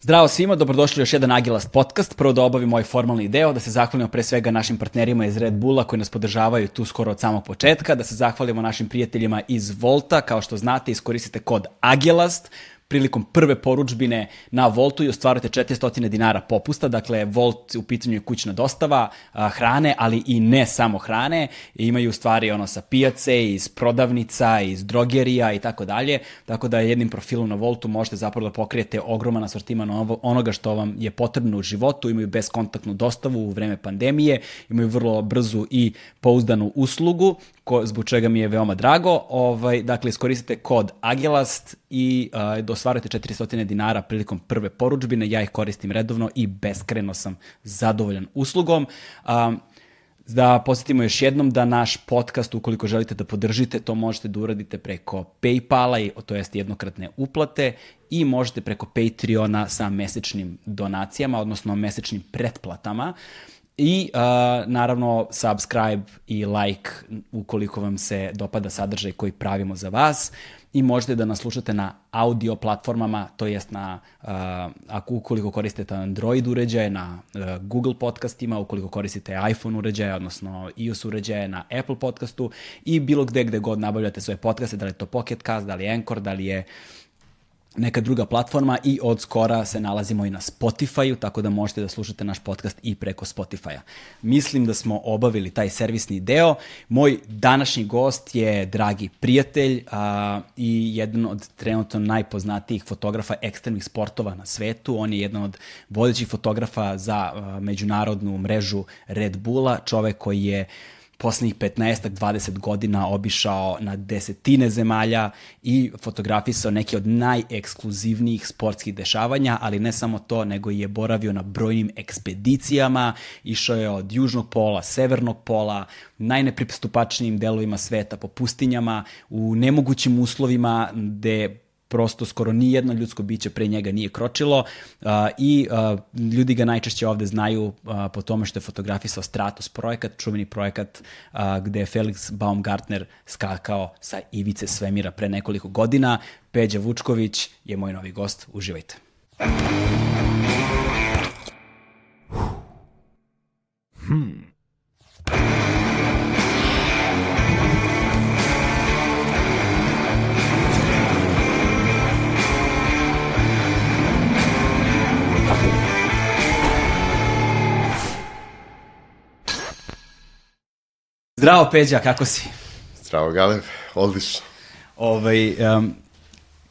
Zdravo svima, dobrodošli u još jedan Agilast podcast. Prvo da obavimo ovaj formalni deo, da se zahvalimo pre svega našim partnerima iz Red Bulla koji nas podržavaju tu skoro od samog početka, da se zahvalimo našim prijateljima iz Volta, kao što znate iskoristite kod Agilast, prilikom prve poručbine na Voltu i ostvarujete 400 dinara popusta. Dakle, Volt u pitanju je kućna dostava a, hrane, ali i ne samo hrane. Imaju stvari ono sa pijace, iz prodavnica, iz drogerija i tako dalje. Tako da jednim profilom na Voltu možete zapravo da pokrijete ogroman asortiman onoga što vam je potrebno u životu. Imaju beskontaktnu dostavu u vreme pandemije, imaju vrlo brzu i pouzdanu uslugu ko, zbog čega mi je veoma drago. Ovaj, dakle, iskoristite kod Agilast i uh, dosvarujete 400 dinara prilikom prve poručbine. Ja ih koristim redovno i beskreno sam zadovoljan uslugom. Um, da posjetimo još jednom da naš podcast, ukoliko želite da podržite, to možete da uradite preko Paypala, to jest jednokratne uplate, i možete preko Patreona sa mesečnim donacijama, odnosno mesečnim pretplatama. Uh, I uh, naravno subscribe i like ukoliko vam se dopada sadržaj koji pravimo za vas. I možete da nas slušate na audio platformama, to jest na, uh, ako ukoliko koristite Android uređaje, na uh, Google podcastima, ukoliko koristite iPhone uređaje, odnosno iOS uređaje, na Apple podcastu i bilo gde gde god nabavljate svoje podcaste, da li je to Pocket Cast, da li je Anchor, da li je uh, neka druga platforma i od skora se nalazimo i na Spotify-u, tako da možete da slušate naš podcast i preko Spotify-a. Mislim da smo obavili taj servisni deo. Moj današnji gost je dragi prijatelj a, i jedan od trenutno najpoznatijih fotografa ekstremnih sportova na svetu. On je jedan od vodećih fotografa za a, međunarodnu mrežu Red Bulla, čovek koji je poslednjih 15-20 godina obišao na desetine zemalja i fotografisao neke od najekskluzivnijih sportskih dešavanja, ali ne samo to, nego je boravio na brojnim ekspedicijama, išao je od južnog pola, severnog pola, najnepristupačnijim delovima sveta, po pustinjama, u nemogućim uslovima gde prosto skoro ni jedno ljudsko biće pre njega nije kročilo uh, i uh, ljudi ga najčešće ovde znaju uh, po tome što je fotografisao Stratos projekat, čuveni projekat uh, gde je Felix Baumgartner skakao sa ivice svemira pre nekoliko godina. Peđa Vučković je moj novi gost. Uživajte. Hmm. Zdravo Peđa, kako si? Zdravo Galeb, odlično. Ovaj, um,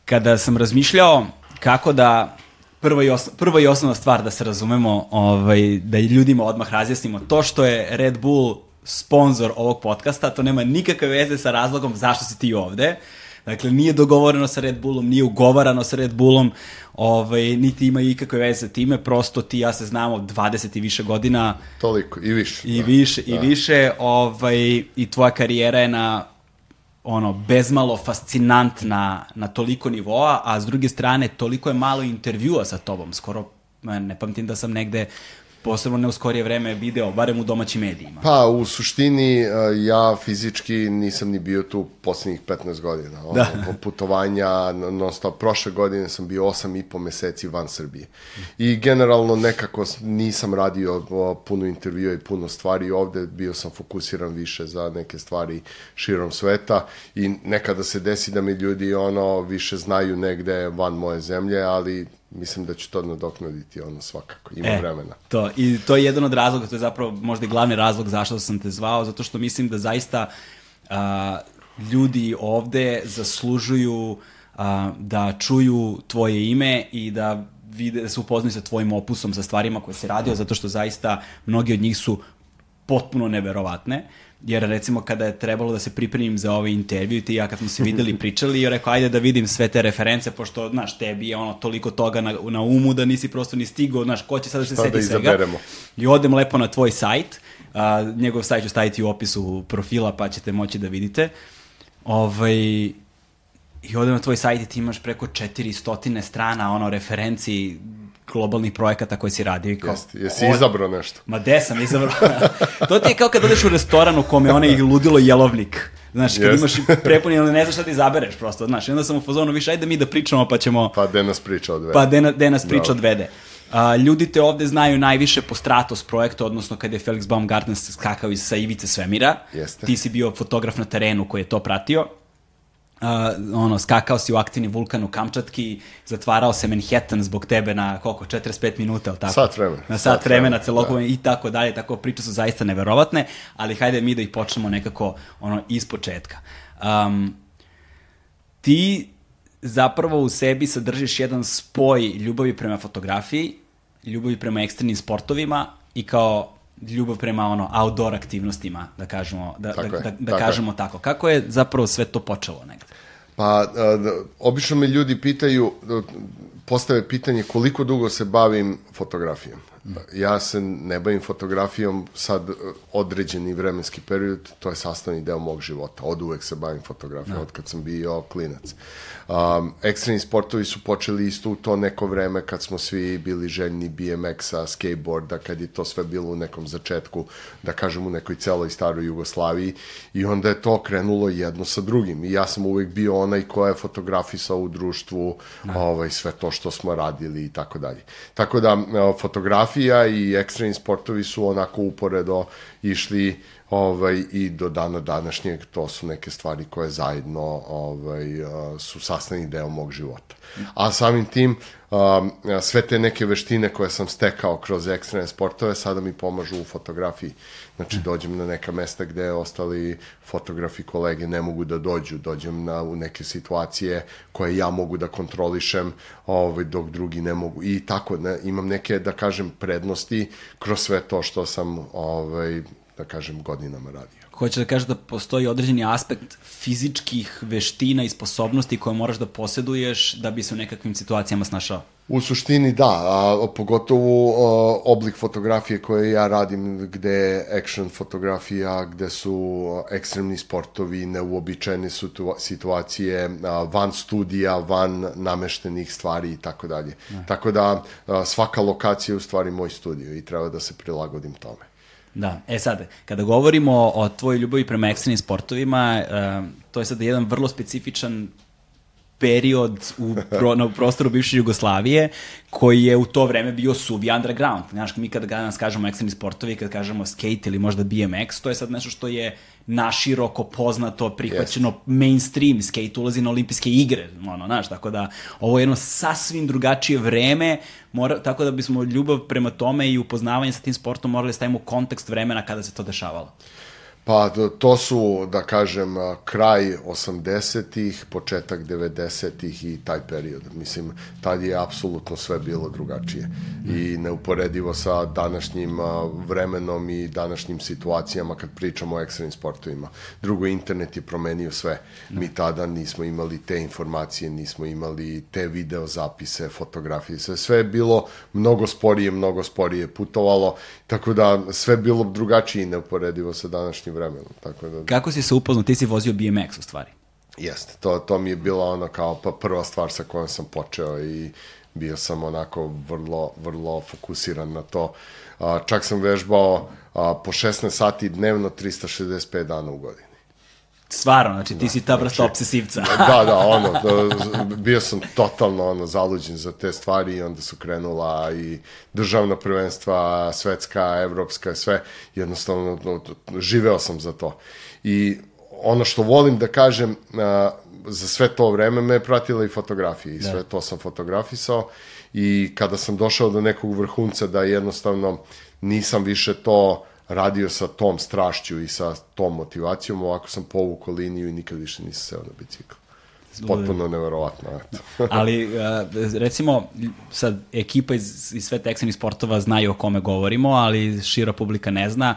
kada sam razmišljao kako da prva i, osno, prva i osnovna stvar da se razumemo, ovaj, da ljudima odmah razjasnimo, to što je Red Bull sponsor ovog podcasta, to nema nikakve veze sa razlogom zašto si ti ovde. Dakle, nije dogovoreno sa Red Bullom, nije ugovarano sa Red Bullom, ovaj, niti ima ikakve veze sa time, prosto ti ja se znamo 20 i više godina. Toliko, i više. I da, više, da. i više, ovaj, i tvoja karijera je na ono, bezmalo fascinantna na toliko nivoa, a s druge strane, toliko je malo intervjua sa tobom, skoro ne pamtim da sam negde posebno ne u skorije vreme video, barem u domaćim medijima? Pa, u suštini, e, ja fizički nisam ni bio tu poslednjih 15 godina. Ono, da. Putovanja, non stop. Prošle godine sam bio 8 i po meseci van Srbije. I generalno nekako nisam radio puno intervjua i puno stvari ovde. Bio sam fokusiran više za neke stvari širom sveta i nekada se desi da mi ljudi ono više znaju negde van moje zemlje, ali mislim da će to nadoknaditi ono svakako, ima e, vremena. To, I to je jedan od razloga, to je zapravo možda i glavni razlog zašto sam te zvao, zato što mislim da zaista a, ljudi ovde zaslužuju a, da čuju tvoje ime i da vide, da se upoznaju sa tvojim opusom, sa stvarima koje si radio, zato što zaista mnogi od njih su potpuno neverovatne. Uh, jer recimo kada je trebalo da se pripremim za ovaj intervju, ti ja kad smo se videli pričali, i rekao ajde da vidim sve te reference, pošto, znaš, tebi je ono toliko toga na, na umu da nisi prosto ni stigao, znaš, ko će sad da se seti da svega. I odem lepo na tvoj sajt, a, njegov sajt ću staviti u opisu profila, pa ćete moći da vidite. Ovaj, I odem na tvoj sajt i ti imaš preko 400 strana, ono, referenci globalnih projekata koje si radio. Kao, Jeste, jesi od... izabrao nešto? Ma de sam izabrao. to ti je kao kad odeš u restoran u kome onaj ludilo jelovnik. Znaš, kad yes. imaš i prepuni, ali ne znaš šta ti izabereš prosto, znaš. I onda sam u fazonu više, ajde mi da pričamo, pa ćemo... Pa gde nas priča odvede. Pa gde, gde nas priča odvede. A, ljudi te ovde znaju najviše po Stratos projektu, odnosno kada je Felix Baumgartner skakao iz sa ivice svemira. Jeste. Ti si bio fotograf na terenu koji je to pratio. Uh, ono, skakao si u aktivni vulkan u Kamčatki, zatvarao se Manhattan zbog tebe na koliko, 45 minuta, ali tako? Sat vremena. Na sat, sat vremena, celokupno da. i tako dalje, tako priče su zaista neverovatne, ali hajde mi da ih počnemo nekako ono, iz početka. Um, ti zapravo u sebi sadržiš jedan spoj ljubavi prema fotografiji, ljubavi prema ekstremnim sportovima i kao ljubav prema ono outdoor aktivnostima, da kažemo, da, tako da, je, da, da tako kažemo je. tako. Kako je zapravo sve to počelo negde? Pa, a, obično me ljudi pitaju, postave pitanje koliko dugo se bavim fotografijom. Ja se ne bavim fotografijom sad određeni vremenski period, to je sastavni deo mog života. Od uvek se bavim fotografijom. Da. od kad sam bio klinac. Um, ekstremni sportovi su počeli isto u to neko vreme kad smo svi bili željni BMX-a, skateboarda, kad je to sve bilo u nekom začetku, da kažem u nekoj celoj staroj Jugoslaviji i onda je to krenulo jedno sa drugim i ja sam uvek bio onaj ko je fotografisao u društvu. Da. ovaj, sve to što smo radili i tako dalje. Tako da fotografija i ekstremni sportovi su onako uporedo išli ovaj, i do dana današnjeg to su neke stvari koje zajedno ovaj, su sastavni deo mog života. A samim tim sve te neke veštine koje sam stekao kroz ekstremne sportove sada mi pomažu u fotografiji. Znači dođem na neka mesta gde ostali fotografi kolege ne mogu da dođu, dođem na, u neke situacije koje ja mogu da kontrolišem, ovaj, dok drugi ne mogu. I tako, ne, imam neke, da kažem, prednosti kroz sve to što sam ovaj, da kažem, godinama radio. Hoće da kaže da postoji određeni aspekt fizičkih veština i sposobnosti koje moraš da poseduješ da bi se u nekakvim situacijama snašao? U suštini da, a, pogotovo a, oblik fotografije koje ja radim, gde je action fotografija, gde su ekstremni sportovi, neuobičajene situacije, a, van studija, van nameštenih stvari i tako dalje. Tako da a, svaka lokacija je u stvari moj studio i treba da se prilagodim tome. Da, e sad, kada govorimo o tvojoj ljubavi prema ekstremnim sportovima, uh, to je sad jedan vrlo specifičan period u, pro, na prostoru bivše Jugoslavije koji je u to vreme bio suvi underground. Znaš, mi kada danas kažemo ekstremni sportovi, kada kažemo skate ili možda BMX, to je sad nešto što je naširoko poznato, prihvaćeno yes. mainstream, skate ulazi na olimpijske igre, ono, znaš, tako da ovo je jedno sasvim drugačije vreme, mora, tako da bismo ljubav prema tome i upoznavanje sa tim sportom morali da stavimo u kontekst vremena kada se to dešavalo. Pa to su, da kažem, kraj 80-ih, početak 90-ih i taj period. Mislim, tad je apsolutno sve bilo drugačije. I neuporedivo sa današnjim vremenom i današnjim situacijama kad pričamo o ekstremnim sportovima. Drugo, internet je promenio sve. Mi tada nismo imali te informacije, nismo imali te video zapise, fotografije, sve. Sve je bilo mnogo sporije, mnogo sporije putovalo, tako da sve bilo drugačije i neuporedivo sa današnjim vremenom. Tako da... Kako si se upoznao? Ti si vozio BMX u stvari. Jeste, to, to mi je bila ono kao pa prva stvar sa kojom sam počeo i bio sam onako vrlo, vrlo fokusiran na to. A, čak sam vežbao a, po 16 sati dnevno 365 dana u godini. Stvarno, znači ti da, si ta vrsta znači, obsesivca. da, da, ono, da, bio sam totalno ono, zaluđen za te stvari i onda su krenula i državna prvenstva, svetska, evropska, sve, jednostavno no, živeo sam za to. I ono što volim da kažem, a, za sve to vreme me je pratila i fotografija i da. sve to sam fotografisao i kada sam došao do nekog vrhunca da jednostavno nisam više to radio sa tom strašću i sa tom motivacijom, ovako sam povukao liniju i nikad više nisam seo na bicikl. Potpuno neverovatno. Ali, uh, recimo, sad, ekipa iz, iz sve teksenih sportova znaju o kome govorimo, ali šira publika ne zna.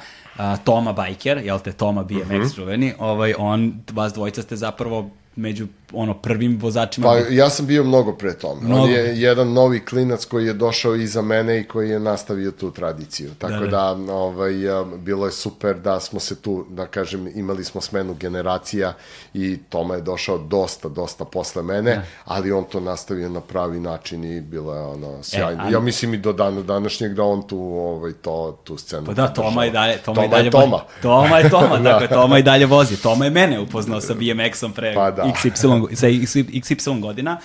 Toma Bajker, jel te, Toma BMX uh -huh. čuveni, ovaj, on, vas dvojica ste zapravo među ono prvim vozačima. Pa ja sam bio mnogo pre tome. Mnogo. On je jedan novi klinac koji je došao iza mene i koji je nastavio tu tradiciju. Tako da, da. da ovaj, bilo je super da smo se tu, da kažem, imali smo smenu generacija i Toma je došao dosta, dosta posle mene, da. ali on to nastavio na pravi način i bilo je ono sjajno. E, ali... Ja mislim i do dana današnjeg da on tu ovaj, to, tu scenu Pa da, Toma i dalje, Toma, Toma i dalje je Toma. Toma je Toma, da. dakle, Toma i dalje vozi. Toma je mene upoznao sa BMX-om pre pa da. XY, sa XY godina.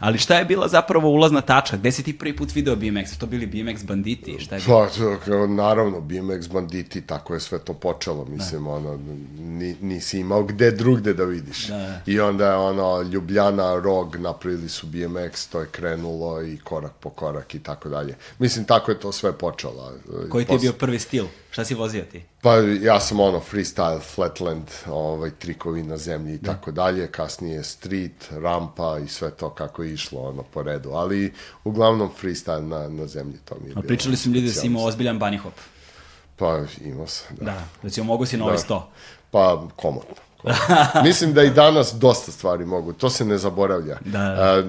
Ali šta je bila zapravo ulazna tačka? Gde si ti prvi put video BMX? To bili BMX banditi? Šta je bilo? Pa, naravno, BMX banditi, tako je sve to počelo. Mislim, da. ono, ni, nisi imao gde drugde da vidiš. Da. I onda je ono, Ljubljana, Rog, napravili su BMX, to je krenulo i korak po korak i tako dalje. Mislim, tako je to sve počelo. Koji ti je bio prvi stil? Šta si vozio ti? Pa ja sam ono freestyle, flatland, ovaj, trikovi na zemlji i da. tako dalje, kasnije street, rampa i sve to kako je išlo ono po redu, ali uglavnom freestyle na, na zemlji to mi je A pričali su mi ljudi da si imao ozbiljan bunny hop. Pa imao sam, da. Da, recimo mogu si na ovaj da. 100. Pa komotno. Mislim da i danas dosta stvari mogu, to se ne zaboravlja. Da, da.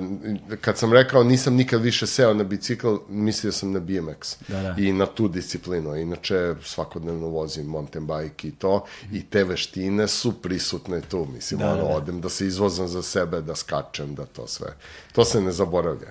kad sam rekao nisam nikad više seo na bicikl, mislio sam na BMX da, da. i na tu disciplinu. Inače, svakodnevno vozim mountain bike i to, i te veštine su prisutne tu. Mislim, da, ono, da, da. odem da se izvozam za sebe, da skačem, da to sve. To se ne zaboravlja.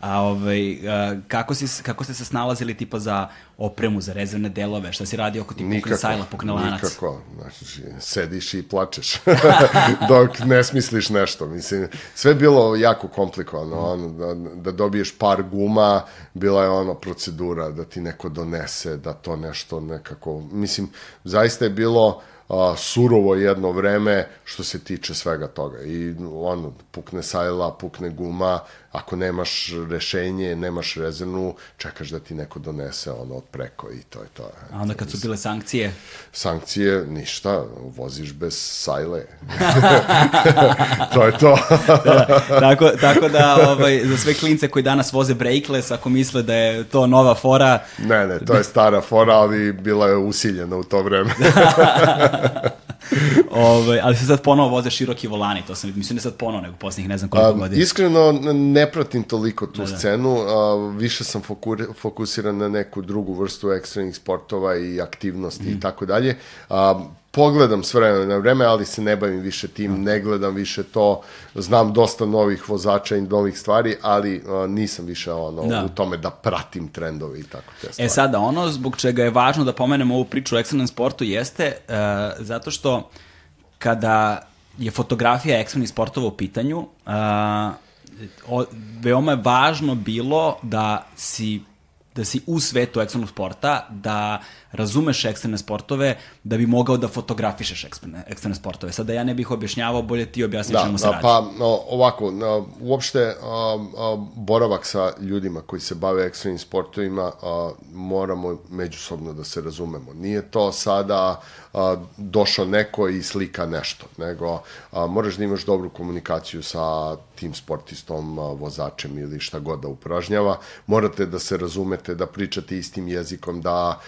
A ovaj, a, kako, si, kako ste se snalazili tipa za opremu, za rezervne delove? Šta si radio oko ti pukne sajla, pukne lanac? Nikako. Znači, sediš i plačeš dok ne smisliš nešto. Mislim, sve bilo jako komplikovano. Ono, da, da dobiješ par guma, bila je ono procedura da ti neko donese, da to nešto nekako... Mislim, zaista je bilo a, surovo jedno vreme što se tiče svega toga. I ono, pukne sajla, pukne guma, ako nemaš rešenje, nemaš rezervnu, čekaš da ti neko donese ono od preko i to je to. A onda kad su bile sankcije? Sankcije, ništa, voziš bez sajle. to je to. da, tako, tako da ovaj, za sve klince koji danas voze brakeless, ako misle da je to nova fora... Ne, ne, to je stara fora, ali bila je usiljena u to vreme. Ove, ali se sad ponovo voze široki volani, to sam, mislim da sad ponovo nego poslednjih ne znam koliko godina. Iskreno ne pratim toliko tu da, da. scenu, a, više sam fokur, fokusiran na neku drugu vrstu ekstremnih sportova i aktivnosti mm. i tako dalje. A, pogledam s vremena na vreme, ali se ne bavim više tim, ne gledam više to, znam dosta novih vozača i novih stvari, ali uh, nisam više ono, da. u tome da pratim trendove i tako te stvari. E sada, ono zbog čega je važno da pomenemo ovu priču o ekstremnom sportu jeste uh, zato što kada je fotografija ekstremnih sportova u pitanju, uh, o, veoma je važno bilo da si da si u svetu ekstremnog sporta, da razumeš ekstremne sportove, da bi mogao da fotografišeš ekstremne, ekstremne sportove. Sada ja ne bih objašnjavao, bolje ti objasni da, čemu se da, radi. Pa no, ovako, uopšte boravak sa ljudima koji se bave ekstremnim sportovima moramo međusobno da se razumemo. Nije to sada došao neko i slika nešto, nego moraš da imaš dobru komunikaciju sa tim sportistom, vozačem ili šta god da upražnjava. Morate da se razumete, da pričate istim jezikom, da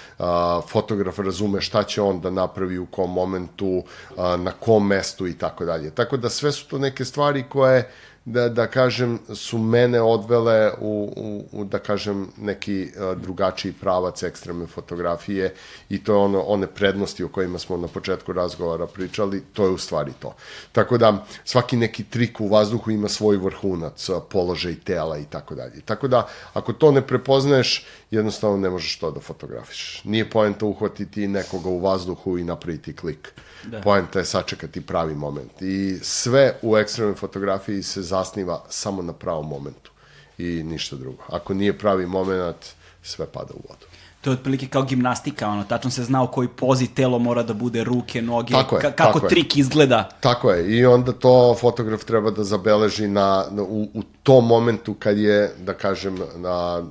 fotograf razume šta će on da napravi u kom momentu, a, na kom mestu i tako dalje. Tako da sve su to neke stvari koje da, da kažem, su mene odvele u, u, u da kažem, neki uh, drugačiji pravac ekstremne fotografije i to je ono, one prednosti o kojima smo na početku razgovora pričali, to je u stvari to. Tako da, svaki neki trik u vazduhu ima svoj vrhunac, položaj tela i tako dalje. Tako da, ako to ne prepoznaješ, jednostavno ne možeš to da fotografiš. Nije poenta uhvatiti nekoga u vazduhu i napraviti klik. Da. Poenta je sačekati pravi moment. I sve u ekstremnoj fotografiji se zasniva samo na pravom momentu. I ništa drugo. Ako nije pravi moment, sve pada u vodu. To je otprilike kao gimnastika, ono, tačno se zna u kojoj pozi telo mora da bude, ruke, noge, tako je, ka kako tako trik je. izgleda. Tako je, i onda to fotograf treba da zabeleži na, na u, u tom momentu kad je, da kažem, na,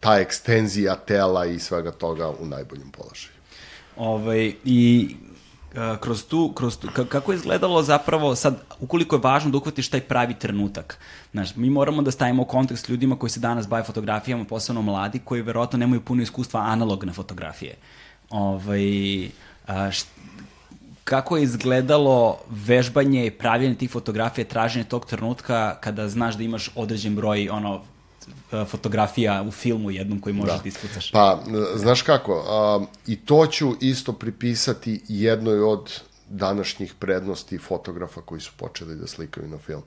ta ekstenzija tela i svega toga u najboljem položaju. Ovaj, I kroz tu, kroz tu, kako je izgledalo zapravo sad, ukoliko je važno da uhvatiš taj pravi trenutak. Znaš, mi moramo da stavimo kontekst ljudima koji se danas bave fotografijama, posebno mladi, koji verovatno nemaju puno iskustva analogne fotografije. Ovaj, kako je izgledalo vežbanje i pravljanje tih fotografija, traženje tog trenutka kada znaš da imaš određen broj ono fotografija u filmu jednom koji možeš da, da ispucaš. Pa, znaš kako, a, i to ću isto pripisati jednoj od današnjih prednosti fotografa koji su počeli da slikaju na film.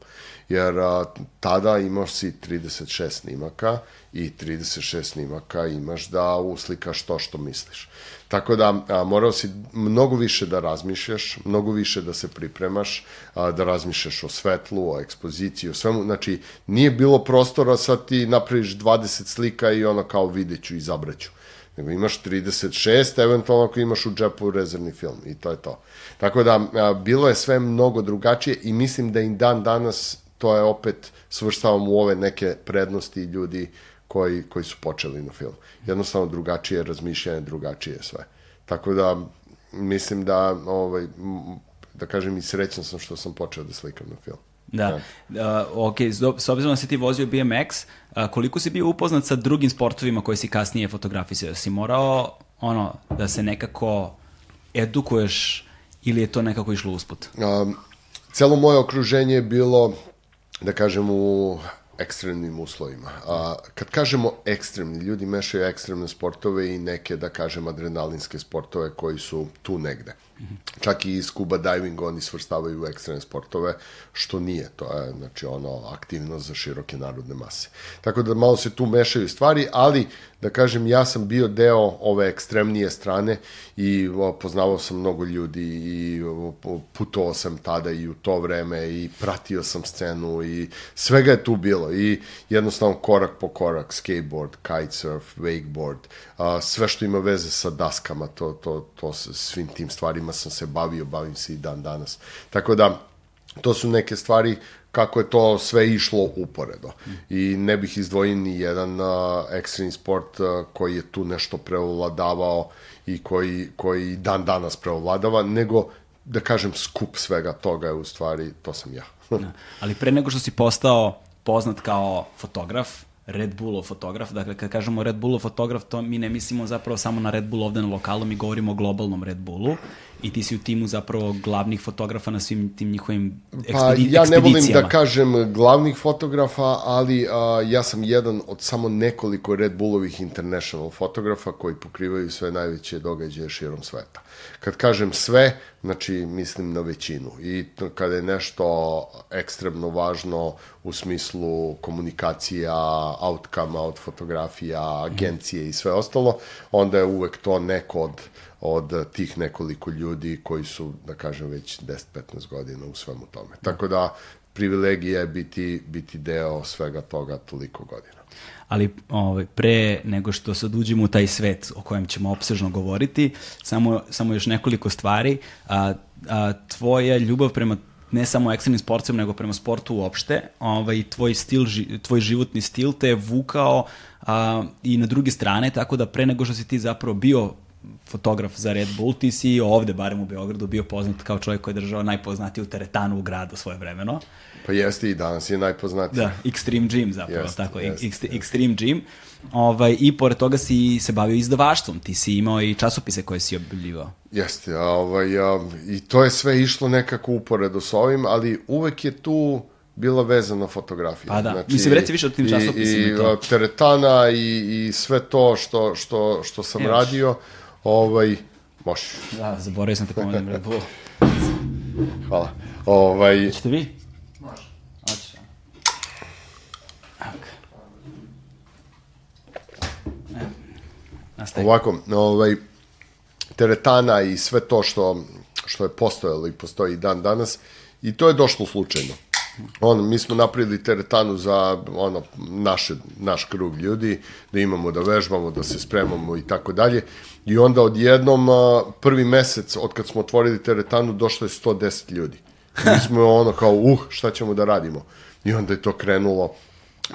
Jer a, tada imaš si 36 snimaka i 36 snimaka imaš da uslikaš to što misliš. Tako da a, morao si mnogo više da razmišljaš, mnogo više da se pripremaš, a, da razmišljaš o svetlu, o ekspoziciji, o svemu. Znači, nije bilo prostora sad ti napraviš 20 slika i ono kao videću i zabraću nego imaš 36, eventualno ako imaš u džepu rezervni film i to je to. Tako da, a, bilo je sve mnogo drugačije i mislim da i dan danas to je opet svrstavam u ove neke prednosti ljudi koji, koji su počeli na film. Jednostavno drugačije razmišljanje, drugačije sve. Tako da, mislim da, ovaj, da kažem i srećan sam što sam počeo da slikam na film. Da. da. Uh, ok, s obzirom da si ti vozio BMX, uh, koliko si bio upoznat sa drugim sportovima koje si kasnije fotografisao? Si morao ono, da se nekako edukuješ ili je to nekako išlo usput? Um, celo moje okruženje je bilo, da kažem, u ekstremnim uslovima. A, kad kažemo ekstremni, ljudi mešaju ekstremne sportove i neke, da kažem, adrenalinske sportove koji su tu negde. Čak i scuba diving oni svrstavaju u ekstremne sportove, što nije. To je, znači, ono, aktivno za široke narodne mase. Tako da malo se tu mešaju stvari, ali, da kažem, ja sam bio deo ove ekstremnije strane i poznavao sam mnogo ljudi i putovao sam tada i u to vreme i pratio sam scenu i svega je tu bilo i jednostavno korak po korak, skateboard, kitesurf, wakeboard, sve što ima veze sa daskama, to, to, to svim tim stvarima sam se bavio, bavim se i dan danas. Tako da, to su neke stvari kako je to sve išlo uporedo. I ne bih izdvojio ni jedan uh, ekstremni sport uh, koji je tu nešto preovladavao i koji, koji dan danas preovladava, nego da kažem skup svega toga je u stvari, to sam ja. da. Ali pre nego što si postao poznat kao fotograf, Red Bullov fotograf, dakle kad kažemo Red Bullov fotograf, to mi ne mislimo zapravo samo na Red Bull ovde na lokalu, mi govorimo o globalnom Red Bullu i ti si u timu zapravo glavnih fotografa na svim tim njihovim ekspedi pa, ja ne volim da kažem glavnih fotografa, ali a, ja sam jedan od samo nekoliko Red Bullovih international fotografa koji pokrivaju sve najveće događaje širom sveta. Kad kažem sve, znači mislim na većinu. I kada je nešto ekstremno važno u smislu komunikacija, outcome od fotografija, agencije i sve ostalo, onda je uvek to neko od od tih nekoliko ljudi koji su, da kažem, već 10-15 godina u svemu tome. Tako da, privilegija je biti, biti deo svega toga toliko godina. Ali ovaj, pre nego što sad uđemo u taj svet o kojem ćemo opsežno govoriti, samo, samo još nekoliko stvari. A, a, tvoja ljubav prema ne samo ekstremnim sportcem, nego prema sportu uopšte, ovaj, tvoj, stil, tvoj životni stil te je vukao a, i na druge strane, tako da pre nego što si ti zapravo bio fotograf za Red Bull, ti si ovde, barem u Beogradu, bio poznat kao čovjek koji je držao najpoznatiju teretanu u gradu svoje vremeno. Pa jeste i danas je najpoznatiji. Da, Extreme Gym zapravo, jest, tako, jest, jest. Extreme Gym. Ovaj, I pored toga si se bavio izdavaštvom, ti si imao i časopise koje si objavljivao. Jeste, a, ovaj, a, i to je sve išlo nekako uporedo s ovim, ali uvek je tu bila vezana fotografija. Pa da, znači, mislim, reci više o tim časopisima. I, i to. teretana i, i sve to što, što, što sam Još. radio, Ovaj, možeš. Da, zaboravio sam te Red Bull. Hvala. Ovaj... Čete vi? Može. Hoće. Okay. Ovako, ovaj, teretana i sve to što, što je postojalo i postoji dan danas, i to je došlo slučajno ono, mi smo napravili teretanu za ono, naše, naš krug ljudi, da imamo da vežbamo, da se spremamo i tako dalje. I onda odjednom prvi mesec od kad smo otvorili teretanu došlo je 110 ljudi. Mi smo ono kao, uh, šta ćemo da radimo? I onda je to krenulo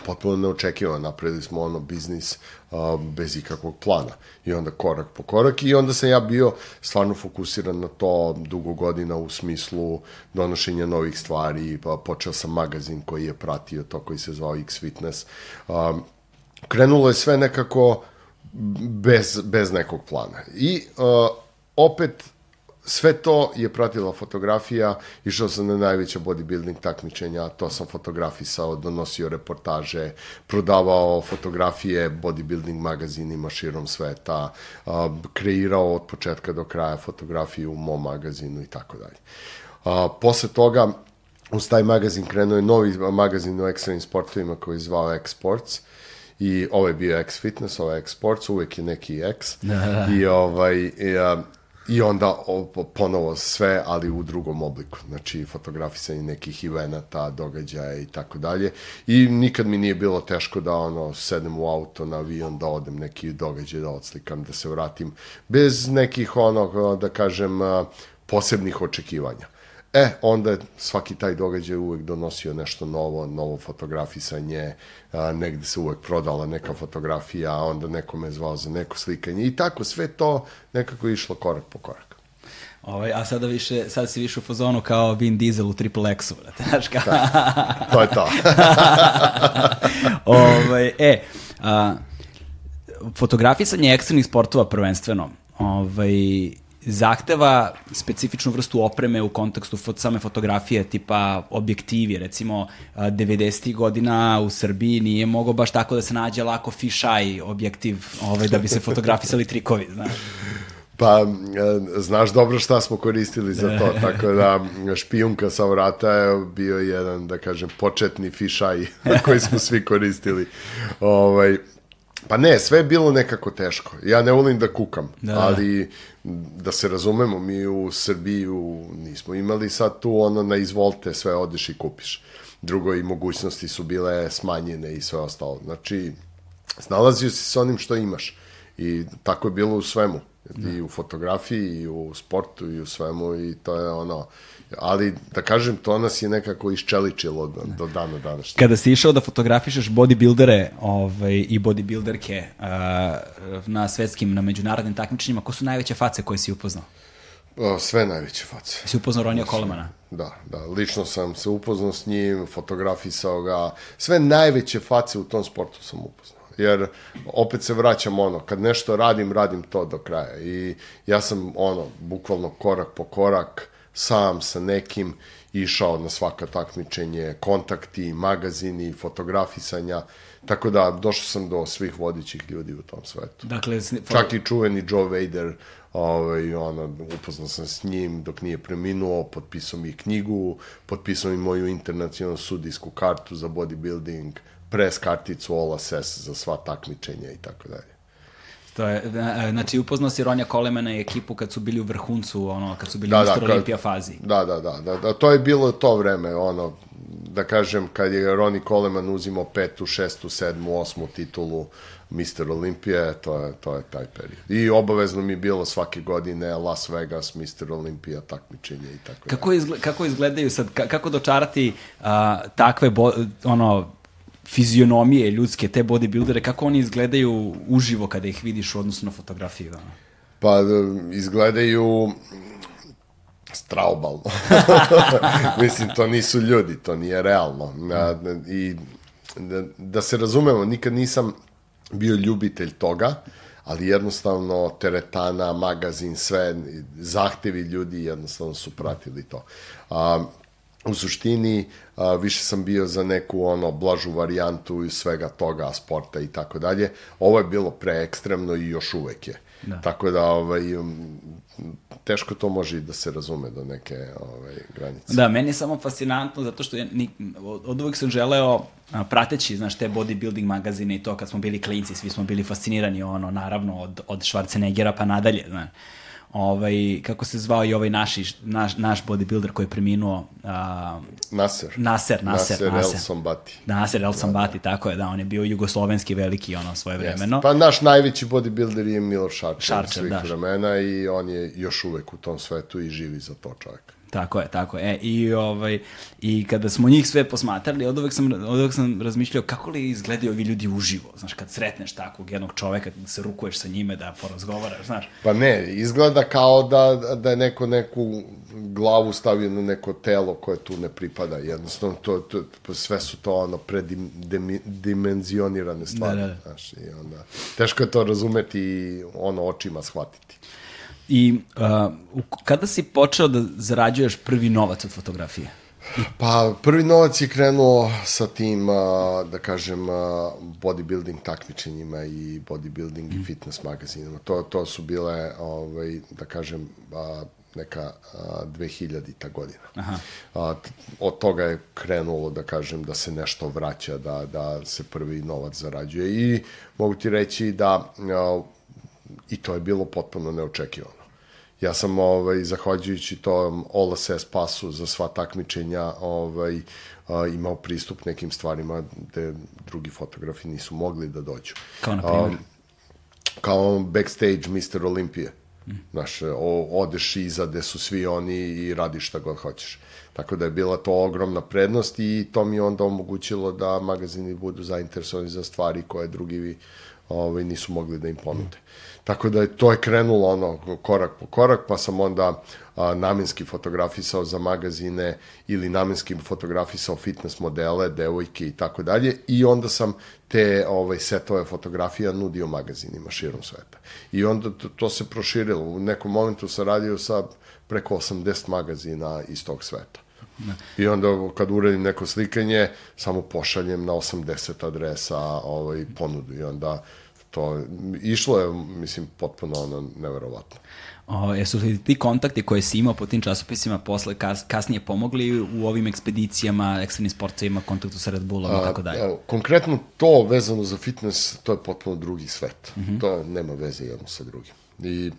potpuno neočekivano, napravili smo ono biznis a, bez ikakvog plana i onda korak po korak i onda sam ja bio stvarno fokusiran na to dugo godina u smislu donošenja novih stvari, pa počeo sam magazin koji je pratio to koji se zvao X Fitness. A, krenulo je sve nekako bez, bez nekog plana. I a, opet sve to je pratila fotografija, išao sam na najveća bodybuilding takmičenja, to sam fotografisao, donosio reportaže, prodavao fotografije bodybuilding magazinima širom sveta, a, kreirao od početka do kraja fotografiju u mom magazinu i tako dalje. A, posle toga, uz taj magazin krenuo je novi magazin u ekstremnim sportovima koji je zvao X-Sports, i ovo je bio X Fitness, ovo je X Sports, uvek je neki X. Da, da. I, ovaj, i, a, I onda ponovo sve, ali u drugom obliku. Znači, fotografisanje nekih eventa, događaja i tako dalje. I nikad mi nije bilo teško da ono, sedem u auto na avion, da odem neki događaj, da odslikam, da se vratim. Bez nekih, ono, da kažem, posebnih očekivanja. E, onda je svaki taj događaj uvek donosio nešto novo, novo fotografisanje, a, negde se uvek prodala neka fotografija, a onda neko me zvao za neko slikanje i tako sve to nekako išlo korak po korak. Ovaj, a sada više, sad si više u fazonu kao Vin Diesel u Triple X-u, brate, znaš kao... Da, to je to. ovaj, e, a, fotografisanje ekstremnih sportova prvenstveno, ovaj, zahteva specifičnu vrstu opreme u kontekstu fot, same fotografije, tipa objektivi, recimo 90. godina u Srbiji nije mogo baš tako da se nađe lako fisheye objektiv ovaj, da bi se fotografisali trikovi, znaš. Pa, e, znaš dobro šta smo koristili za to, tako da špijunka sa vrata je bio jedan, da kažem, početni fišaj koji smo svi koristili. Ovaj, Pa ne, sve je bilo nekako teško. Ja ne volim da kukam, da. ali da se razumemo, mi u Srbiji nismo imali sad tu ono na izvolte sve odeš i kupiš. Drugo i mogućnosti su bile smanjene i sve ostalo. Znači, snalazio si sa onim što imaš. I tako je bilo u svemu. Da. I u fotografiji, i u sportu, i u svemu. I to je ono, ali da kažem, to nas je nekako iščeličilo do, do dana današnje. Kada si išao da fotografišeš bodybuildere ovaj, i bodybuilderke uh, na svetskim, na međunarodnim takmičenjima, ko su najveće face koje si upoznao? O, sve najveće face. Si upoznao Ronija Kolemana? Da, da, lično sam se upoznao s njim, fotografisao ga, sve najveće face u tom sportu sam upoznao jer opet se vraćam ono, kad nešto radim, radim to do kraja i ja sam ono, bukvalno korak po korak sam sa nekim išao na svaka takmičenje, kontakti, magazini, fotografisanja, tako da došao sam do svih vodićih ljudi u tom svetu. Dakle, Čak i čuveni Joe Vader, ovaj, ono, upoznao sam s njim dok nije preminuo, potpisao mi knjigu, potpisao mi moju internacionalnu sudijsku kartu za bodybuilding, pres karticu All Access za sva takmičenja i tako dalje. To je, e, znači upoznao si Ronja Kolemana i ekipu kad su bili u vrhuncu, ono, kad su bili da, u Mr. Da, Olimpija fazi. Da, da, da, da, da, to je bilo to vreme, ono, da kažem, kad je Ronnie Coleman uzimao petu, šestu, sedmu, osmu titulu Mr. Olimpije, to je, to je taj period. I obavezno mi je bilo svake godine Las Vegas, Mr. Olimpija, takmičenje i tako kako, izgle, kako izgledaju sad, kako dočarati uh, takve, bo, ono, fizionomije ljudske, te bodybuildere, kako oni izgledaju uživo kada ih vidiš u odnosu na fotografiju? Da? Pa izgledaju straubalno. Mislim, to nisu ljudi, to nije realno. I da, da se razumemo, nikad nisam bio ljubitelj toga, ali jednostavno teretana, magazin, sve, zahtevi ljudi jednostavno su pratili to. A, u suštini a, više sam bio za neku ono blažu varijantu i svega toga, sporta i tako dalje. Ovo je bilo preekstremno i još uvek je. Da. Tako da ovaj, teško to može i da se razume do neke ovaj, granice. Da, meni je samo fascinantno zato što ja, ni, od uvek sam želeo a, prateći, znaš, te bodybuilding magazine i to kad smo bili klinci, svi smo bili fascinirani ono, naravno, od, od Schwarzeneggera pa nadalje, znaš ovaj, kako se zvao i ovaj naši, naš, naš bodybuilder koji je preminuo... Uh, Nasser. Nasser, Nasser. Nasser, Nasser. El Sombati. Nasser El da, da. tako je, da, on je bio jugoslovenski veliki ono svoje vremeno. Pa naš najveći bodybuilder je Miloš Šarčer, Šarčer svih da. vremena i on je još uvek u tom svetu i živi za to čovjek. Tako je, tako je. E, i, ovaj, I kada smo njih sve posmatrali, od uvek sam, od uvek sam razmišljao kako li izgledaju ovi ljudi uživo. Znaš, kad sretneš takvog jednog čoveka, da se rukuješ sa njime, da porazgovaraš, znaš. Pa ne, izgleda kao da, da je neko neku glavu stavio na neko telo koje tu ne pripada. Jednostavno, to, to, sve su to ono predimenzionirane stvari. Da, da, da. Znaš, i onda, teško je to razumeti i ono očima shvatiti. I uh, kada si počeo da zarađuješ prvi novac od fotografije? Pa, prvi novac je krenuo sa tim, da kažem, bodybuilding takmičenjima i bodybuilding mm. i fitness magazinama. To, to su bile, ovaj, da kažem, neka 2000-ta godina. Aha. A, od toga je krenulo, da kažem, da se nešto vraća, da, da se prvi novac zarađuje i mogu ti reći da a, i to je bilo potpuno neočekivano. Ja sam, ovaj, zahvaljujući tom All Access pasu za sva takmičenja, ovaj, a, imao pristup nekim stvarima gde drugi fotografi nisu mogli da dođu. Kao na primjer? A, kao backstage Mr. Olimpije. Mm. Znaš, o, odeš iza gde su svi oni i radiš šta god hoćeš. Tako da je bila to ogromna prednost i to mi je onda omogućilo da magazini budu zainteresovani za stvari koje drugi ovaj, nisu mogli da im ponude. Tako da je, to je krenulo ono korak po korak, pa sam onda a, namenski fotografisao za magazine ili namenski fotografisao fitness modele, devojke i tako dalje i onda sam te ovaj, setove fotografija nudio magazinima širom sveta. I onda to, to se proširilo. U nekom momentu sam radio sa preko 80 magazina iz tog sveta. Ne. I onda kad uradim neko slikanje, samo pošaljem na 80 adresa ovaj, ponudu i onda to išlo je, mislim, potpuno ono neverovatno. O, jesu li ti kontakti koje si imao po tim časopisima posle kas, kasnije pomogli u ovim ekspedicijama, ekstremnim sportovima, kontaktu sa Red Bullom i tako dalje? Konkretno to vezano za fitness, to je potpuno drugi svet. Mm -hmm. To nema veze jedno sa drugim. I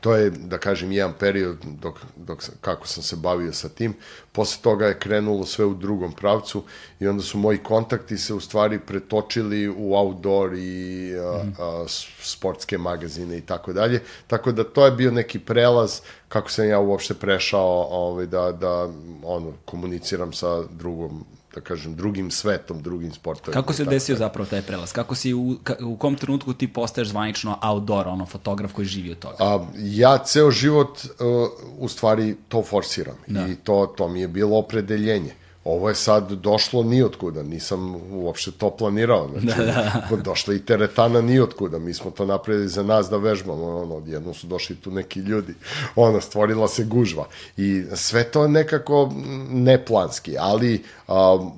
to je, da kažem, jedan period dok, dok, kako sam se bavio sa tim. Posle toga je krenulo sve u drugom pravcu i onda su moji kontakti se u stvari pretočili u outdoor i a, a, sportske magazine i tako dalje. Tako da to je bio neki prelaz kako sam ja uopšte prešao ovaj, da, da ono, komuniciram sa drugom da kažem, drugim svetom, drugim sportovima. Kako se desio zapravo taj prelaz? Kako si, u, ka, u kom trenutku ti postaješ zvanično outdoor, ono, fotograf koji živi od toga? A, ja ceo život, uh, u stvari, to forsiram. Da. I to, to mi je bilo opredeljenje ovo je sad došlo nijotkuda, nisam uopšte to planirao, znači, da, da. došla i teretana nijotkuda, mi smo to napravili za nas da vežbamo, ono, odjedno su došli tu neki ljudi, ono, stvorila se gužva i sve to nekako neplanski, ali a,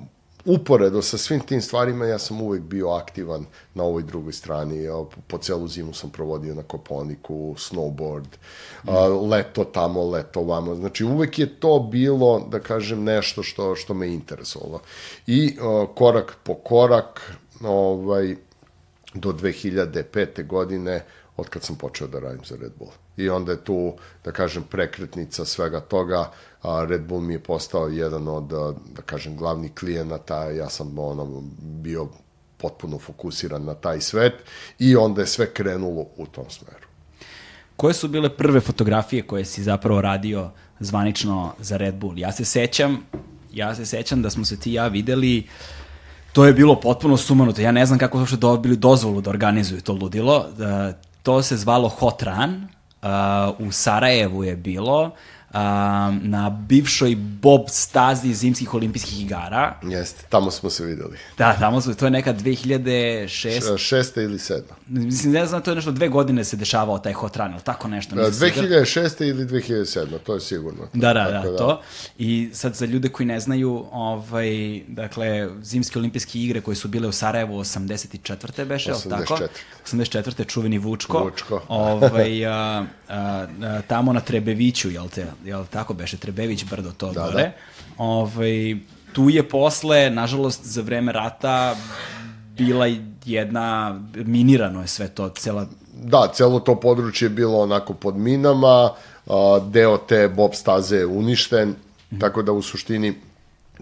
uporedo sa svim tim stvarima ja sam uvek bio aktivan na ovoj drugoj strani. Po celu zimu sam provodio na Koponiku, snowboard, mm. leto tamo, leto vamo. Znači uvek je to bilo, da kažem, nešto što, što me interesovalo. I korak po korak, ovaj, do 2005. godine, od kad sam počeo da radim za Red Bull. I onda je tu, da kažem, prekretnica svega toga, Red Bull mi je postao jedan od, da kažem, glavnih klijenata, ja sam ono, bio potpuno fokusiran na taj svet i onda je sve krenulo u tom smeru. Koje su bile prve fotografije koje si zapravo radio zvanično za Red Bull? Ja se sećam, ja se sećam da smo se ti ja videli To je bilo potpuno sumanuto. Ja ne znam kako su uopšte dobili dozvolu da organizuju to ludilo. Da, to se zvalo Hot Run. Uh, u Sarajevu je bilo um, na bivšoj bob stazi zimskih olimpijskih igara. Jeste, tamo smo se videli. Da, tamo smo, to je neka 2006. Šesta ili sedma. Mislim, ne znam, to je nešto dve godine se dešavao taj hot run, ili tako nešto. Da, 2006. ili 2007. To je sigurno. Da, da, da, da, to. I sad za ljude koji ne znaju, ovaj, dakle, zimske olimpijske igre koje su bile u Sarajevu 84. beše, 84. tako? 84. čuveni Vučko. Vučko. Ovaj, a, a, a, tamo na Trebeviću, jel te, jel tako beše, Trebević brdo to da, gore. Da. Ovaj, tu je posle, nažalost, za vreme rata bila jedna, minirano je sve to, cela... Da, celo to područje je bilo onako pod minama, deo te bob staze je uništen, mm -hmm. tako da u suštini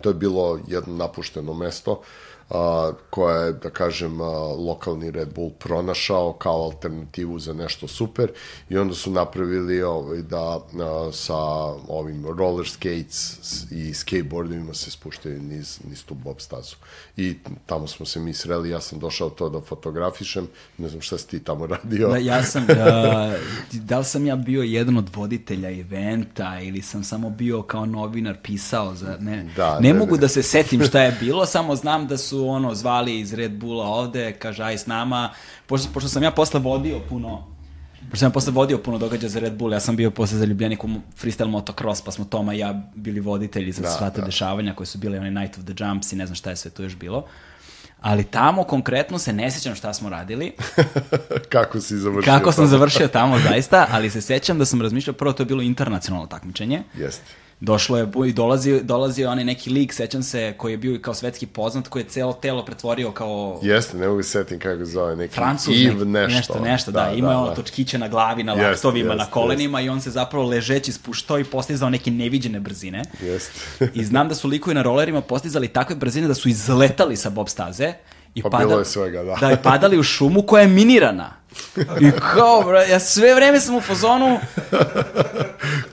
to je bilo jedno napušteno mesto a, koja je, da kažem, a, lokalni Red Bull pronašao kao alternativu za nešto super i onda su napravili ovaj, da a, sa ovim roller skates i skateboardovima se spuštaju niz, niz tu bob stazu. I tamo smo se mi sreli, ja sam došao to da fotografišem, ne znam šta si ti tamo radio. Da, ja sam, a, da li sam ja bio jedan od voditelja eventa ili sam samo bio kao novinar pisao za, ne, da, ne, ne mogu ne. da se setim šta je bilo, samo znam da su ono zvali iz Red Bulla ovde, kaže aj s nama, pošto, pošto sam ja posle vodio puno Pošto sam ja posle vodio puno događaja za Red Bull, ja sam bio posle zaljubljenik u freestyle motocross, pa smo Toma i ja bili voditelji za Da, sva te da. dešavanja koje su bile onaj Night of the Jumps i ne znam šta je sve tu još bilo. Ali tamo konkretno se ne sjećam šta smo radili, Kako si završio? kako sam tamo? završio tamo zaista, ali se sjećam da sam razmišljao, prvo to je bilo internacionalno takmičenje, Jeste. Došlo je i dolazi, dolazio onaj neki lik, sećam se, koji je bio i kao svetski poznat, koji je celo telo pretvorio kao Jeste, ne mogu se setim kako se zove, neki Francuz, Yves nešto. nešto, nešto, da, ima ono točkiće na glavi, na laktovima, na kolenima i on se zapravo ležeći spuštao i postizao neke neviđene brzine. Jeste. I znam da su likovi na rolerima postizali takve brzine da su izletali sa bob staze. I Pa pada- bilo je svega, da. Da, i padali u šumu koja je minirana. I kao, bra, ja sve vreme sam u fazonu,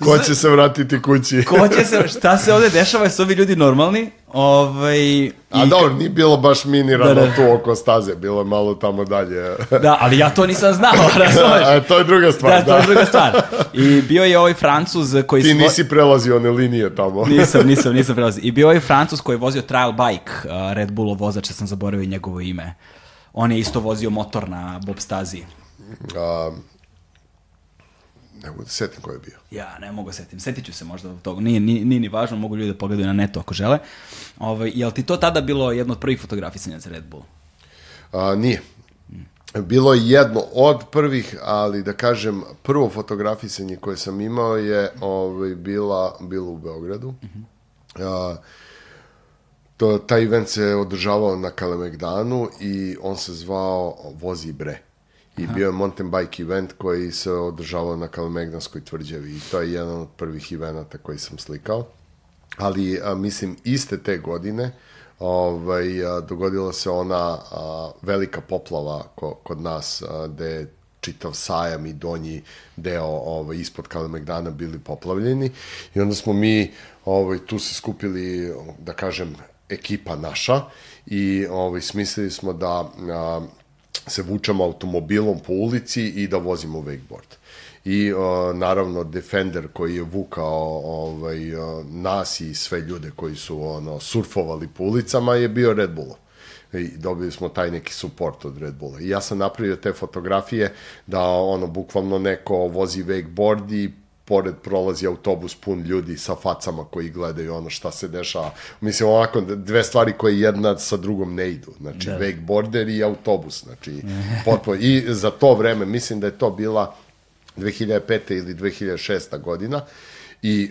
Ko će se vratiti kući? ko će se, šta se ovde dešava, jesu ovi ljudi normalni? Ovaj, A i- dobro, nije bilo baš minirano Da, da. tu oko staze, bilo je malo tamo dalje. Da, ali ja to nisam znao, razumeš? A to je druga stvar, Da, da. to je druga stvar. I bio je ovaj Francuz koji... Ti nisi prelazio one linije tamo. Nisam, nisam, nisam prelazio. I bio je ovaj Francuz koji je vozio trial bike, uh, Red Bullov vozač, ja sam zaboravio njegovo ime. On je isto vozio motor na Bob stazi. A, ne mogu da se setim ko je bio. Ja ne mogu setim, setit ću se možda od toga. Nije, nije, nije ni važno, mogu ljudi da pogledaju na netu ako žele. Ovaj, jel ti to tada bilo jedno od prvih fotografisanja za Red Bull? A, nije. Bilo je jedno od prvih, ali da kažem, prvo fotografisanje koje sam imao je ovaj, bila, bilo u Beogradu. A, to, taj event se održavao na Kalemegdanu i on se zvao Vozi bre. I bio je mountain bike event koji se održavao na Kalemegdanskoj tvrđavi. I to je jedan od prvih evenata koji sam slikao. Ali, a, mislim, iste te godine ovaj, a, dogodila se ona a, velika poplava ko, kod nas, a, gde je čitav sajam i donji deo ovaj, ispod Kalemegdana bili poplavljeni. I onda smo mi ovaj, tu se skupili, da kažem, ekipa naša i ovaj, smislili smo da a, se vučemo automobilom po ulici i da vozimo wakeboard. I uh, naravno Defender koji je vukao ovaj, uh, nas i sve ljude koji su ono surfovali po ulicama je bio Red Bull. I dobili smo taj neki support od Red Bulla. I ja sam napravio te fotografije da ono bukvalno neko vozi wakeboard i pored prolazi autobus pun ljudi sa facama koji gledaju ono šta se dešava. Mislim, ovako, dve stvari koje jedna sa drugom ne idu. Znači, da. wakeboarder i autobus. Znači, potpuno. I za to vreme, mislim da je to bila 2005. ili 2006. godina i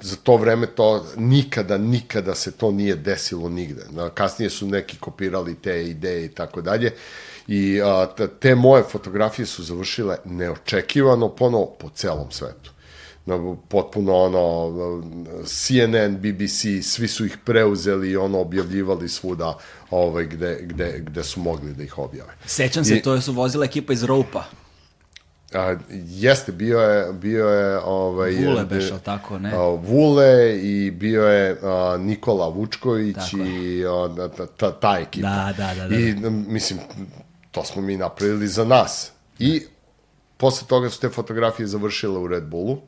za to vreme to nikada, nikada se to nije desilo nigde. Kasnije su neki kopirali te ideje i tako dalje i a, te moje fotografije su završile neočekivano ponovo po celom svetu. Potpuno ono CNN, BBC, svi su ih preuzeli i ono objavljivali svuda ovaj, gde, gde, gde su mogli da ih objave. Sećam se, I- to su vozila ekipa iz Ropa. A, jeste, bio je, bio je ovaj, Vule beš, ali tako, ne? a, Vule i bio je a, Nikola Vučković Tako i a, ta, ta, ta ekipa. Da, da, da, da. I m, mislim, to smo mi napravili za nas. I posle toga su te fotografije završile u Red Bullu.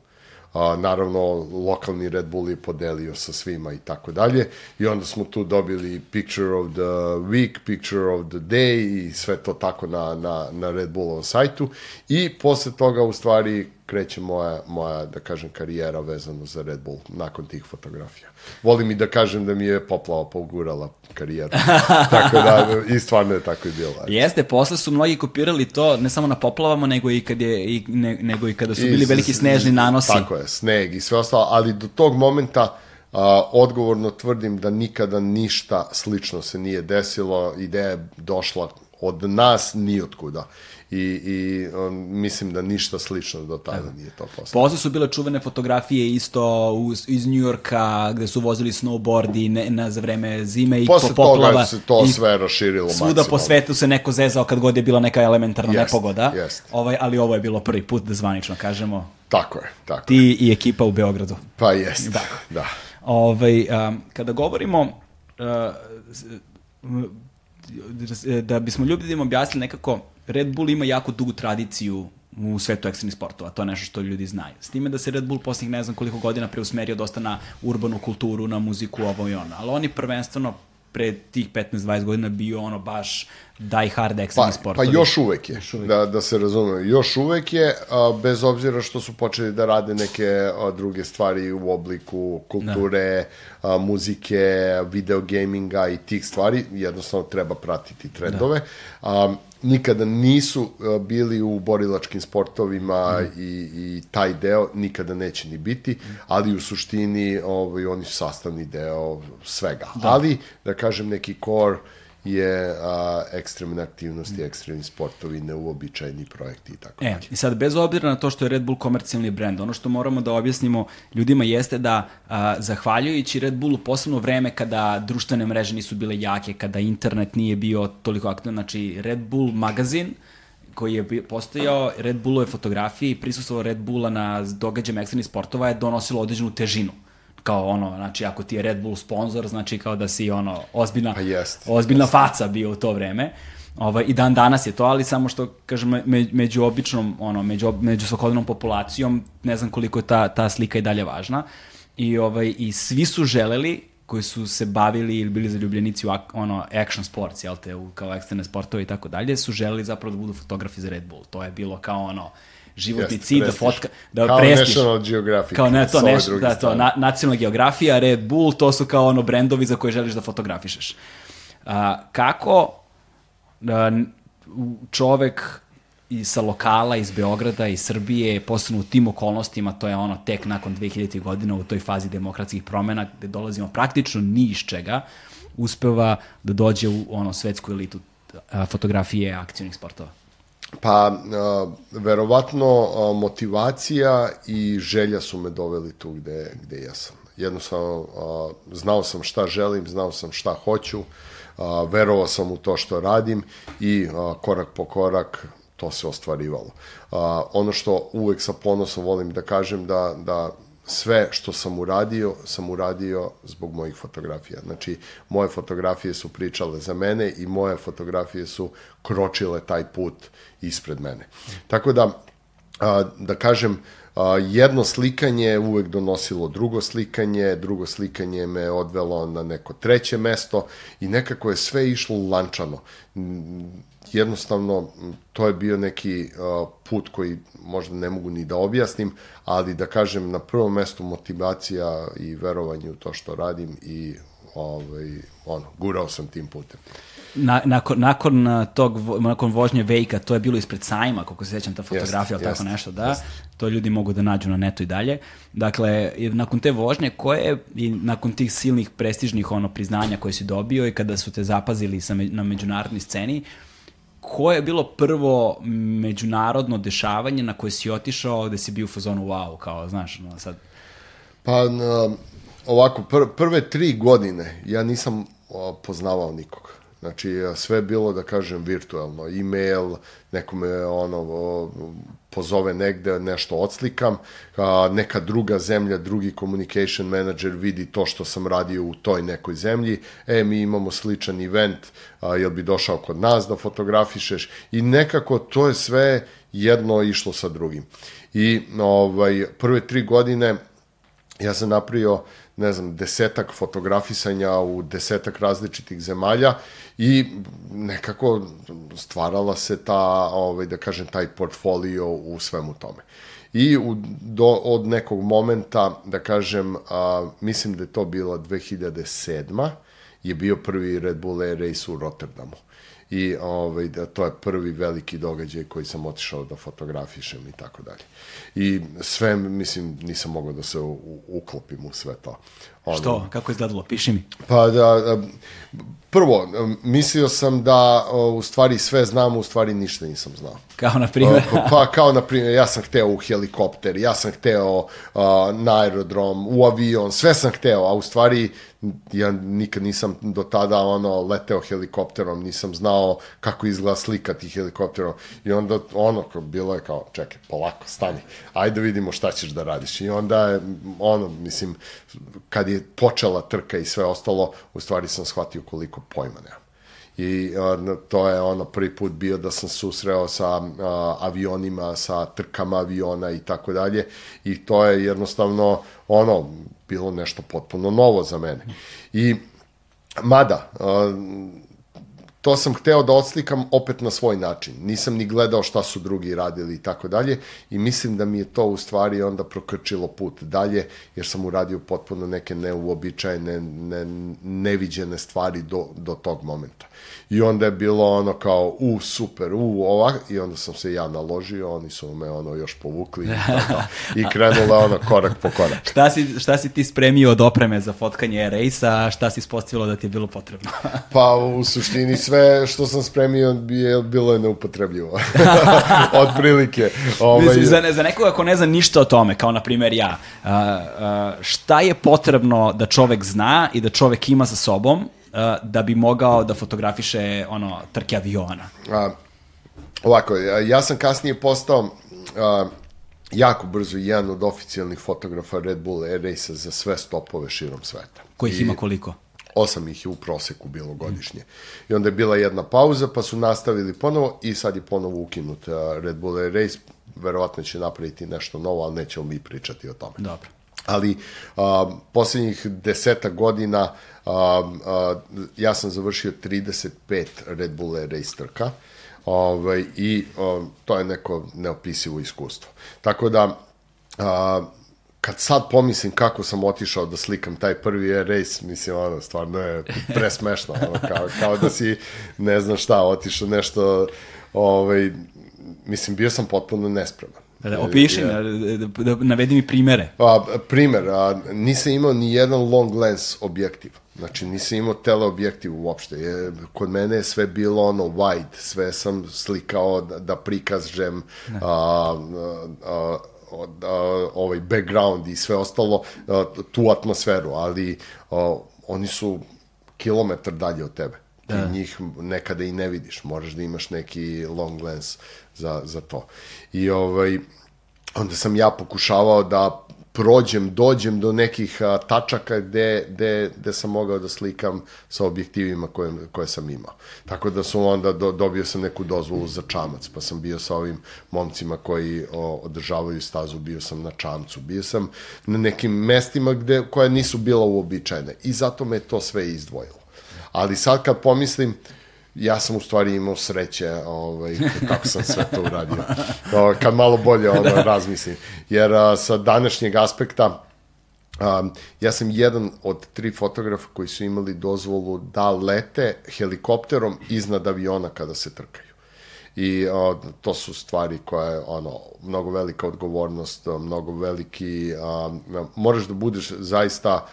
A, naravno, lokalni Red Bull je podelio sa svima i tako dalje. I onda smo tu dobili Picture of the Week, Picture of the Day i sve to tako na, na, na Red Bullovom sajtu. I posle toga, u stvari, kreće moja, moja, da kažem, karijera vezano za Red Bull nakon tih fotografija. Volim i da kažem da mi je poplava pogurala karijeru. tako da, i stvarno je tako i bilo. Jeste, posle su mnogi kopirali to, ne samo na poplavama, nego i, kad je, i, ne, nego i kada su I bili veliki snežni nanosi. Tako je, sneg i sve ostalo, ali do tog momenta a, odgovorno tvrdim da nikada ništa slično se nije desilo, ideja je došla od nas nijotkuda. I, i um, mislim da ništa slično do tada nije to postalo. Posle su bile čuvene fotografije isto uz, iz Njujorka, gde su vozili snowboard i ne, na, za vreme zime i Posle po poplava. toga se to sve raširilo Svuda po maksimalno. svetu se neko zezao kad god je bila neka elementarna Jest, nepogoda. jest. Ovaj, ali ovo je bilo prvi put da zvanično kažemo. Tako je, tako je. Ti i ekipa u Beogradu. Pa jest, Da. da. Ovaj, um, kada govorimo uh, da bismo ljudima objasnili nekako, Red Bull ima jako dugu tradiciju u svetu ekstremnih sportova, to je nešto što ljudi znaju. S time da se Red Bull posljednjih ne znam koliko godina preusmerio dosta na urbanu kulturu, na muziku, ovo i ono. Ali oni prvenstveno pre tih 15-20 godina bio ono baš die hard ekstremni pa, sportovi. Pa još uvek je, još uvek. Da, da se razume. Još uvek je, a, bez obzira što su počeli da rade neke a, druge stvari u obliku kulture, da. a, muzike, video gaminga i tih stvari, jednostavno treba pratiti trendove. Da. A, nikada nisu bili u borilačkim sportovima mm. i, i taj deo nikada neće ni biti, ali u suštini ovaj, oni su sastavni deo svega. Da. Ali, da kažem, neki core je a, ekstremne aktivnosti, mm. ekstremni sportovi, neuobičajni projekti i tako e, I sad, bez obzira na to što je Red Bull komercijalni brend, ono što moramo da objasnimo ljudima jeste da, a, zahvaljujući Red Bullu, posebno vreme kada društvene mreže nisu bile jake, kada internet nije bio toliko aktivan, znači Red Bull magazin, koji je postojao, Red Bullove fotografije i prisustvo Red Bulla na događajima ekstremnih sportova je donosilo određenu težinu kao ono, znači ako ti je Red Bull sponsor, znači kao da si ono ozbiljna, pa jest, ozbiljna jest. faca bio u to vreme. Ovaj, I dan danas je to, ali samo što, kažem, me, među običnom, ono, među, među svakodnevnom populacijom, ne znam koliko je ta, ta slika i dalje važna. I, ovaj, I svi su želeli, koji su se bavili ili bili zaljubljenici u ono, action sports, jel te, u, kao ekstremne sportove i tako dalje, su želeli zapravo da budu fotografi za Red Bull. To je bilo kao ono, životni Jest, cilj, da fotka, da kao prestiž. National Geographic. Kao ne, to, neš, da, to, na, nacionalna geografija, Red Bull, to su kao ono brendovi za koje želiš da fotografišeš. A, kako a, čovek i sa lokala iz Beograda i Srbije, posebno u tim okolnostima, to je ono tek nakon 2000 godina u toj fazi demokratskih promena, gde dolazimo praktično ni iz čega, uspeva da dođe u ono svetsku elitu fotografije akcijnih sportova. Pa, a, verovatno a, motivacija i želja su me doveli tu gde, gde jesam. Jednostavno, a, znao sam šta želim, znao sam šta hoću, verovao sam u to što radim i korak po korak to se ostvarivalo. Ono što uvek sa ponosom volim da kažem da, da sve što sam uradio, sam uradio zbog mojih fotografija. Znači, moje fotografije su pričale za mene i moje fotografije su kročile taj put ispred mene. Tako da, a, da kažem, a, jedno slikanje je uvek donosilo drugo slikanje, drugo slikanje me odvelo na neko treće mesto i nekako je sve išlo lančano jednostavno to je bio neki uh, put koji možda ne mogu ni da objasnim, ali da kažem na prvom mestu motivacija i verovanje u to što radim i ovaj, ono, gurao sam tim putem. Na, nakon, nakon tog, nakon vožnje Vejka, to je bilo ispred sajma, kako se sećam ta fotografija, jest, tako nešto, da, jest. to ljudi mogu da nađu na netu i dalje. Dakle, nakon te vožnje, koje, i nakon tih silnih prestižnih ono, priznanja koje si dobio i kada su te zapazili sa, na međunarodnoj sceni, uh, koje je bilo prvo međunarodno dešavanje na koje si otišao gde si bio u fazonu wow, kao, znaš, no, sad... Pa, na, ovako, pr prve tri godine ja nisam o, poznavao nikog. Znači, sve je bilo, da kažem, virtualno. E-mail, nekome ono, pozove negde, nešto odslikam, a, neka druga zemlja, drugi communication manager vidi to što sam radio u toj nekoj zemlji, e, mi imamo sličan event, a, jel bi došao kod nas da fotografišeš i nekako to je sve jedno išlo sa drugim. I ovaj, prve tri godine ja sam napravio ne znam, desetak fotografisanja u desetak različitih zemalja i nekako stvarala se ta, ovaj, da kažem, taj portfolio u svemu tome. I u, do, od nekog momenta, da kažem, a, mislim da je to bila 2007 je bio prvi Red Bull Air Race u Rotterdamu i ovaj, da to je prvi veliki događaj koji sam otišao da fotografišem i tako dalje. I sve, mislim, nisam mogao da se u, uklopim u sve to. Ono, Što? Kako je izgledalo? Piši mi. Pa da, prvo, mislio sam da u stvari sve znam, u stvari ništa nisam znao. Kao na primjer? pa, pa kao na primjer, ja sam hteo u helikopter, ja sam hteo uh, na aerodrom, u avion, sve sam hteo, a u stvari ja nikad nisam do tada ono leteo helikopterom, nisam znao kako izgleda slika tih helikopterom i onda ono bilo je kao čekaj, polako, stani, ajde vidimo šta ćeš da radiš. I onda je ono, mislim, kad je počela trka i sve ostalo, u stvari sam shvatio koliko pojma nema. I a, to je ono prvi put bio da sam susreo sa a, avionima, sa trkama aviona i tako dalje. I to je jednostavno ono bilo nešto potpuno novo za mene. I mada, to sam hteo da odslikam opet na svoj način. Nisam ni gledao šta su drugi radili i tako dalje i mislim da mi je to u stvari onda prokrčilo put dalje jer sam uradio potpuno neke neuobičajene, ne, neviđene stvari do, do tog momenta. I onda je bilo ono kao, u, super, u, ova, i onda sam se ja naložio, oni su me ono još povukli i, tako, i krenula ono korak po korak. šta, si, šta si ti spremio od opreme za fotkanje rejsa, a šta si ispostavilo da ti je bilo potrebno? pa u suštini sve što sam spremio je, bilo je neupotrebljivo. od prilike. Ovaj... Mislim, za, za nekoga ko ne zna ništa o tome, kao na primjer ja, uh, uh, šta je potrebno da čovek zna i da čovek ima sa sobom da bi mogao da fotografiše ono trke aviona? A, ovako, ja sam kasnije postao a, jako brzo jedan od oficijalnih fotografa Red Bull Air Race za sve stopove širom sveta. Kojih I, ima koliko? Osam ih je u proseku bilo godišnje. I onda je bila jedna pauza, pa su nastavili ponovo i sad je ponovo ukinut Red Bull Air Race. Verovatno će napraviti nešto novo, ali nećemo mi pričati o tome. Dobro. Ali a, posljednjih deseta godina a, a, ja sam završio 35 Red Bull Race trka ovaj, i a, to je neko neopisivo iskustvo. Tako da, a, kad sad pomislim kako sam otišao da slikam taj prvi race, mislim, ono, stvarno je presmešno, ono, kao, kao da si, ne znam šta, otišao nešto, ovaj, mislim, bio sam potpuno nespreman. Da, da, opiši, ja. da, da, navedi mi primere. Pa, primer, a, nisam imao ni jedan long lens objektiv. Znači, nisam imao teleobjektiv uopšte. Je, kod mene je sve bilo ono wide, sve sam slikao da, da prikažem a, a, a, a, ovaj background i sve ostalo, a, tu atmosferu, ali a, oni su kilometar dalje od tebe. Ti da. njih nekada i ne vidiš, moraš da imaš neki long lens za, za to. I ovaj, onda sam ja pokušavao da prođem, dođem do nekih a, tačaka gde, gde, gde sam mogao da slikam sa objektivima koje, koje sam imao. Tako da su onda do, dobio sam neku dozvolu za čamac, pa sam bio sa ovim momcima koji o, održavaju stazu, bio sam na čamcu, bio sam na nekim mestima gde, koje nisu bila uobičajene i zato me to sve izdvojilo. Ali sad kad pomislim, ja sam u stvari imao sreće ovaj, kako sam sve to uradio. O, kad malo bolje ono, razmislim. Jer a, sa današnjeg aspekta a, ja sam jedan od tri fotografa koji su imali dozvolu da lete helikopterom iznad aviona kada se trkaju. I a, to su stvari koje ono mnogo velika odgovornost, mnogo veliki a, moraš da budeš zaista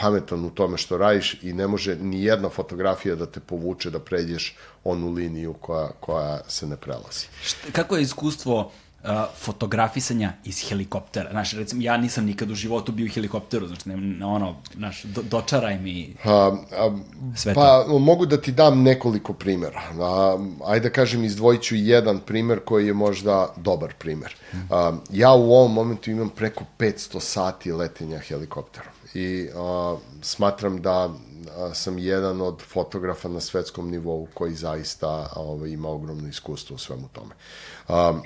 pametan u tome što radiš i ne može ni jedna fotografija da te povuče da pređeš onu liniju koja, koja se ne prelazi. Šta, kako je iskustvo uh, fotografisanja iz helikoptera? Znaš, recimo, ja nisam nikad u životu bio u helikopteru, znači, ne, ono, znaš, do, dočaraj mi a, a, sve Pa, to. mogu da ti dam nekoliko primjera. A, ajde da kažem, izdvojit ću jedan primer koji je možda dobar primer. A, ja u ovom momentu imam preko 500 sati letenja helikopterom i a, smatram da a, sam jedan od fotografa na svetskom nivou koji zaista a, ovaj, ima ogromno iskustvo u svemu tome. A,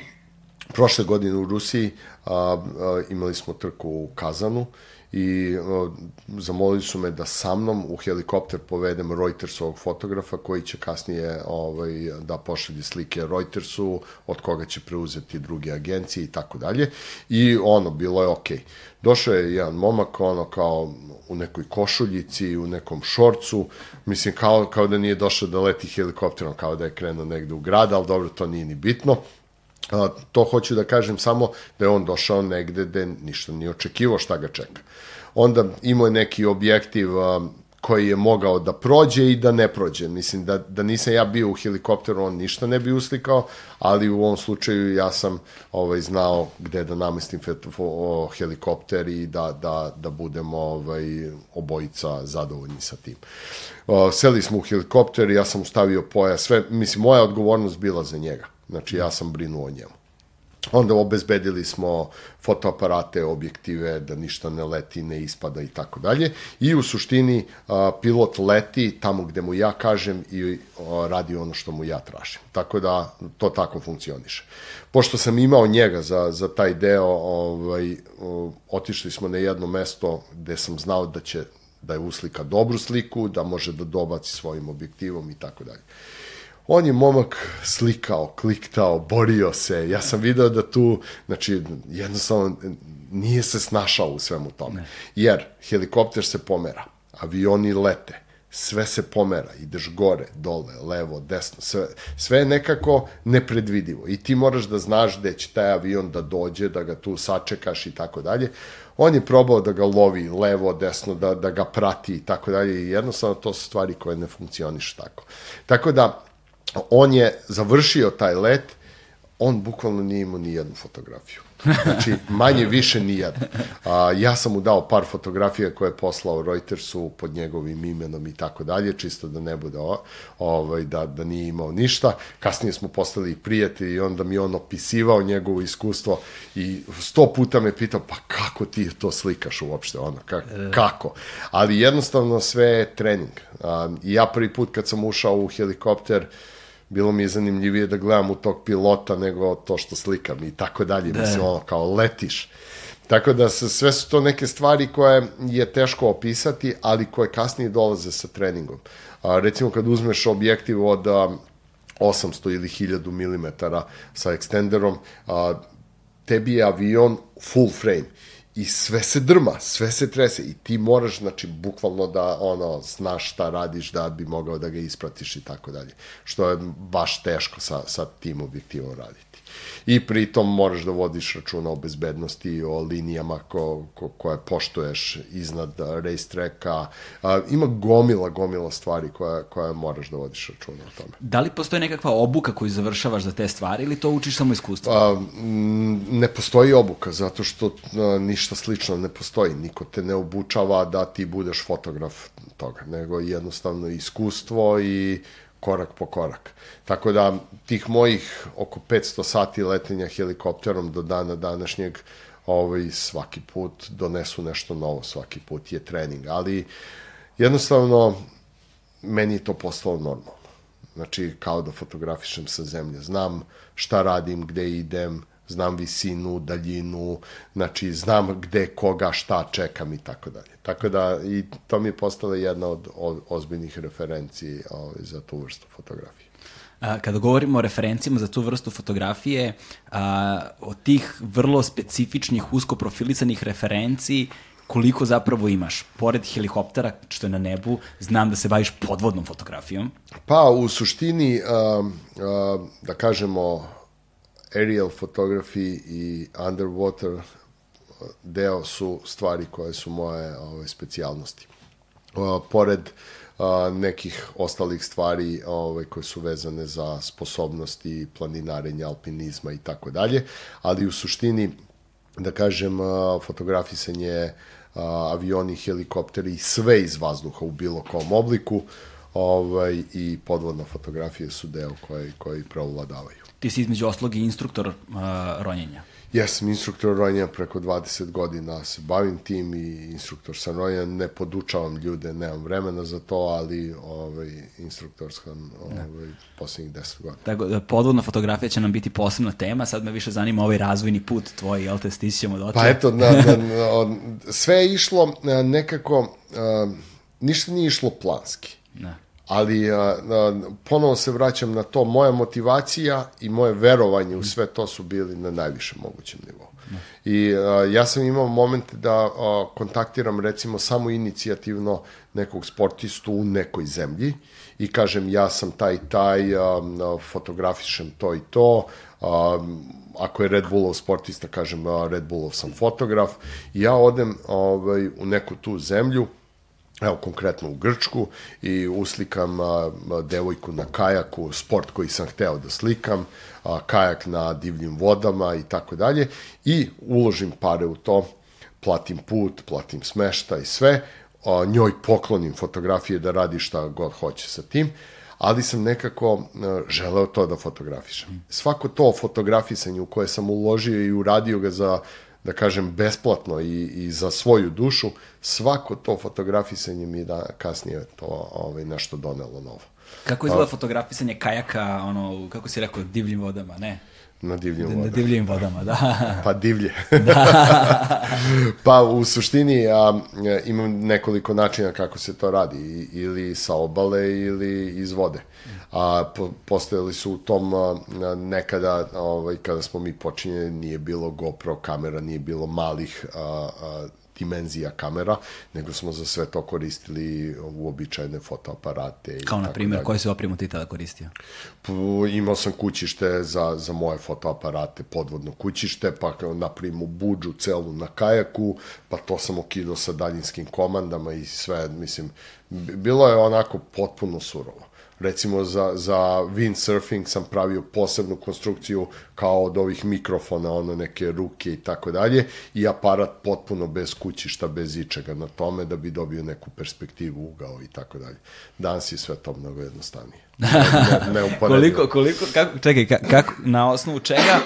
prošle godine u Rusiji a, a, imali smo trku u Kazanu i o, zamolili su me da sa mnom u helikopter povedem Reutersovog fotografa koji će kasnije ovaj, da pošalje slike Reutersu, od koga će preuzeti druge agencije i tako dalje. I ono, bilo je okej. Okay. Došao je jedan momak, ono, kao u nekoj košuljici, u nekom šorcu, mislim, kao, kao da nije došao da leti helikopterom, kao da je krenuo negde u grad, ali dobro, to nije ni bitno. A, to hoću da kažem samo da je on došao negde gde ništa nije očekivo šta ga čeka. Onda imao je neki objektiv koji je mogao da prođe i da ne prođe. Mislim da, da nisam ja bio u helikopteru, on ništa ne bi uslikao, ali u ovom slučaju ja sam ovaj, znao gde da namestim helikopter i da, da, da budemo ovaj, obojica zadovoljni sa tim. O, seli smo u helikopter, ja sam ustavio pojas, sve, mislim, moja odgovornost bila za njega. Znači, ja sam brinuo o njemu. Onda obezbedili smo fotoaparate, objektive, da ništa ne leti, ne ispada i tako dalje. I u suštini a, pilot leti tamo gde mu ja kažem i a, radi ono što mu ja tražim. Tako da to tako funkcioniše. Pošto sam imao njega za, za taj deo, ovaj, otišli smo na jedno mesto gde sam znao da će da je uslika dobru sliku, da može da dobaci svojim objektivom i tako dalje. On je momak slikao, kliktao, borio se. Ja sam video da tu, znači, jednostavno nije se snašao u svemu tome. Ne. Jer helikopter se pomera, avioni lete, sve se pomera, ideš gore, dole, levo, desno, sve, sve je nekako nepredvidivo i ti moraš da znaš gde će taj avion da dođe, da ga tu sačekaš i tako dalje. On je probao da ga lovi levo, desno, da, da ga prati i tako dalje i jednostavno to su stvari koje ne funkcioniš tako. Tako da, on je završio taj let, on bukvalno nije imao ni jednu fotografiju. Znači, manje više nijedan. A, ja sam mu dao par fotografija koje je poslao Reutersu pod njegovim imenom i tako dalje, čisto da ne bude o, ovaj, da, da nije imao ništa. Kasnije smo postali i prijatelji i onda mi on opisivao njegovo iskustvo i sto puta me pitao, pa kako ti to slikaš uopšte, ono, ka, kako? Ali jednostavno sve je trening. A, ja prvi put kad sam ušao u helikopter, bilo mi je zanimljivije da gledam u tog pilota nego to što slikam i tako dalje. Da. Mislim, ono, kao letiš. Tako da se, sve su to neke stvari koje je teško opisati, ali koje kasnije dolaze sa treningom. A, recimo kad uzmeš objektiv od a, 800 ili 1000 mm sa ekstenderom, a, tebi je avion full frame i sve se drma, sve se trese i ti moraš, znači, bukvalno da, ono, znaš šta radiš da bi mogao da ga ispratiš i tako dalje. Što je baš teško sa, sa tim objektivom raditi i pritom moraš da vodiš računa o bezbednosti, o linijama ko, ko, koje poštuješ iznad race tracka. A, ima gomila, gomila stvari koje, koje moraš da vodiš računa o tome. Da li postoji nekakva obuka koju završavaš za te stvari ili to učiš samo iskustvo? A, ne postoji obuka, zato što a, ništa slično ne postoji. Niko te ne obučava da ti budeš fotograf toga, nego jednostavno iskustvo i korak po korak. Tako da tih mojih oko 500 sati letenja helikopterom do dana današnjeg ovaj, svaki put donesu nešto novo, svaki put je trening, ali jednostavno meni je to postalo normalno. Znači, kao da fotografišem sa zemlje. Znam šta radim, gde idem, znam visinu, daljinu, znači znam gde, koga, šta čekam i tako dalje. Tako da i to mi je postala jedna od, ozbiljnih referenciji ovaj, za tu vrstu fotografije. A, kada govorimo o referencijama za tu vrstu fotografije, a, od tih vrlo specifičnih, usko profilisanih referenciji, koliko zapravo imaš? Pored helikoptera, što je na nebu, znam da se baviš podvodnom fotografijom. Pa, u suštini, a, a, da kažemo, aerial photography i underwater deo su stvari koje su moje ove, specijalnosti. Uh, pored uh, nekih ostalih stvari ove, koje su vezane za sposobnosti planinarenja, alpinizma i tako dalje, ali u suštini, da kažem, uh, fotografisanje uh, avioni, helikopteri i sve iz vazduha u bilo kom obliku ovaj, i podvodna fotografija su deo koji, koji preovladavaju. Ti si između oslog i instruktor uh, ronjenja. Jesam instruktor ronjenja preko 20 godina, se bavim tim i instruktor sam ronjenja, ne podučavam ljude, nemam vremena za to, ali ovaj, instruktor sam ovaj, poslednjih 10 godina. Tako da podvodna fotografija će nam biti posebna tema, sad me više zanima ovaj razvojni put tvoj, jel te stićemo do Pa eto, na, na, na, sve je išlo nekako, uh, ništa nije išlo planski. Ne ali a, a, ponovo se vraćam na to, moja motivacija i moje verovanje u sve to su bili na najvišem mogućem nivou. I a, ja sam imao moment da a, kontaktiram recimo samo inicijativno nekog sportistu u nekoj zemlji i kažem ja sam taj taj, a, a, fotografišem to i to, a, ako je Red Bullov sportista, kažem a, Red Bullov sam fotograf. I ja odem ovaj, u neku tu zemlju, evo konkretno u Grčku i uslikam a, devojku na kajaku, sport koji sam hteo da slikam, a, kajak na divljim vodama i tako dalje i uložim pare u to, platim put, platim smešta i sve, a, njoj poklonim fotografije da radi šta god hoće sa tim, ali sam nekako želeo to da fotografišem. Svako to fotografisanje u koje sam uložio i uradio ga za da kažem, besplatno i, i za svoju dušu, svako to fotografisanje mi da kasnije to ovaj, nešto donelo novo. Kako izgleda fotografisanje kajaka, ono, kako si rekao, divljim vodama, ne? Na divljim vodama. Na divljim vodama, da. pa divlje. da. pa u suštini a, imam nekoliko načina kako se to radi. Ili sa obale ili iz vode. A po, postojali su u tom a, nekada, ovaj, kada smo mi počinjeni, nije bilo GoPro kamera, nije bilo malih a, a, dimenzija kamera, nego smo za sve to koristili uobičajene fotoaparate. Kao na primjer, koje se opremu ti tada koristio? Imao sam kućište za, za moje fotoaparate, podvodno kućište, pa napravimo buđu celu na kajaku, pa to sam okidao sa daljinskim komandama i sve, mislim, bilo je onako potpuno surovo recimo za, za windsurfing sam pravio posebnu konstrukciju kao od ovih mikrofona, ono neke ruke i tako dalje i aparat potpuno bez kućišta, bez ičega na tome da bi dobio neku perspektivu, ugao i tako dalje. Danas je sve to mnogo jednostavnije. Ne, ne, koliko, koliko, kako, čekaj, kako, na osnovu čega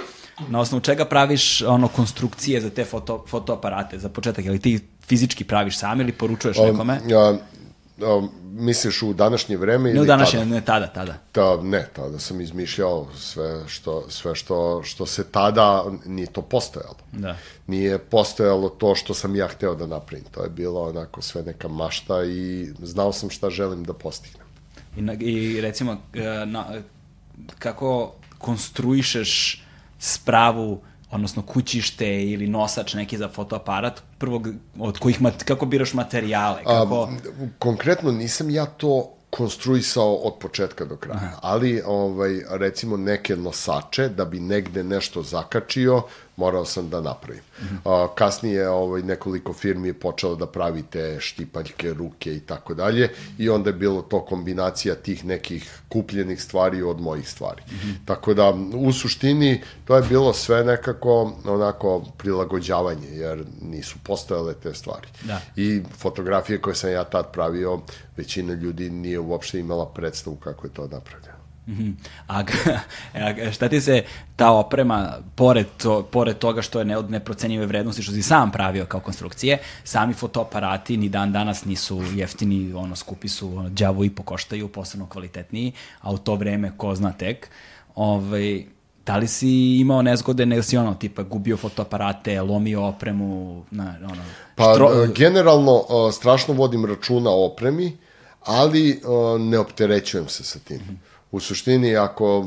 na osnovu čega praviš ono konstrukcije za te foto, fotoaparate za početak, ili ti fizički praviš sam ili poručuješ nekome? Um, um, misliš u današnje vreme ili ne današnje, tada? ne tada, tada. Ta, ne, tada sam izmišljao sve što, sve što, što se tada nije to postojalo. Da. Nije postojalo to što sam ja hteo da napravim. To je bilo onako sve neka mašta i znao sam šta želim da postignem. I, na, i recimo, e, na, kako konstruišeš spravu odnosno kućište ili nosač neki za fotoaparat, prvog, od kojih, mat, kako biraš materijale? Kako... A, konkretno nisam ja to konstruisao od početka do kraja, Aha. ali ovaj, recimo neke nosače, da bi negde nešto zakačio, morao sam da napravim. Mm -hmm. kasnije ovaj, nekoliko firmi je počelo da pravi te štipaljke, ruke i tako dalje i onda je bilo to kombinacija tih nekih kupljenih stvari od mojih stvari. Mm -hmm. Tako da, u suštini, to je bilo sve nekako onako prilagođavanje, jer nisu postojale te stvari. Da. I fotografije koje sam ja tad pravio, većina ljudi nije uopšte imala predstavu kako je to napravljeno. Mm A, a šta ti se ta oprema, pored, to, pored toga što je ne od neprocenjive vrednosti, što si sam pravio kao konstrukcije, sami fotoaparati ni dan danas nisu jeftini, ono, skupi su, ono, džavu i pokoštaju, posebno kvalitetniji, a u to vreme ko zna tek. Ovaj, da li si imao nezgode, ne si ono, tipa gubio fotoaparate, lomio opremu, na, ono... Pa, štro... generalno, strašno vodim računa o opremi, ali ne opterećujem se sa tim. Mm -hmm u suštini ako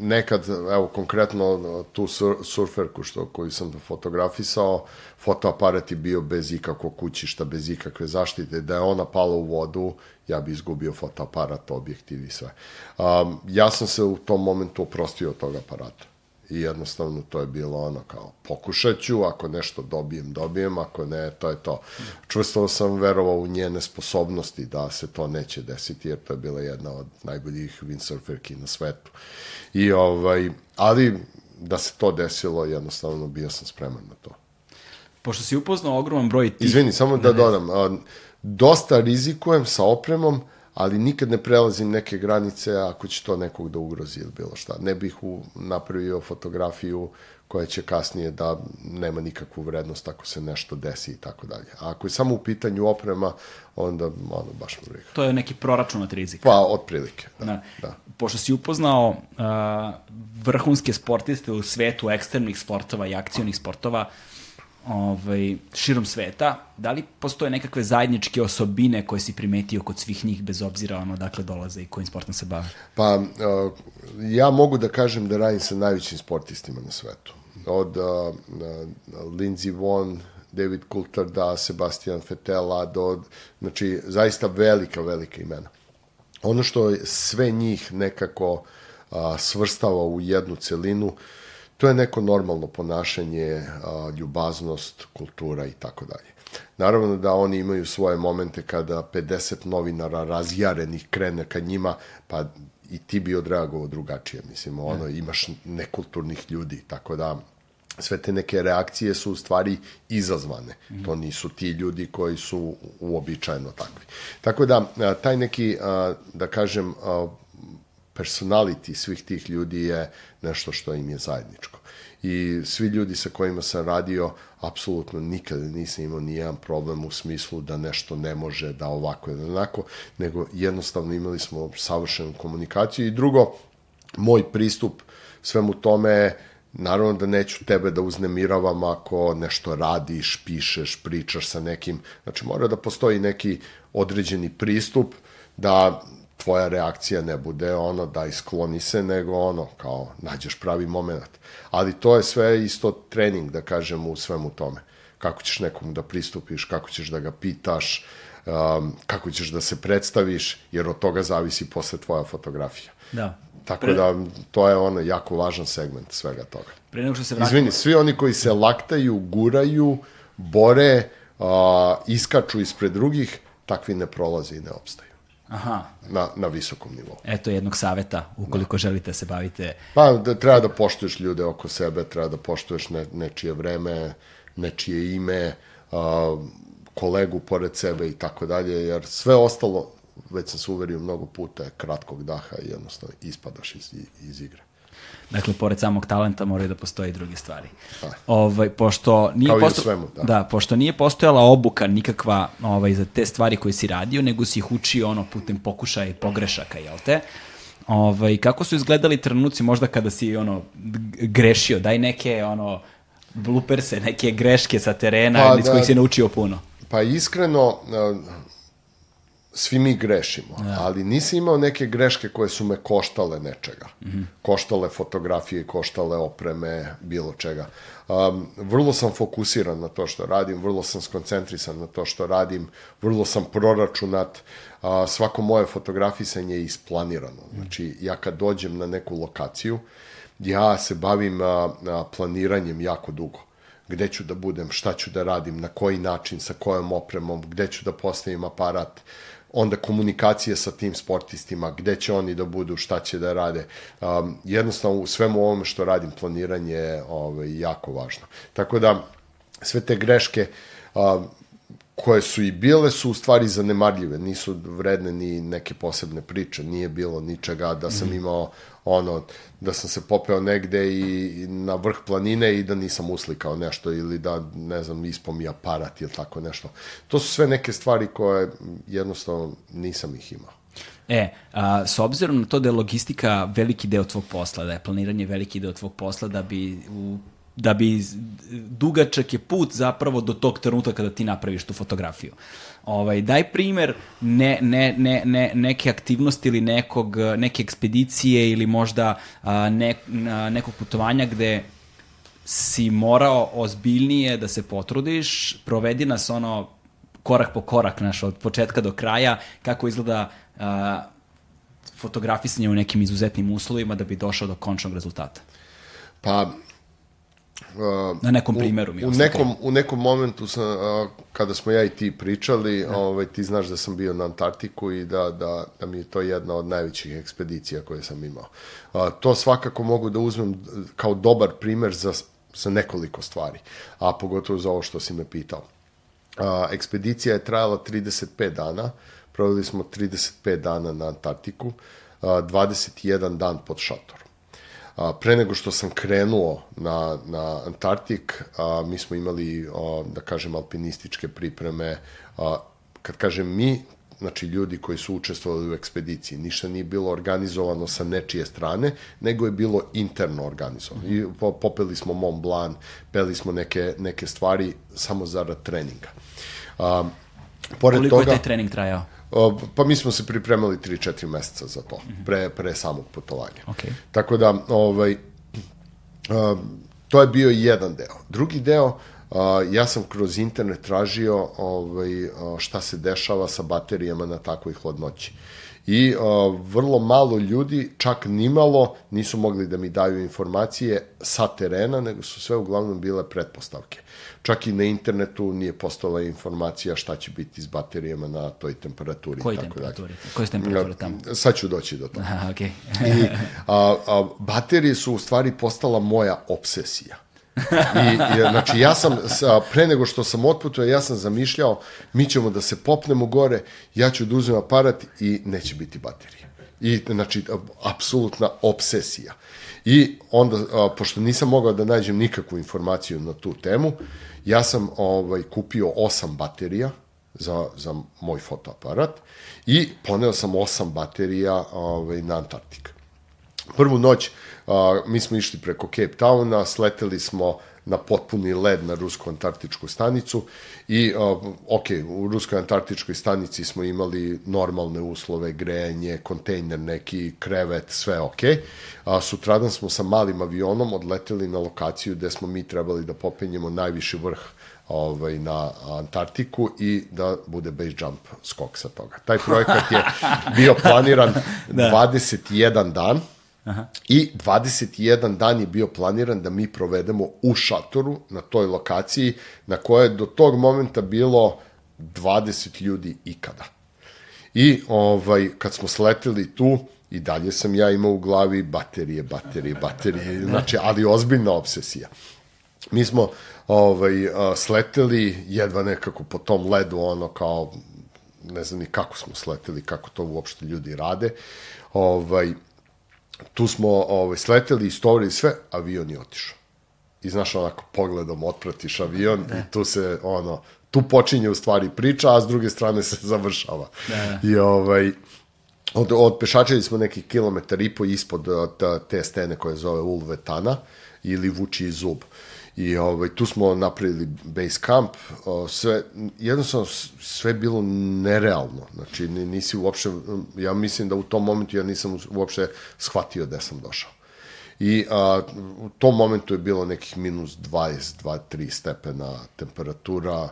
nekad, evo konkretno tu sur, surferku što, koju sam fotografisao, fotoaparat je bio bez ikakvog kućišta, bez ikakve zaštite, da je ona pala u vodu, ja bi izgubio fotoaparat, objektiv i sve. Um, ja sam se u tom momentu oprostio od tog aparata i jednostavno to je bilo ono kao pokušat ću, ako nešto dobijem, dobijem, ako ne, to je to. Čvrsto sam verovao u njene sposobnosti da se to neće desiti, jer to je bila jedna od najboljih windsurferki na svetu. I ovaj, ali da se to desilo, jednostavno bio sam spreman na to. Pošto si upoznao ogroman broj tih... Izvini, samo da dodam, dosta rizikujem sa opremom, ali nikad ne prelazim neke granice ako će to nekog da ugrozi ili bilo šta. Ne bih u, napravio fotografiju koja će kasnije da nema nikakvu vrednost ako se nešto desi i tako dalje. A ako je samo u pitanju oprema, onda ono, baš mu briga. To je neki proračun od rizika. Pa, otprilike, da. da. da. Pošto si upoznao uh, vrhunske sportiste u svetu ekstremnih sportova i akcionih sportova, uh, ovaj, širom sveta, da li postoje nekakve zajedničke osobine koje si primetio kod svih njih, bez obzira ono dakle dolaze i kojim sportom se bave? Pa, uh, ja mogu da kažem da radim sa najvećim sportistima na svetu. Od uh, uh, Lindsey Vonn, David Coulthard, Sebastian Fetela, do, znači, zaista velika, velika imena. Ono što sve njih nekako uh, svrstava u jednu celinu, uh, to je neko normalno ponašanje, ljubaznost, kultura i tako dalje. Naravno da oni imaju svoje momente kada 50 novinara razjarenih krene ka njima, pa i ti bi odreagovao drugačije. Mislim, ono, imaš nekulturnih ljudi, tako da sve te neke reakcije su u stvari izazvane. Mm. To nisu ti ljudi koji su uobičajeno takvi. Tako da, taj neki, da kažem, personality svih tih ljudi je nešto što im je zajedničko. I svi ljudi sa kojima sam radio, apsolutno nikada nisam imao ni jedan problem u smislu da nešto ne može, da ovako ili onako, nego jednostavno imali smo savršenu komunikaciju. I drugo, moj pristup svemu tome Naravno da neću tebe da uznemiravam ako nešto radiš, pišeš, pričaš sa nekim. Znači mora da postoji neki određeni pristup da tvoja reakcija ne bude ono da iskloni se, nego ono kao nađeš pravi moment. Ali to je sve isto trening, da kažem, u svemu tome. Kako ćeš nekomu da pristupiš, kako ćeš da ga pitaš, um, kako ćeš da se predstaviš, jer od toga zavisi posle tvoja fotografija. Da. Tako Pre... da, to je ono jako važan segment svega toga. Pre nego što se vratimo... Izvini, svi oni koji se laktaju, guraju, bore, uh, iskaču ispred drugih, takvi ne prolaze i ne opstaju. Aha. Na, na visokom nivou. Eto jednog saveta, ukoliko da. želite da se bavite... Pa, da, treba da poštuješ ljude oko sebe, treba da poštuješ ne, nečije vreme, nečije ime, uh, kolegu pored sebe i tako dalje, jer sve ostalo, već sam se uverio mnogo puta, kratkog daha i jednostavno ispadaš iz, iz igre. Dakle, pored samog talenta moraju da postoje i druge stvari. Da. Ovaj, pošto nije Kao posto... i u svemu, da. da. pošto nije postojala obuka nikakva ovaj, za te stvari koje si radio, nego si ih učio ono putem pokušaja i pogrešaka, jel te? Ovaj, kako su izgledali trenuci možda kada si ono grešio? Daj neke ono bluperse, neke greške sa terena pa, iz da, kojih si naučio puno. Pa iskreno, svi mi grešimo, ja. ali nisam imao neke greške koje su me koštale nečega. Mm -hmm. Koštale fotografije, koštale opreme, bilo čega. Um, vrlo sam fokusiran na to što radim, vrlo sam skoncentrisan na to što radim, vrlo sam proračunat, uh, svako moje fotografisanje je isplanirano. Znači, ja kad dođem na neku lokaciju, ja se bavim uh, planiranjem jako dugo gde ću da budem, šta ću da radim, na koji način, sa kojom opremom, gde ću da postavim aparat, onda komunikacije sa tim sportistima, gde će oni da budu, šta će da rade. Um, jednostavno, u svemu ovome što radim, planiranje je ovaj, jako važno. Tako da, sve te greške um, koje su i bile su u stvari zanemarljive, nisu vredne ni neke posebne priče, nije bilo ničega da sam mhm. imao ono, da sam se popeo negde i, na vrh planine i da nisam uslikao nešto ili da, ne znam, ispom i aparat ili tako nešto. To su sve neke stvari koje jednostavno nisam ih imao. E, a, s obzirom na to da je logistika veliki deo tvog posla, da je planiranje veliki deo tvog posla, da bi u da bi dugačak je put zapravo do tog trenutka kada ti napraviš tu fotografiju. Ovaj, daj primer ne, ne, ne, ne, neke aktivnosti ili nekog, neke ekspedicije ili možda a, ne, a, nekog putovanja gde si morao ozbiljnije da se potrudiš, provedi nas ono korak po korak, naš, od početka do kraja, kako izgleda a, fotografisanje u nekim izuzetnim uslovima da bi došao do končnog rezultata. Pa, na nekom primjeru mi u, u nekom, u nekom momentu sam, uh, kada smo ja i ti pričali, da. ovaj, ti znaš da sam bio na Antarktiku i da, da, da mi je to jedna od najvećih ekspedicija koje sam imao. Uh, to svakako mogu da uzmem kao dobar primer za, za nekoliko stvari, a pogotovo za ovo što si me pitao. Uh, ekspedicija je trajala 35 dana, proveli smo 35 dana na Antarktiku, uh, 21 dan pod šatorom. A, pre nego što sam krenuo na, na Antarktik, a, mi smo imali, a, da kažem, alpinističke pripreme. A, kad kažem mi, znači ljudi koji su učestvovali u ekspediciji. Ništa nije bilo organizovano sa nečije strane, nego je bilo interno organizovano. I popeli smo Mont Blanc, peli smo neke, neke stvari samo zarad treninga. A, pored Koliko toga, je taj trening trajao? Pa mi smo se pripremali 3-4 meseca za to, pre, pre samog putovanja. Okay. Tako da, ovaj, to je bio jedan deo. Drugi deo, ja sam kroz internet tražio ovaj, šta se dešava sa baterijama na takvoj hladnoći i vrlo malo ljudi, čak nimalo, nisu mogli da mi daju informacije sa terena, nego su sve uglavnom bile pretpostavke. Čak i na internetu nije postala informacija šta će biti s baterijama na toj temperaturi. Koji temperaturi? Koje su temperature tamo? Sad ću doći do toga. Aha, okay. I, a, a, baterije su u stvari postala moja obsesija. I, i, znači, ja sam, sa, pre nego što sam otputao, ja sam zamišljao, mi ćemo da se popnemo gore, ja ću da uzmem aparat i neće biti baterije. I, znači, apsolutna obsesija. I onda, a, pošto nisam mogao da nađem nikakvu informaciju na tu temu, ja sam ovaj, kupio osam baterija za, za moj fotoaparat i poneo sam osam baterija ovaj, na Antarktik. Prvu noć a, mi smo išli preko Cape Towna, sleteli smo na potpuni led na rusku antarktičku stanicu i ok, u ruskoj antarktičkoj stanici smo imali normalne uslove, grejanje, kontejner neki, krevet, sve ok. A sutradan smo sa malim avionom odleteli na lokaciju gde smo mi trebali da popenjemo najviši vrh ovaj, na Antarktiku i da bude base jump skok sa toga. Taj projekat je bio planiran da. 21 dan, Aha. I 21 dan je bio planiran da mi provedemo u šatoru na toj lokaciji na kojoj je do tog momenta bilo 20 ljudi ikada. I ovaj, kad smo sleteli tu, i dalje sam ja imao u glavi baterije, baterije, baterije, znači, ali ozbiljna obsesija. Mi smo ovaj, sleteli jedva nekako po tom ledu, ono kao, ne znam ni kako smo sleteli, kako to uopšte ljudi rade, ovaj, tu smo ovaj, sleteli, istorili sve, avion je otišao. I znaš, onako, pogledom otpratiš avion da. i tu se, ono, tu počinje u stvari priča, a s druge strane se završava. Da. I ovaj, od, od pešačili smo neki kilometar i po ispod te stene koje zove Ulvetana ili Vuči zub. I ovaj, tu smo napravili base camp, sve, jednostavno sve bilo nerealno, znači nisi uopšte, ja mislim da u tom momentu ja nisam uopšte shvatio gde sam došao. I a, u tom momentu je bilo nekih minus 20, 2, 3 stepena temperatura,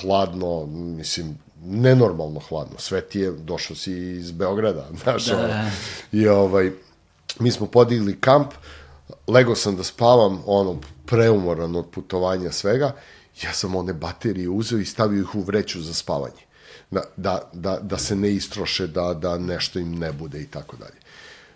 hladno, mislim, nenormalno hladno. Sve ti je, došao si iz Beograda, znaš, da. Ovaj, i ovaj, mi smo podigli kamp, lego sam da spavam, ono, preumoran od putovanja svega, ja sam one baterije uzeo i stavio ih u vreću za spavanje. Da, da, da, da se ne istroše, da, da nešto im ne bude i tako dalje.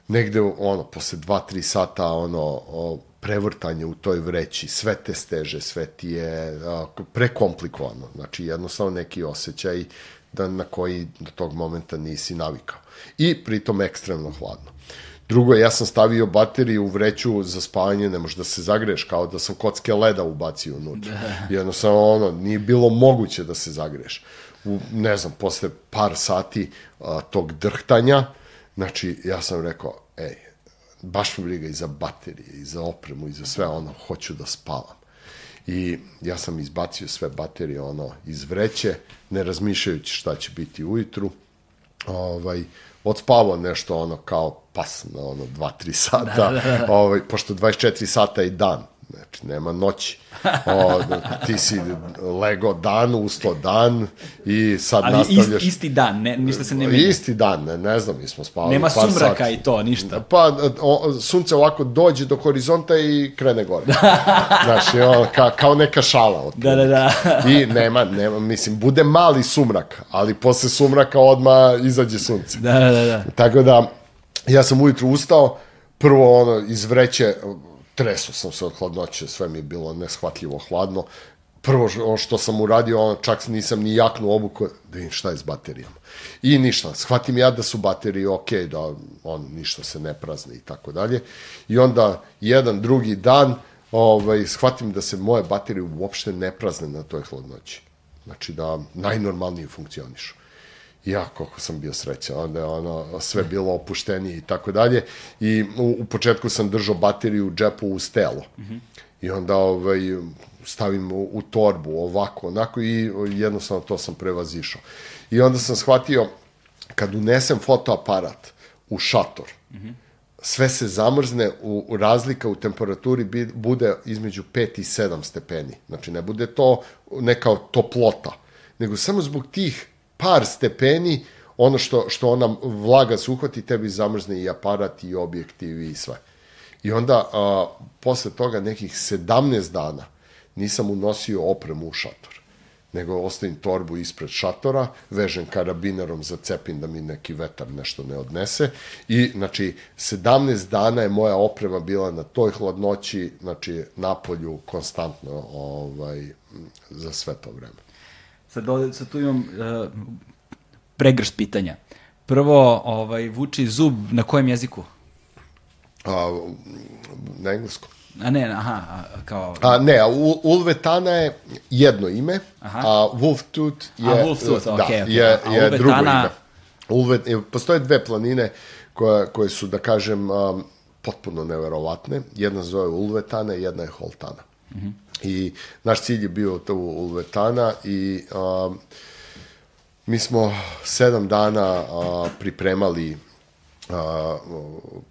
Negde, ono, posle dva, tri sata, ono, o, prevrtanje u toj vreći, sve te steže, sve ti je a, prekomplikovano. Znači, jednostavno neki osjećaj da, na koji do tog momenta nisi navikao. I pritom ekstremno hladno. Drugo, ja sam stavio bateriju u vreću za spavanje, ne može da se zagreš, kao da sam kocke leda ubacio unutra. Da. Jednostavno, ono, nije bilo moguće da se zagreš. U, ne znam, posle par sati a, tog drhtanja, znači, ja sam rekao, ej, baš mi briga i za baterije, i za opremu, i za sve ono, hoću da spavam. I ja sam izbacio sve baterije, ono, iz vreće, ne razmišljajući šta će biti ujutru. Ovaj, odspavao nešto ono kao pas na ono 2-3 sata, da, da, da. Ovaj, pošto 24 sata i dan, znači nema noći. O, ti si lego dan, usto dan i sad Ali nastavljaš... Ali isti dan, ne, ništa se ne menja. Isti dan, ne, ne znam, mi smo spavali Nema par sumraka sati. i to, ništa. Pa, o, sunce ovako dođe do horizonta i krene gore. znači, o, ka, kao neka šala. Od da, da, da. I nema, nema, mislim, bude mali sumrak, ali posle sumraka odma izađe sunce. Da, da, da. Tako da, ja sam ujutru ustao, prvo ono, iz vreće, treso sam se od hladnoće, sve mi je bilo neshvatljivo hladno. Prvo što sam uradio, čak nisam ni jaknu obuku, da vidim šta je s baterijama. I ništa, shvatim ja da su baterije ok, da on ništa se ne prazni i tako dalje. I onda jedan, drugi dan, ovaj, shvatim da se moje baterije uopšte ne prazne na toj hladnoći. Znači da najnormalnije funkcionišu ja koliko sam bio srećan, onda je ono sve bilo opuštenije i tako dalje i u, u početku sam držao bateriju u džepu u stelo mm -hmm. i onda ovaj, stavim u, u torbu ovako, onako i jednostavno to sam prevazišao. I onda sam shvatio kad unesem fotoaparat u šator, mm -hmm. sve se zamrzne, u, u razlika u temperaturi bi, bude između 5 i 7 stepeni. Znači ne bude to neka toplota, nego samo zbog tih par stepeni, ono što, što ona vlaga se uhvati, tebi zamrzne i aparat i objektiv i sve. I onda, a, posle toga nekih 17 dana, nisam unosio opremu u šator nego ostavim torbu ispred šatora, vežem karabinerom za cepin da mi neki vetar nešto ne odnese i znači 17 dana je moja oprema bila na toj hladnoći, znači na polju konstantno ovaj, za sve to vreme. Sad, ovde, sad tu imam uh, pregršt pitanja. Prvo, ovaj, vuči zub na kojem jeziku? A, na engleskom. A ne, aha, a, kao... A, ne, a Ulvetana je jedno ime, aha. a Wolf Tooth je... A Wolf Tooth, da, okay, okay. je, je drugo ime. Ulvet, postoje dve planine koje, koje su, da kažem, um, potpuno neverovatne. Jedna zove Ulvetana, jedna je Holtana. Mm -hmm. I naš cilj je bio to Ulvetana i um, mi smo sedam dana uh, pripremali a,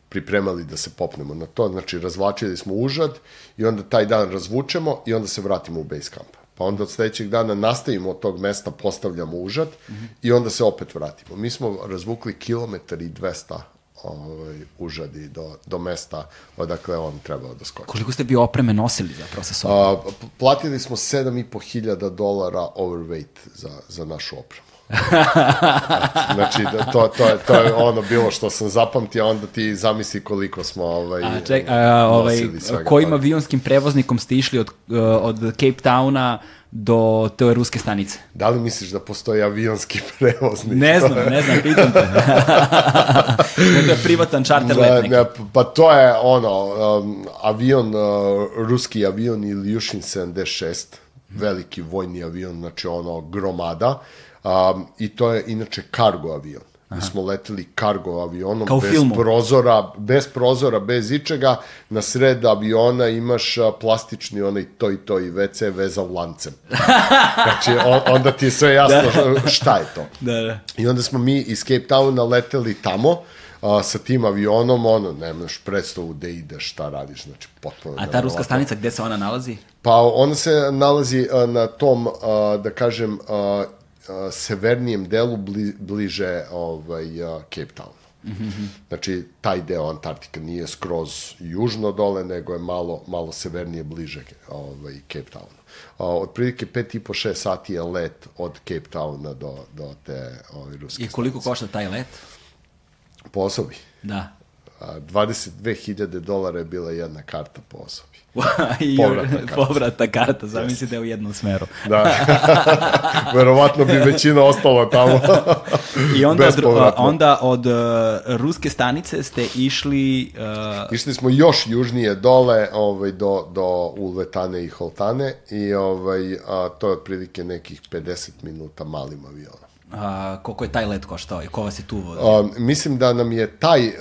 pripremali da se popnemo na to, znači razvlačili smo užad i onda taj dan razvučemo i onda se vratimo u base camp. Pa onda od sledećeg dana nastavimo od tog mesta, postavljamo užad mm -hmm. i onda se opet vratimo. Mi smo razvukli kilometar i 200 ovaj, užadi do, do mesta odakle on trebao da skoči. Koliko ste bi opreme nosili zapravo sa sobom? platili smo 7.500 dolara overweight za, za našu opremu. znači, da, to, to, je, to je ono bilo što sam zapamtio, onda ti zamisli koliko smo ovaj, a, ček, a, ovaj, kojim toga. avionskim prevoznikom ste išli od, uh, od Cape Towna do te ruske stanice? Da li misliš da postoji avionski prevoznik? Ne znam, ne znam, pitam te. to je privatan čarter let ne, Pa to je ono, um, avion, uh, ruski avion Ilyushin 76, veliki vojni avion, znači ono gromada, Um, I to je inače kargo avion. Aha. Mi smo leteli kargo avionom Kao bez filmu. prozora, bez prozora, bez ičega. Na sred aviona imaš plastični onaj to i to i WC vezan lancem. Znači, on, onda ti je sve jasno da. šta je to. Da, da. I onda smo mi iz Cape Towna leteli tamo a, sa tim avionom, ono, nemaš predstavu gde ideš, šta radiš, znači potpuno... A ta ruska stanica, gde se ona nalazi? Pa ona se nalazi a, na tom, a, da kažem, a, severnijem delu bli, bliže ovaj, Cape Town. Mm -hmm. Znači, taj deo Antarktika nije skroz južno dole, nego je malo, malo severnije bliže ovaj, Cape Townu. Uh, otprilike 5,5-6 sati je let od Cape Towna do, do te ovaj, ruske I koliko stanice. košta taj let? Po osobi? Da. 22.000 dolara je bila jedna karta po osobi. I povratna karta. Povratna karta, zamisli da je u jednom smeru. da. Verovatno bi većina ostala tamo. I onda, onda od uh, ruske stanice ste išli... Uh... Išli smo još južnije dole ovaj, do, do Ulvetane i Holtane i ovaj, a, to je otprilike nekih 50 minuta malim avionom. A, koliko je taj let koštao i ko vas je tu vodio? A, mislim da nam je taj uh,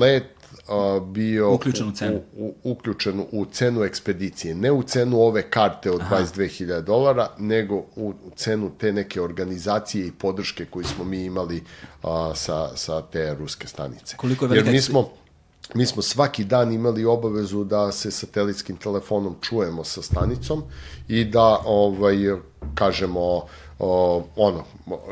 let uh, bio uključen u cenu. U, u, uključen u cenu ekspedicije. Ne u cenu ove karte od 22.000 dolara, nego u, cenu te neke organizacije i podrške koju smo mi imali uh, sa, sa te ruske stanice. Koliko je velika Jer mi smo, mi smo svaki dan imali obavezu da se satelitskim telefonom čujemo sa stanicom i da ovaj kažemo uh, ono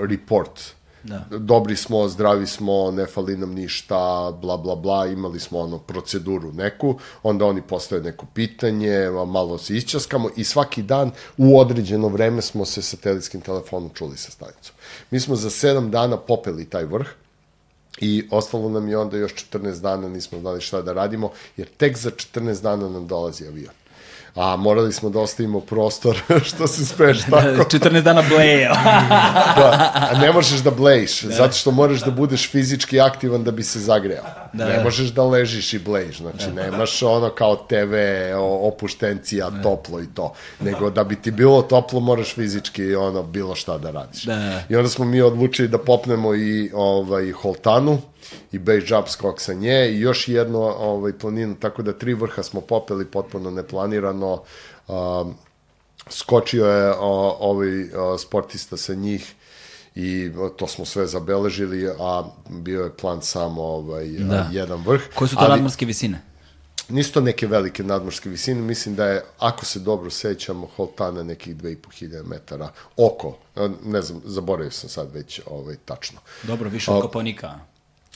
report Da. Dobri smo, zdravi smo, ne fali nam ništa, bla, bla, bla, imali smo ono proceduru neku, onda oni postave neko pitanje, malo se isčaskamo i svaki dan u određeno vreme smo se satelitskim telefonom čuli sa stanicom. Mi smo za sedam dana popeli taj vrh, I ostalo nam je onda još 14 dana, nismo znali šta da radimo, jer tek za 14 dana nam dolazi avion a morali smo da ostavimo prostor što se speš tako. 14 dana bleje. da, a ne možeš da blejiš, da. zato što moraš da budeš fizički aktivan da bi se zagrejao. Da, ne da. možeš da ležiš i blejiš, znači da. nemaš ono kao TV, opuštencija, da. toplo i to, nego da bi ti bilo toplo moraš fizički ono bilo šta da radiš. Da. I onda smo mi odlučili da popnemo i ovaj, Holtanu, i base jump skok sa nje i još jednu ovaj, planinu, tako da tri vrha smo popeli potpuno neplanirano. Um, skočio je o, ovaj o, sportista sa njih i to smo sve zabeležili, a bio je plan samo ovaj, da. jedan vrh. Koje su to ali, nadmorske visine? Nisu to neke velike nadmorske visine, mislim da je, ako se dobro sećamo, Holtana nekih 2500 metara oko, ne znam, zaboravio sam sad već ovaj, tačno. Dobro, više od Kopaonika.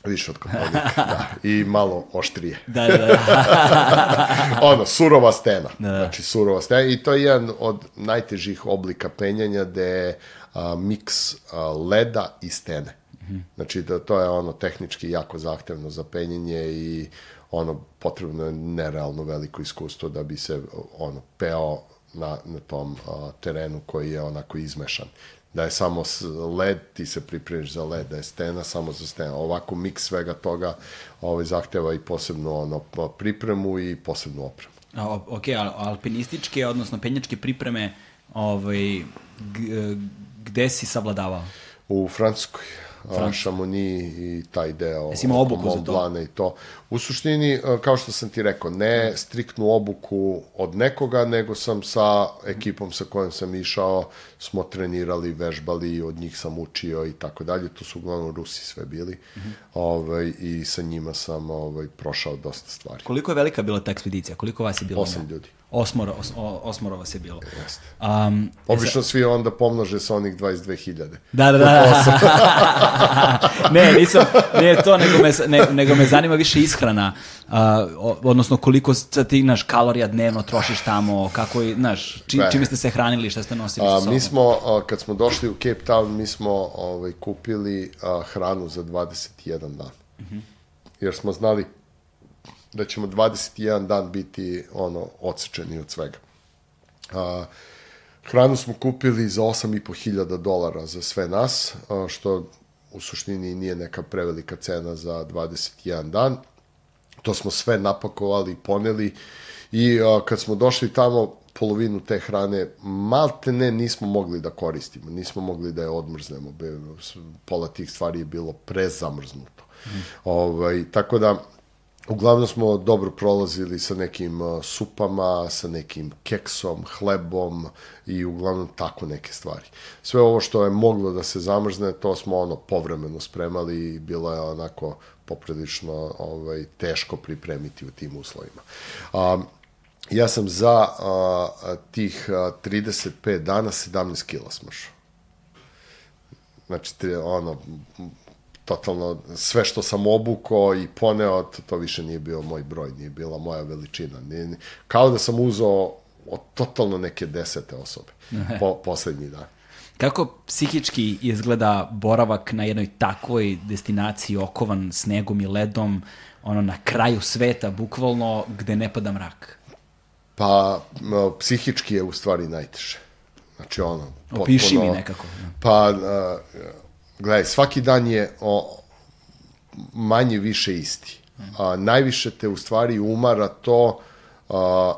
Više od Kopaonika, da. I malo oštrije. da, da, da. ono, surova stena. Da, da. Znači, surova stena. I to je jedan od najtežih oblika penjanja gde je a, miks a, leda i stene. Mm -hmm. Znači, da, to je ono tehnički jako zahtevno za penjanje i ono, potrebno je nerealno veliko iskustvo da bi se ono, peo na, na tom a, terenu koji je onako izmešan da je samo led, ti se pripremiš za led, da je stena samo za stena. Ovako miks svega toga ovaj, zahteva i posebno ono, pripremu i posebnu opremu. A, ok, alpinističke, odnosno penjačke pripreme, ovaj, gde si savladavao? U Francuskoj. A, Šamoni i taj deo. Jesi imao obuku za to? I to. U suštini, kao što sam ti rekao, ne striktnu obuku od nekoga, nego sam sa ekipom sa kojom sam išao, smo trenirali, vežbali, od njih sam učio i tako dalje. Tu su uglavnom Rusi sve bili. Mm -hmm. ovaj, I sa njima sam ovaj, prošao dosta stvari. Koliko je velika bila ta ekspedicija? Koliko vas je bilo? Osam ljudi. Osmora, os, osmora vas je bilo. Jeste. Um, Obično svi onda pomnože sa onih 22.000. Da, da, da. ne, nisam, ne to, nego me, ne, nego me zanima više ishrana. Uh, odnosno koliko ti, naš, kalorija dnevno trošiš tamo, kako, znaš, či, čime ste se hranili, šta ste nosili sa sobom? Mi smo, a, kad smo došli u Cape Town, mi smo ovaj, kupili a, hranu za 21 dan. Uh -huh. Jer smo znali da ćemo 21 dan biti ono odsečeni od svega. A, hranu smo kupili za 8.500 dolara za sve nas, a, što u suštini nije neka prevelika cena za 21 dan. To smo sve napakovali, poneli i a, kad smo došli tamo, polovinu te hrane malte ne nismo mogli da koristimo, nismo mogli da je odmrznemo. Pola tih stvari je bilo prezamrznuto. Mm. Ovaj, tako da Uglavnom smo dobro prolazili sa nekim uh, supama, sa nekim keksom, hlebom i uglavnom tako neke stvari. Sve ovo što je moglo da se zamrzne, to smo ono povremeno spremali i bilo je onako poprilično ovaj, teško pripremiti u tim uslovima. Um, ja sam za uh, tih uh, 35 dana 17 kila smašao. Znači, ono, totalno sve što sam obukao i poneo, to, to više nije bio moj broj, nije bila moja veličina. Nije, kao da sam uzao od totalno neke desete osobe po, poslednji dan. Kako psihički izgleda boravak na jednoj takvoj destinaciji okovan snegom i ledom, ono na kraju sveta, bukvalno, gde ne pada mrak? Pa, psihički je u stvari najteže. Znači, ono... Opiši potpuno, mi nekako. Pa, Gledaj, svaki dan je o, manje više isti. A, najviše te u stvari umara to a,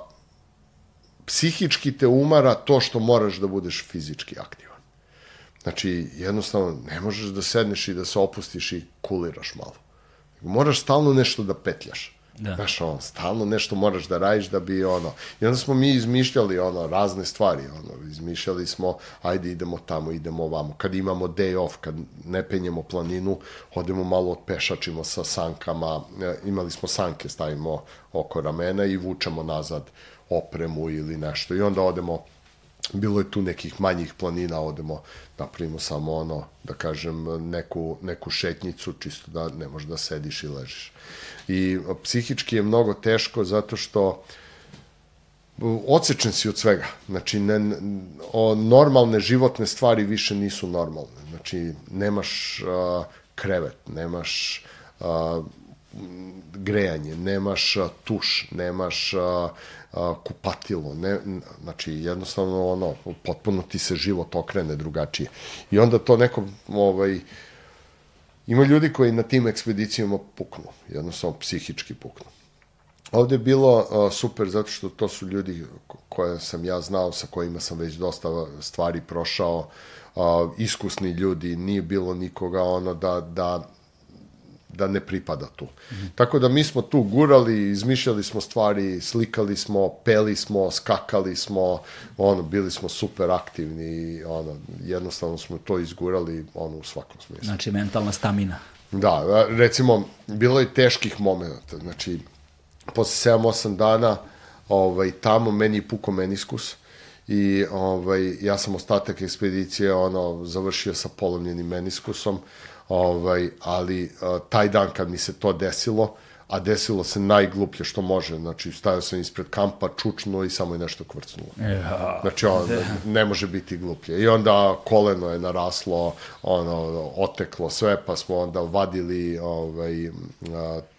psihički te umara to što moraš da budeš fizički aktivan. Znači, jednostavno, ne možeš da sedneš i da se opustiš i kuliraš malo. Moraš stalno nešto da petljaš. Da. Znaš, ono, stalno nešto moraš da radiš da bi, ono, i onda smo mi izmišljali, ono, razne stvari, ono, izmišljali smo, ajde idemo tamo, idemo ovamo, kad imamo day off, kad ne penjemo planinu, odemo malo pešačimo sa sankama, e, imali smo sanke, stavimo oko ramena i vučemo nazad opremu ili nešto, i onda odemo bilo je tu nekih manjih planina, odemo, napravimo samo ono, da kažem, neku, neku šetnicu, čisto da ne možeš da sediš i ležiš i psihički je mnogo teško zato što odsečen si od svega. Znači, ne, o, normalne životne stvari više nisu normalne. Znači, nemaš a, krevet, nemaš a, grejanje, nemaš a, tuš, nemaš a, a, kupatilo, ne, znači jednostavno ono, potpuno ti se život okrene drugačije. I onda to neko ovaj, Ima ljudi koji na tim ekspedicijama puknu, jednostavno psihički puknu. Ovde je bilo uh, super zato što to su ljudi koje sam ja znao, sa kojima sam već dosta stvari prošao, uh, iskusni ljudi, nije bilo nikoga ono da, da da ne pripada tu. Mm -hmm. Tako da mi smo tu gurali, izmišljali smo stvari, slikali smo, peli smo, skakali smo, ono, bili smo super aktivni i ono, jednostavno smo to izgurali ono, u svakom smislu. Znači, mentalna stamina. Da, recimo, bilo je teških momenta, znači, posle 7-8 dana, ovaj, tamo meni je puko meniskus, i ovaj, ja sam ostatak ekspedicije ono, završio sa polomljenim meniskusom, ovaj, ali taj dan kad mi se to desilo, a desilo se najgluplje što može, znači stavio sam ispred kampa, čučno i samo je nešto kvrcnulo. Ja. Znači on, ne može biti gluplje. I onda koleno je naraslo, ono, oteklo sve, pa smo onda vadili ovaj,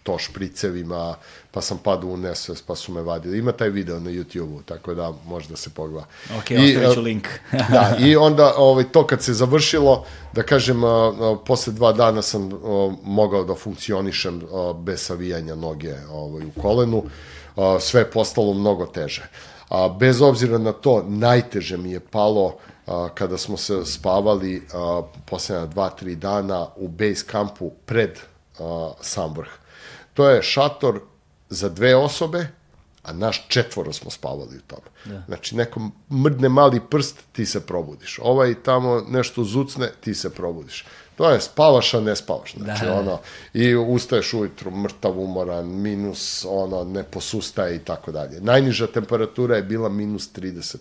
to špricevima, pa sam padao u nesvest, pa su me vadili. Ima taj video na YouTube-u, tako da može da se pogleda. Ok, ostavit ću link. da, i onda ovaj, to kad se završilo, da kažem, posle dva dana sam mogao da funkcionišem bez savijanja noge ovaj, u kolenu, sve je postalo mnogo teže. A, bez obzira na to, najteže mi je palo a, kada smo se spavali a, posljedna dva, tri dana u base kampu pred a, sam vrh. To je šator za dve osobe, a naš četvoro smo spavali u tome. Da. Znači, neko mrdne mali prst, ti se probudiš. Ovaj tamo nešto zucne, ti se probudiš. To je spavaš, a ne spavaš. Znači, da. ono, i ustaješ ujutru mrtav umoran, minus, ono, ne posustaje i tako dalje. Najniža temperatura je bila minus 35.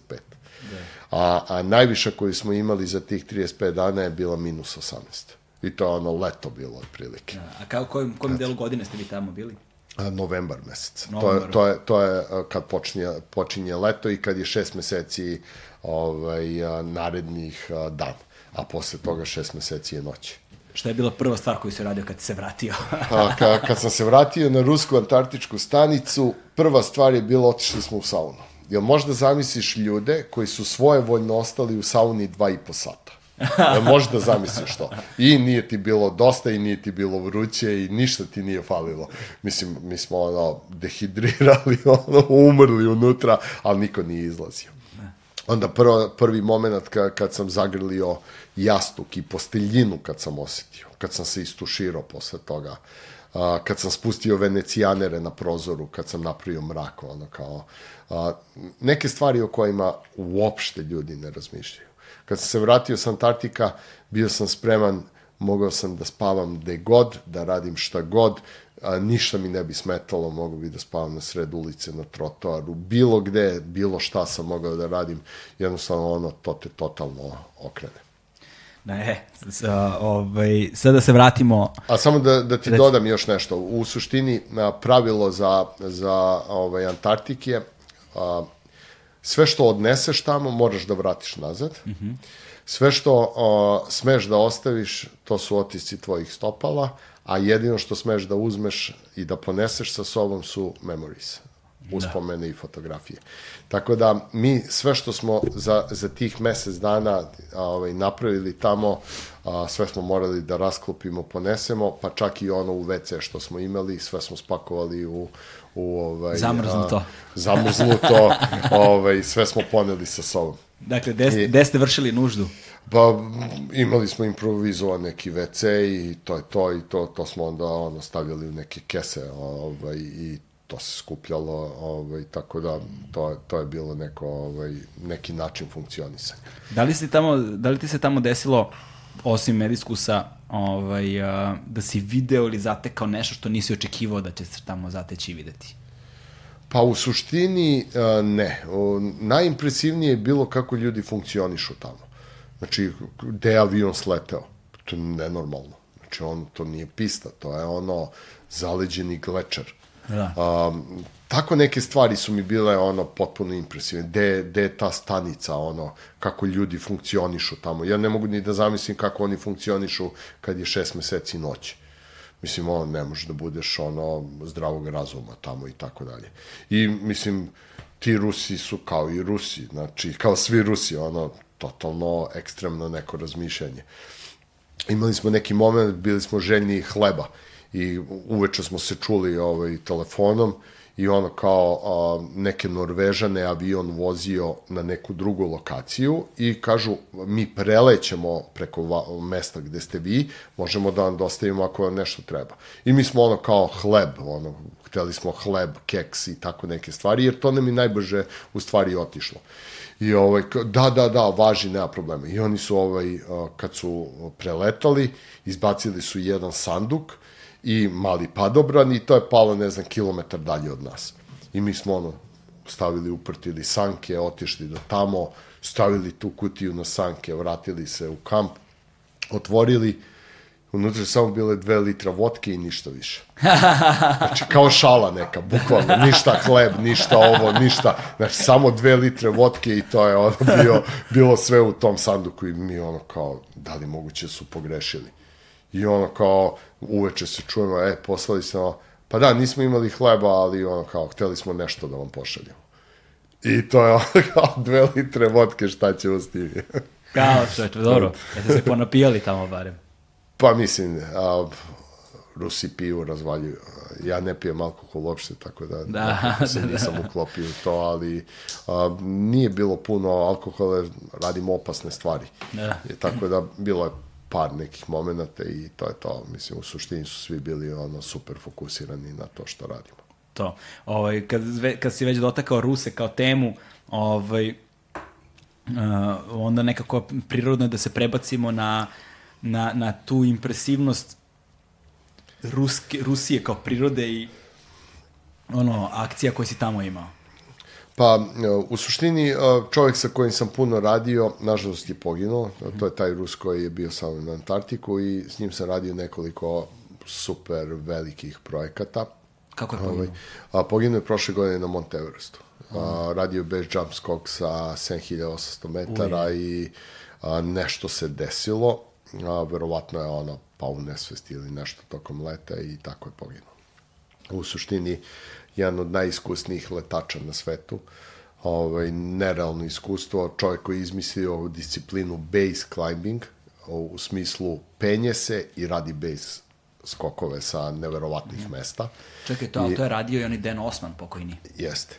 Da. A, a najviša koju smo imali za tih 35 dana je bila minus 18. I to je ono leto bilo otprilike. Da. A kao, kojim, kojim delu godine ste vi tamo bili? Novembar mesec. Novembar. To je, to je, to je kad počinje, počinje leto i kad je šest meseci ovaj, narednih dan, a posle toga šest meseci je noć. Šta je bila prva stvar koju se radio kad se vratio? a, ka, kad sam se vratio na rusku antarktičku stanicu, prva stvar je bila otišli smo u saunu. Jel možda zamisliš ljude koji su svojevoljno ostali u sauni dva i po sata? Možeš da zamisliš to. I nije ti bilo dosta i nije ti bilo vruće i ništa ti nije falilo. Mislim, mi smo ono, dehidrirali, ono, umrli unutra, ali niko nije izlazio. Onda prvo, prvi moment kad, kad sam zagrlio jastuk i posteljinu kad sam osetio, kad sam se istuširao posle toga, a, kad sam spustio venecijanere na prozoru, kad sam napravio mrak, ono kao, a, neke stvari o kojima uopšte ljudi ne razmišljaju. Kad sam se vratio sa Antarktika, bio sam spreman, mogao sam da spavam gde god, da radim šta god, a, ništa mi ne bi smetalo, mogu bi da spavam na sred ulice, na trotoaru, bilo gde, bilo šta sam mogao da radim, jednostavno ono, to te totalno okrene. Ne, sa, ovaj, sad da se vratimo... A samo da, da ti Reci. dodam još nešto. U suštini, pravilo za, za ovaj, Antarktike, a, sve što odneseš tamo moraš da vratiš nazad. Mm -hmm. Sve što o, smeš da ostaviš, to su otisci tvojih stopala, a jedino što smeš da uzmeš i da poneseš sa sobom su memories, da. uspomene da. i fotografije. Tako da mi sve što smo za, za tih mesec dana ovaj, napravili tamo, a, sve smo morali da rasklopimo, ponesemo, pa čak i ono u WC što smo imali, sve smo spakovali u, u ovaj zamrznuto. A, zamrznuto, ovaj sve smo poneli sa sobom. Dakle, gde, gde ste vršili nuždu? Pa imali smo improvizovan neki WC i to je to i to to smo onda ono stavljali u neke kese, ovaj i to se skupljalo, ovaj tako da to to je bilo neko ovaj neki način funkcionisanja. Da li se tamo da li ti se tamo desilo osim mediskusa ovaj, da si video ili zatekao nešto što nisi očekivao da će se tamo zateći i videti? Pa u suštini ne. Najimpresivnije je bilo kako ljudi funkcionišu tamo. Znači, gde je avion sleteo? To je nenormalno. Znači, on, to nije pista, to je ono zaleđeni glečar. Da. Um, tako neke stvari su mi bile ono potpuno impresivne. Gde, gde je ta stanica, ono, kako ljudi funkcionišu tamo. Ja ne mogu ni da zamislim kako oni funkcionišu kad je šest meseci noći. Mislim, ono, ne možeš da budeš ono zdravog razuma tamo i tako dalje. I mislim, ti Rusi su kao i Rusi, znači, kao svi Rusi, ono, totalno ekstremno neko razmišljanje. Imali smo neki moment, bili smo željni hleba i uveče smo se čuli ovaj, telefonom i ono kao a, neke Norvežane avion vozio na neku drugu lokaciju i kažu mi prelećemo preko va, mesta gde ste vi, možemo da vam dostavimo ako vam nešto treba. I mi smo ono kao hleb, ono, hteli smo hleb, keks i tako neke stvari, jer to nam je najbrže u stvari otišlo. I ovaj, da, da, da, važi, nema problema. I oni su, ovaj, kad su preletali, izbacili su jedan sanduk, i mali padobran i to je palo, ne znam, kilometar dalje od nas. I mi smo ono, stavili, uprtili sanke, otišli do tamo, stavili tu kutiju na sanke, vratili se u kamp, otvorili, unutra samo bile dve litra vodke i ništa više. Znači, kao šala neka, bukvalno, ništa hleb, ništa ovo, ništa, znači, samo dve litre vodke i to je ono bio, bilo sve u tom sanduku i mi ono kao, da li moguće su pogrešili. I ono kao, uveče se čujemo, e, poslali smo, pa da, nismo imali hleba, ali ono kao, hteli smo nešto da vam pošaljemo. I to je ono kao dve litre vodke, šta će uz tim. Kao čovječ, dobro, jeste se ponapijali tamo barem. Pa mislim, a, Rusi piju, razvaljuju. Ja ne pijem alkohol uopšte, tako da, Da, da se da, da. nisam uklopio u to, ali a, nije bilo puno alkohola, radimo opasne stvari. Da. I tako da bilo je par nekih momenta i to je to. Mislim, u suštini su svi bili ono super fokusirani na to što radimo. To. Ovaj, kad, kad si već dotakao Ruse kao temu, ovaj, uh, onda nekako prirodno je da se prebacimo na, na, na tu impresivnost Ruske, Rusije kao prirode i ono, akcija koje si tamo imao. Pa, e, u suštini, e, čovjek sa kojim sam puno radio, nažalost je poginuo. To je taj Rus koji je bio samo na Antarktiku i s njim sam radio nekoliko super velikih projekata. Kako je Ovaj, poginuo? a, poginuo je prošle godine na Mount Everestu. A, radio je bez jump skok sa 7800 metara i a, nešto se desilo. A, verovatno je ono pao u nesvest ili nešto tokom leta i tako je poginuo. U suštini, jedan od najiskusnijih letača na svetu. Ovaj, nerealno iskustvo. Čovjek koji je izmislio disciplinu base climbing, u smislu penje se i radi base skokove sa neverovatnih mesta. Čekaj, to, ali to je radio i oni Dan Osman pokojni. Jeste.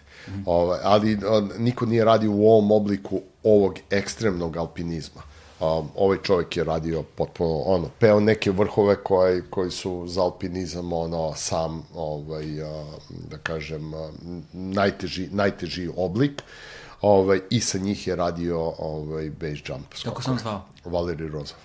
Ovaj, ali a, niko nije radio u ovom obliku ovog ekstremnog alpinizma. Um, ovaj čovjek je radio potpuno, ono, peo neke vrhove koji, koji su za alpinizam, ono, sam, ovaj, a, da kažem, a, najteži, najteži oblik. Ovaj, I sa njih je radio ovaj, base jump. Kako skokove. sam zvao? Valeri Rozov.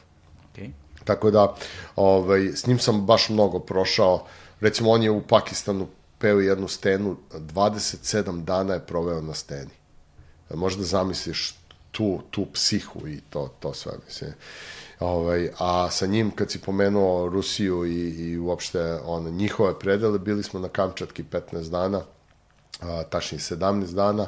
Okay. Tako da, ovaj, s njim sam baš mnogo prošao. Recimo, on je u Pakistanu peo jednu stenu, 27 dana je proveo na steni. Možda zamisliš tu, tu psihu i to, to sve, mislim. Ovaj, a sa njim, kad si pomenuo Rusiju i, i uopšte on, njihove predele, bili smo na Kamčatki 15 dana, a, tačnije 17 dana,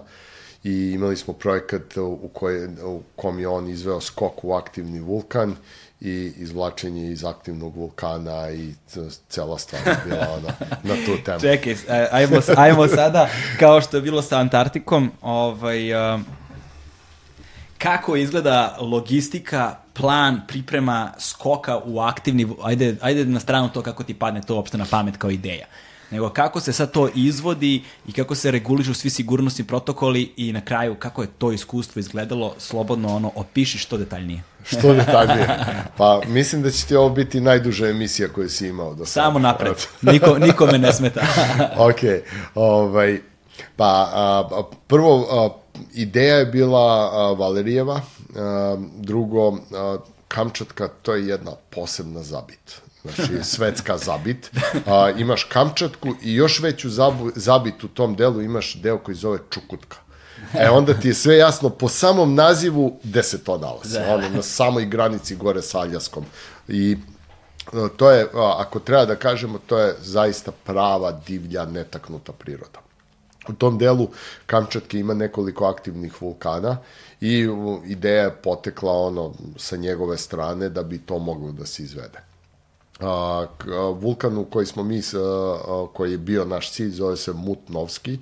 i imali smo projekat u, koj, u kom je on izveo skok u aktivni vulkan i izvlačenje iz aktivnog vulkana i cela stvar je bila ona, na tu temu. Čekaj, ajmo, ajmo sada, kao što je bilo sa Antarktikom, ovaj, um, kako izgleda logistika, plan, priprema skoka u aktivni, ajde, ajde na stranu to kako ti padne to uopšte na pamet kao ideja, nego kako se sad to izvodi i kako se regulišu svi sigurnosni protokoli i na kraju kako je to iskustvo izgledalo, slobodno ono, opiši što detaljnije. Što detaljnije. Pa mislim da će ti ovo biti najduža emisija koju si imao do sada. Samo napred, Niko, nikome ne smeta. ok, ovaj, pa a, a, prvo a, ideja je bila a, Valerijeva, a, drugo a, Kamčatka to je jedna posebna zabit. Znači, svetska zabit. A, imaš Kamčatku i još veću zabu, zabit u tom delu imaš deo koji zove Čukutka. E, onda ti je sve jasno po samom nazivu gde se to nalazi. Da. Ono, na samoj granici gore sa Aljaskom. I e, to je, ako treba da kažemo, to je zaista prava divlja, netaknuta priroda. U tom delu Kamčatke ima nekoliko aktivnih vulkana i ideja je potekla ono sa njegove strane da bi to moglo da se izvede. A, vulkan u koji smo mi, a, koji je bio naš cilj, zove se Mutnovski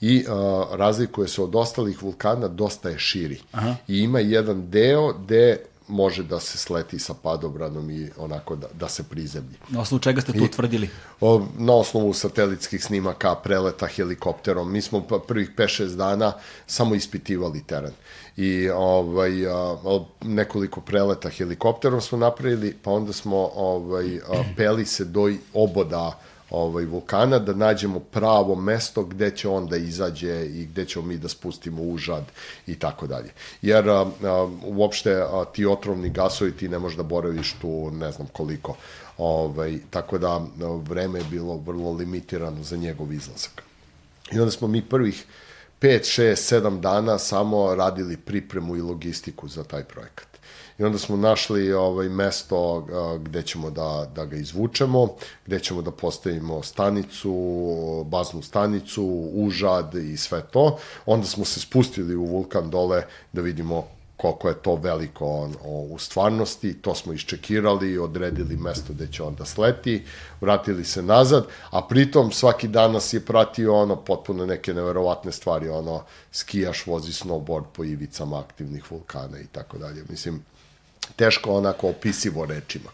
i a, razlikuje se od ostalih vulkana, dosta je širi. Aha. I ima jedan deo gde može da se sleti sa padobranom i onako da, da se prizemlji. Na osnovu čega ste tu utvrdili? O, na osnovu satelitskih snimaka, preleta helikopterom. Mi smo pa prvih 5-6 dana samo ispitivali teren. I ovaj, a, nekoliko preleta helikopterom smo napravili, pa onda smo ovaj, a, peli se do oboda ovaj vulkana da nađemo pravo mesto gde će on da izađe i gde ćemo mi da spustimo užad i tako dalje. Jer a, a, uopšte a, ti otrovni gasovi ti ne možeš da boraviš tu ne znam koliko. Ovaj, tako da vreme je bilo vrlo limitirano za njegov izlazak. I onda smo mi prvih 5, 6, 7 dana samo radili pripremu i logistiku za taj projekat. I onda smo našli ovaj mesto gde ćemo da, da ga izvučemo, gde ćemo da postavimo stanicu, baznu stanicu, užad i sve to. Onda smo se spustili u vulkan dole da vidimo koliko je to veliko on, o, u stvarnosti, to smo iščekirali, odredili mesto gde će on da sleti, vratili se nazad, a pritom svaki dan nas je pratio ono potpuno neke neverovatne stvari, ono skijaš, vozi snowboard po ivicama aktivnih vulkana i tako dalje. Mislim, teško onako opisivo rečima.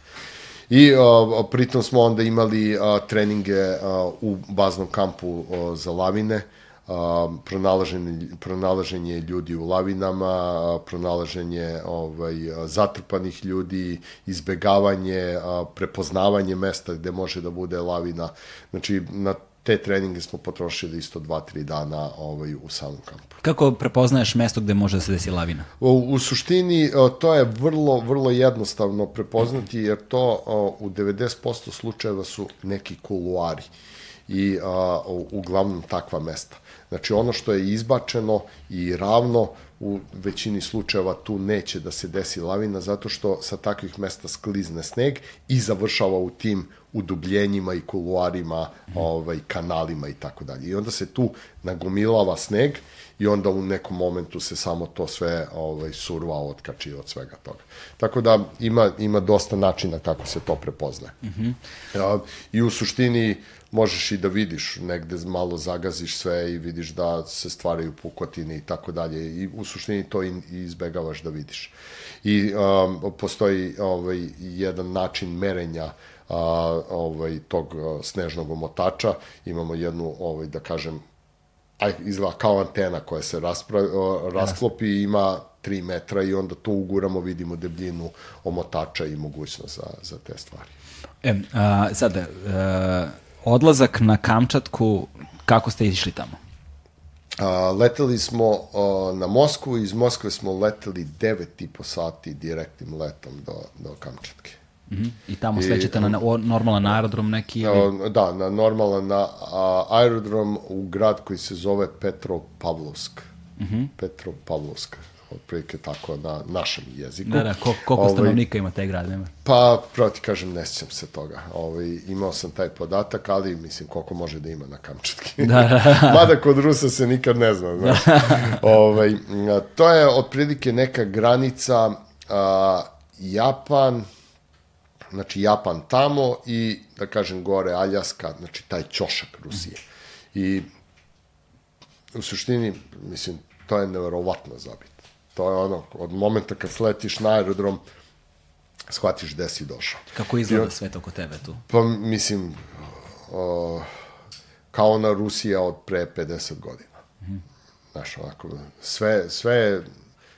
I a, pritom smo onda imali a, treninge a, u baznom kampu a, za lavine, a, pronalaženje, pronalaženje ljudi u lavinama, a, pronalaženje ovaj, zatrpanih ljudi, izbegavanje, a, prepoznavanje mesta gde može da bude lavina. Znači, na te treninge smo potrošili isto 2-3 dana ovaj, u samom kampu. Kako prepoznaješ mesto gde može da se desi lavina? U, u suštini to je vrlo, vrlo jednostavno prepoznati jer to u 90% slučajeva su neki kuluari i a, uglavnom takva mesta. Znači ono što je izbačeno i ravno u većini slučajeva tu neće da se desi lavina zato što sa takvih mesta sklizne sneg i završava u tim udubljenjima i kuluarima, ovaj, kanalima i tako dalje. I onda se tu nagomilava sneg i onda u nekom momentu se samo to sve ovaj, surva otkači od svega toga. Tako da ima, ima dosta načina kako se to prepoznaje. Mm -hmm. I u suštini možeš i da vidiš, negde malo zagaziš sve i vidiš da se stvaraju pukotine i tako dalje i u suštini to i, izbegavaš da vidiš. I um, postoji ovaj, jedan način merenja a, ovaj, tog snežnog omotača, imamo jednu, ovaj, da kažem, aj, izgleda kao antena koja se raspra, rasklopi i ima 3 metra i onda tu uguramo, vidimo debljinu omotača i mogućnost za, za te stvari. E, a, sada, a, odlazak na Kamčatku, kako ste išli tamo? A, leteli smo a, na Moskvu, iz Moskve smo leteli 9,5 sati direktnim letom do, do Kamčatke. Mm -hmm. I tamo slećete na, na normalan aerodrom neki? Ili? Da, na normalan na, a, aerodrom u grad koji se zove Petropavlovsk. Mm -hmm. Petropavlovsk otprilike tako na našem jeziku. Da, da, ko, koliko ovaj, stanovnika ima taj grad, nema? Pa, pravo ti kažem, ne sjećam se toga. Ovaj, imao sam taj podatak, ali mislim koliko može da ima na Kamčatki. Da, da. Mada kod Rusa se nikad ne zna, znaš. ovaj, to je otprilike neka granica a, Japan, znači Japan tamo i, da kažem, gore Aljaska, znači taj ćošak Rusije. I u suštini, mislim, to je neverovatno zabit. To je ono, od momenta kad sletiš na aerodrom, shvatiš gde si došao. Kako izgleda sve to kod tebe tu? Pa, mislim, o, kao na Rusija od pre 50 godina. Mm. Znaš, onako, sve, sve,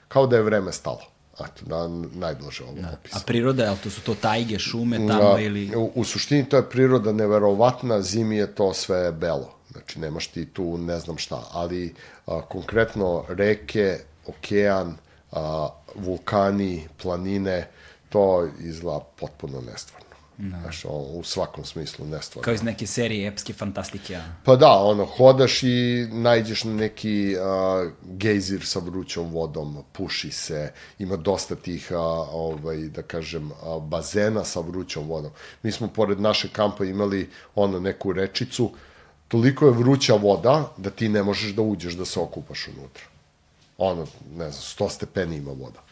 kao da je vreme stalo. Eto, da, najblaže ovo da. A priroda, je to su to tajge, šume tamo da, ili... U, u suštini to je priroda neverovatna, zimi je to sve belo. Znači, nemaš ti tu ne znam šta, ali a, konkretno reke, okean, a, vulkani, planine, to izgleda potpuno nestvarno. No. Da. Znaš, u svakom smislu nestvarno. Kao iz neke serije epske fantastike. Ja. Pa da, ono, hodaš i najđeš na neki uh, gejzir sa vrućom vodom, puši se, ima dosta tih, uh, ovaj, da kažem, uh, bazena sa vrućom vodom. Mi smo pored naše kampa imali ono, neku rečicu, toliko je vruća voda da ti ne možeš da uđeš da se okupaš unutra. Ono, ne znam, 100 stepeni ima voda.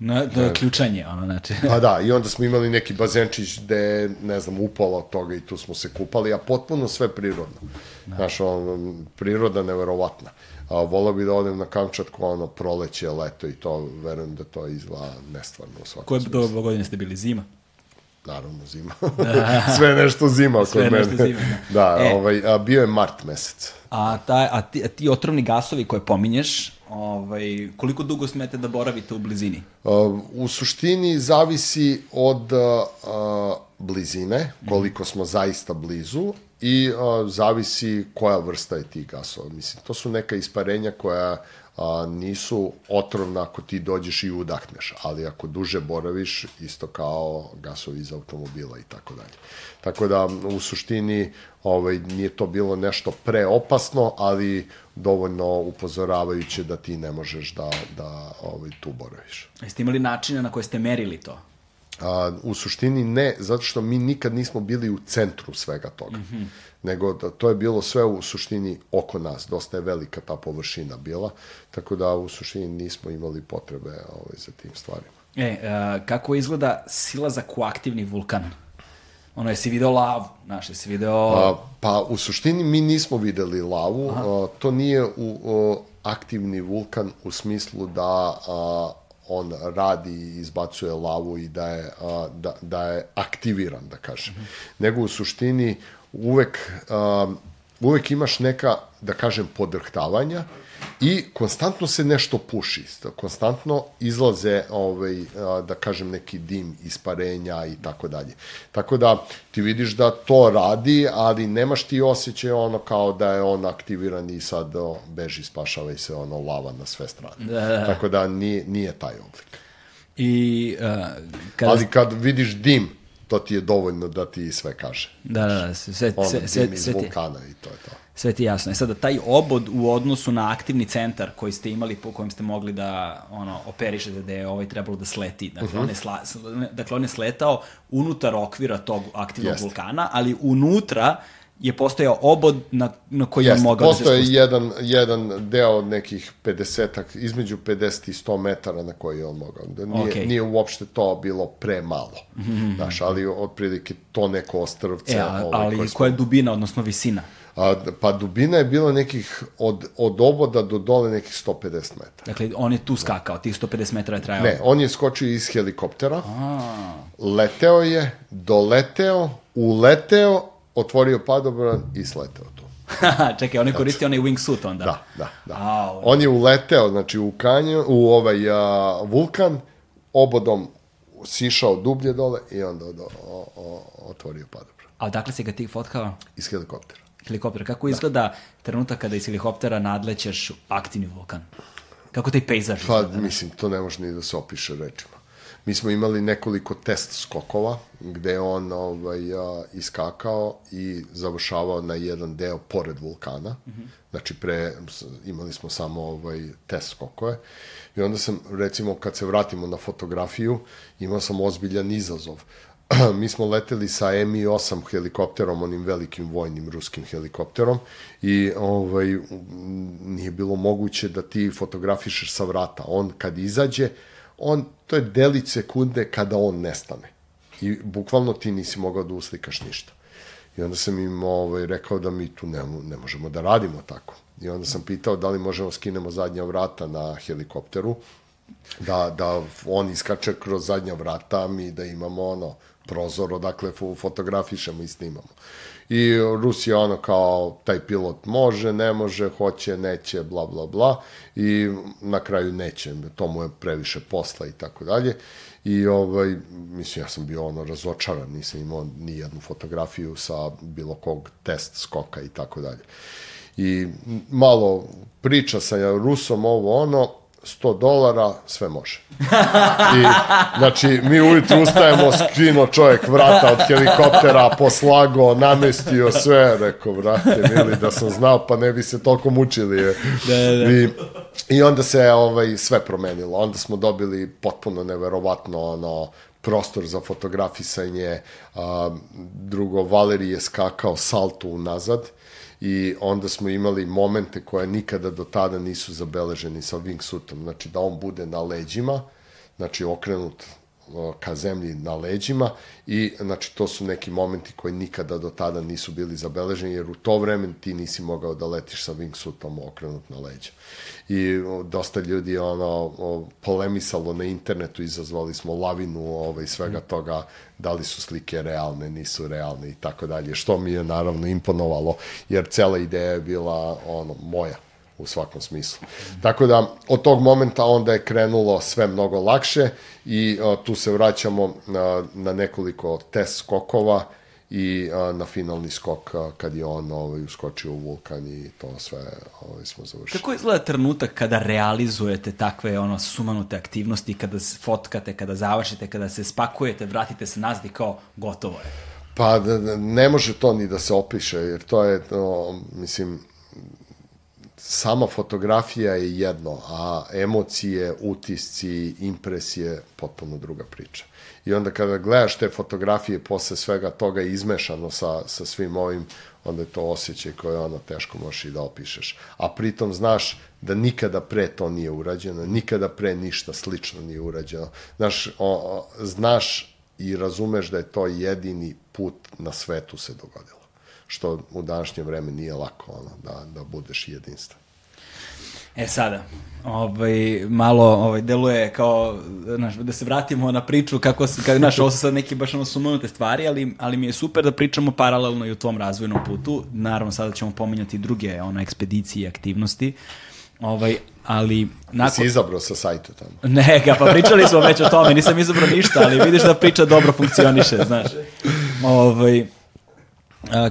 Na, da, je ključanje, ono, znači. Pa da, i onda smo imali neki bazenčić gde, ne znam, upalo od toga i tu smo se kupali, a potpuno sve prirodno. Da. Znaš, ono, priroda neverovatna. A, volao bi da odem na Kamčatku, ono, proleće, leto i to, verujem da to izgleda nestvarno u svakom Koje smislu. Koje godine ste bili zima? Naravno, zima. Da. Sve nešto zima Sve kod nešto mene. Zima, da, da e, ovaj, a, bio je mart mesec. A, ta, a, ti, a ti otrovni gasovi koje pominješ, ovaj, koliko dugo smete da boravite u blizini? Uh, u suštini zavisi od uh, blizine, koliko smo zaista blizu i uh, zavisi koja vrsta je tih gasova. Mislim, to su neka isparenja koja a, nisu otrovna ako ti dođeš i udahneš, ali ako duže boraviš, isto kao gasovi iz automobila i tako dalje. Tako da, u suštini, ovaj, nije to bilo nešto preopasno, ali dovoljno upozoravajuće da ti ne možeš da, da ovaj, tu boraviš. Jeste imali načine na koje ste merili to? A, u suštini ne, zato što mi nikad nismo bili u centru svega toga. Mm -hmm. Nego da to je bilo sve u suštini oko nas. Dosta je velika ta površina bila, tako da u suštini nismo imali potrebe ovaj, za tim stvarima. E, a, kako izgleda silazak u aktivni vulkan? Ono, jesi video lavu, znaš, jesi video... A, pa, u suštini mi nismo videli lavu, a, to nije u, o, aktivni vulkan u smislu da a, on radi i izbacuje lavu i da je, a, da, da je aktiviran, da kažem. Mm -hmm. Nego u suštini uvek, a, uvek imaš neka, da kažem, podrhtavanja i konstantno se nešto puši, konstantno izlaze, ovaj, da kažem, neki dim, isparenja i tako dalje. Tako da ti vidiš da to radi, ali nemaš ti osjećaj ono kao da je on aktiviran i sad o, beži, spašava i se ono lava na sve strane. Da, da. Tako da nije, nije taj oblik. I, uh, kada... Ali kad vidiš dim, to ti je dovoljno da ti sve kaže. Da, da, da, sve, sve, sve, iz sve vulkana i to je to. Sve ti jasno. E sada, taj obod u odnosu na aktivni centar koji ste imali, po kojem ste mogli da ono, operišete da je ovaj trebalo da sleti. Dakle, uh -huh. on je sla, dakle, on je sletao unutar okvira tog aktivnog Jest. vulkana, ali unutra je postojao obod na, na koji Jest, je mogao da se spusti. Postoje jedan, jedan deo od nekih 50 između 50 i 100 metara na koji je on mogao. Da nije, okay. nije uopšte to bilo pre malo. Mm -hmm. Znaš, ali otprilike to neko ostrvce. E, a, ovaj, ali koja je dubina, odnosno visina? A, pa dubina je bila nekih od, od oboda do dole nekih 150 metara. Dakle, on je tu skakao, tih 150 metara je trajao? Ne, on je skočio iz helikoptera, A. leteo je, doleteo, uleteo, otvorio padobran i sleteo tu. Čekaj, on je koristio onaj wingsuit onda? Da, da, da. A, on je uleteo, znači, u, kanju, u ovaj a, vulkan, obodom sišao dublje dole i onda do, o, o, otvorio padobran. A odakle si ga ti fotkao? Iz helikoptera helikoptera. Kako da. izgleda trenutak kada iz helikoptera nadlećeš aktivni vulkan? Kako taj pejzaž pa, izgleda? Pa, mislim, to ne može ni da se opiše rečima. Mi smo imali nekoliko test skokova gde je on ovaj, iskakao i završavao na jedan deo pored vulkana. Mm -hmm. Znači, pre, imali smo samo ovaj, test skokove. I onda sam, recimo, kad se vratimo na fotografiju, imao sam ozbiljan izazov. mi smo leteli sa Mi-8 helikopterom, onim velikim vojnim ruskim helikopterom i ovaj, nije bilo moguće da ti fotografišeš sa vrata. On kad izađe, on, to je delić sekunde kada on nestane. I bukvalno ti nisi mogao da uslikaš ništa. I onda sam im ovaj, rekao da mi tu ne, ne možemo da radimo tako. I onda sam pitao da li možemo skinemo zadnja vrata na helikopteru, da, da on iskače kroz zadnja vrata, mi da imamo ono, prozor odakle fotografišemo i snimamo. I Rusija ono kao taj pilot može, ne može, hoće, neće, bla, bla, bla i na kraju neće, to mu je previše posla i tako dalje. I ovaj, mislim, ja sam bio ono razočaran, nisam imao ni jednu fotografiju sa bilo kog test skoka i tako dalje. I malo priča sa Rusom ovo ono, 100 dolara, sve može. I, znači, mi ujutru ustajemo, skrino čovjek vrata od helikoptera, poslago, namestio sve, rekao, vrate, mili, da sam znao, pa ne bi se toliko mučili. Da, da. I, I onda se ovaj, sve promenilo. Onda smo dobili potpuno neverovatno ono, prostor za fotografisanje. A, drugo, Valerij je skakao salto unazad i onda smo imali momente koje nikada do tada nisu zabeleženi sa wingsuitom, znači da on bude na leđima, znači okrenut ka zemlji na leđima i znači to su neki momenti koji nikada do tada nisu bili zabeleženi jer u to vreme ti nisi mogao da letiš sa wingsuitom okrenut na leđa. I dosta ljudi ono polemisalo na internetu, izazvali smo lavinu ovaj svega toga da li su slike realne, nisu realne i tako dalje, što mi je naravno imponovalo jer cela ideja je bila ono moja u svakom smislu. Tako da, od tog momenta onda je krenulo sve mnogo lakše i a, tu se vraćamo na, na nekoliko test skokova i a, na finalni skok a, kad je on ovaj, uskočio u vulkan i to sve ovaj, smo završili. Kako izgleda trenutak kada realizujete takve ono sumanute aktivnosti, kada se fotkate, kada završite, kada se spakujete, vratite se nazad i kao gotovo je? Pa ne može to ni da se opiše, jer to je, no, mislim, sama fotografija je jedno, a emocije, utisci, impresije, potpuno druga priča. I onda kada gledaš te fotografije posle svega toga izmešano sa, sa svim ovim, onda je to osjećaj koje ono teško možeš i da opišeš. A pritom znaš da nikada pre to nije urađeno, nikada pre ništa slično nije urađeno. Znaš, o, o, znaš i razumeš da je to jedini put na svetu se dogodilo što u današnje vreme nije lako ono, da, da budeš jedinstven. E sada, ovaj, malo ovaj, deluje kao, znaš, da se vratimo na priču kako, se, kako znaš, ovo su sad neke baš ono sumanute stvari, ali, ali mi je super da pričamo paralelno i u tvom razvojnom putu. Naravno, sada ćemo pominjati druge ono, ekspedicije i aktivnosti. Ovaj, ali... Nakon... Si izabrao sa sajta tamo. Ne, ga, pa pričali smo već o tome, nisam izabrao ništa, ali vidiš da priča dobro funkcioniše, znaš. Ovaj,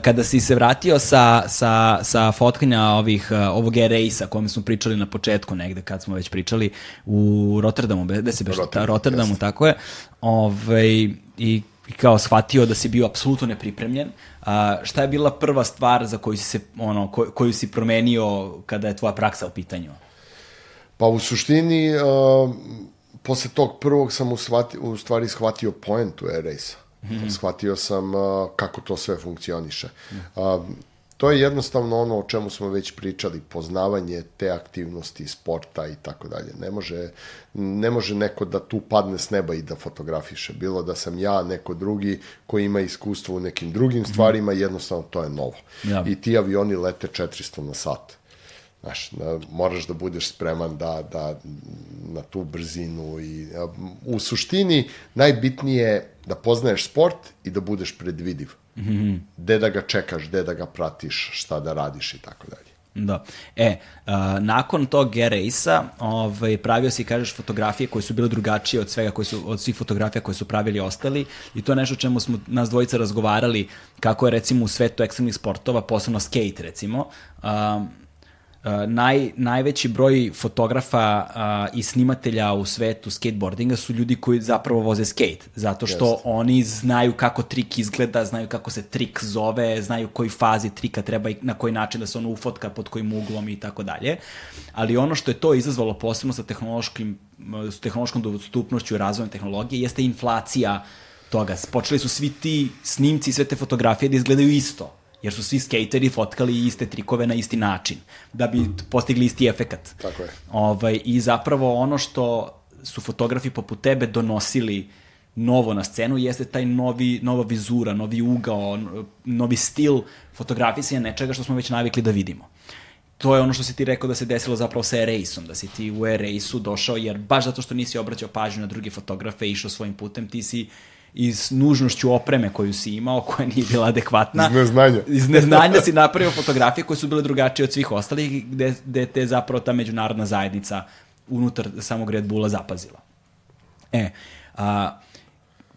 kada si se vratio sa, sa, sa fotkanja ovih, ovog Air-Race-a kojem smo pričali na početku negde, kad smo već pričali u Rotterdamu, gde se beš, Rotterdam, Rotterdamu, jest. tako je, ovaj, i kao shvatio da si bio apsolutno nepripremljen. A, šta je bila prva stvar za koju si se ono ko, koju si promenio kada je tvoja praksa u pitanju? Pa u suštini uh, posle tog prvog sam u, svati, u stvari shvatio poentu Race-a. Mm -hmm. Shvatio sam uh, kako to sve funkcioniše. Uh, to je jednostavno ono o čemu smo već pričali, poznavanje te aktivnosti, sporta i tako dalje. Ne može, ne može neko da tu padne s neba i da fotografiše. Bilo da sam ja, neko drugi koji ima iskustvo u nekim drugim mhm. stvarima, jednostavno to je novo. Ja. I ti avioni lete 400 na sat. Znaš, da, moraš da budeš spreman da, da na tu brzinu i a, u suštini najbitnije je da poznaješ sport i da budeš predvidiv. Mm -hmm. Gde da ga čekaš, gde da ga pratiš, šta da radiš i tako dalje. Da. E, uh, nakon tog G-Race-a ovaj, pravio si, kažeš, fotografije koje su bile drugačije od svega, koje su, od svih fotografija koje su pravili ostali i to je nešto o čemu smo nas dvojica razgovarali, kako je recimo u svetu ekstremnih sportova, posebno skate recimo, um, Uh, naj, najveći broj fotografa uh, i snimatelja u svetu skateboardinga su ljudi koji zapravo voze skate, zato što Just. oni znaju kako trik izgleda, znaju kako se trik zove, znaju koji fazi trika treba i na koji način da se on ufotka, pod kojim uglom i tako dalje. Ali ono što je to izazvalo posebno sa tehnološkim, s tehnološkom dostupnošću i razvojem tehnologije jeste inflacija toga. Počeli su svi ti snimci, sve te fotografije da izgledaju isto jer su svi skateri fotkali iste trikove na isti način, da bi postigli isti efekat. Tako je. Ovaj, I zapravo ono što su fotografi poput tebe donosili novo na scenu jeste taj novi, nova vizura, novi ugao, novi stil fotografisanja nečega što smo već navikli da vidimo. To je ono što si ti rekao da se desilo zapravo sa Air-Race-om, da si ti u Air-Race-u došao, jer baš zato što nisi obraćao pažnju na druge fotografe i išao svojim putem, ti si i s nužnošću opreme koju si imao, koja nije bila adekvatna. Iz neznanja. Iz neznanja si napravio fotografije koje su bile drugačije od svih ostalih, gde, gde te zapravo ta međunarodna zajednica unutar samog Red Bulla zapazila. E, a,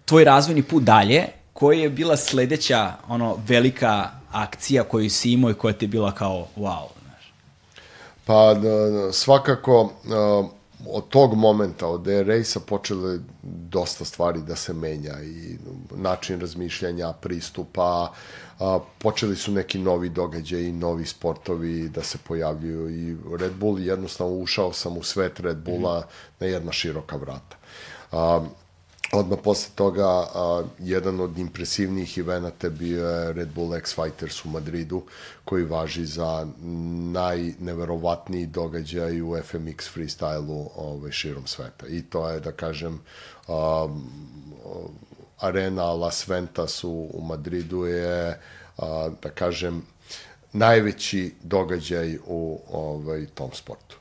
tvoj razvojni put dalje, koja je bila sledeća ono velika akcija koju si imao i koja ti je bila kao wow? Znaš? Pa svakako od tog momenta, od Air Race-a počele dosta stvari da se menja i način razmišljanja, pristupa, a, počeli su neki novi događaji, novi sportovi da se pojavljuju i Red Bull jednostavno ušao sam u svet Red Bulla mm. na jedna široka vrata. A, Odmah posle toga, a, jedan od impresivnijih evenata bio je Red Bull X Fighters u Madridu, koji važi za najneverovatniji događaj u FMX freestyle-u ovaj, širom sveta. I to je, da kažem, a, arena Las Ventas u, u Madridu je, a, da kažem, najveći događaj u ovaj, tom sportu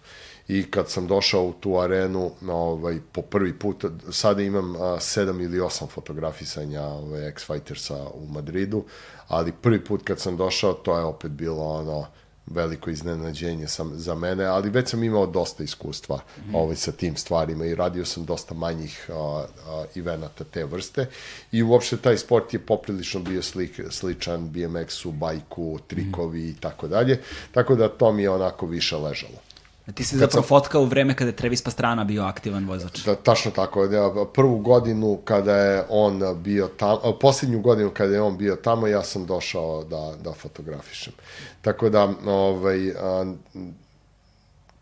i kad sam došao u tu arenu ovaj, po prvi put, sada imam a, sedam ili osam fotografisanja ovaj, X-Fightersa u Madridu, ali prvi put kad sam došao, to je opet bilo ono, veliko iznenađenje sam, za mene, ali već sam imao dosta iskustva mm. ovaj, sa tim stvarima i radio sam dosta manjih a, a, evenata te vrste i uopšte taj sport je poprilično bio slik, sličan BMX-u, bajku, trikovi mm. i tako dalje, tako da to mi je onako više ležalo. Ti si zapravo sam... fotkao u vreme kada je Travis Pastrana bio aktivan vozač. Da, tačno tako. Ja, prvu godinu kada je on bio tamo, posljednju godinu kada je on bio tamo, ja sam došao da, da fotografišem. Tako da, ovaj, a,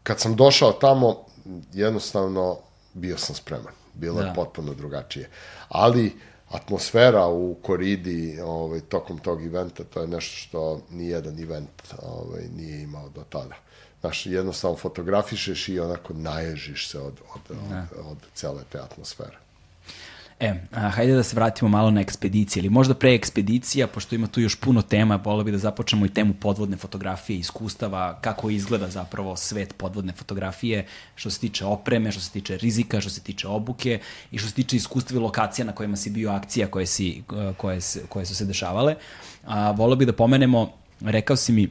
kad sam došao tamo, jednostavno bio sam spreman. Bilo da. je potpuno drugačije. Ali, atmosfera u koridi ovaj, tokom tog eventa, to je nešto što nijedan event ovaj, nije imao do tada. Znaš, jednostavno fotografišeš i onako naježiš se od, od, od, od cele te atmosfere. E, a, hajde da se vratimo malo na ekspedicije, ili možda pre ekspedicija, pošto ima tu još puno tema, volio bi da započnemo i temu podvodne fotografije, iskustava, kako izgleda zapravo svet podvodne fotografije, što se tiče opreme, što se tiče rizika, što se tiče obuke i što se tiče iskustva i lokacija na kojima si bio akcija koje, si, koje, koje su se dešavale. A, volio bi da pomenemo, rekao si mi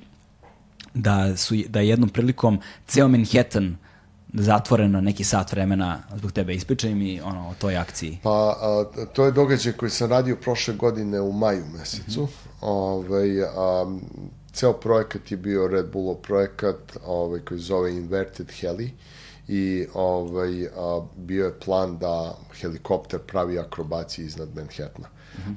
da, su, da jednom prilikom ceo Manhattan zatvoreno neki sat vremena zbog tebe. Ispričaj mi ono, o toj akciji. Pa, a, to je događaj koji sam radio prošle godine u maju mesecu. Mm -hmm. ovaj, a, ceo projekat je bio Red Bullov projekat ovaj, koji zove Inverted Heli i ovaj, a, bio je plan da helikopter pravi akrobacije iznad Manhattana.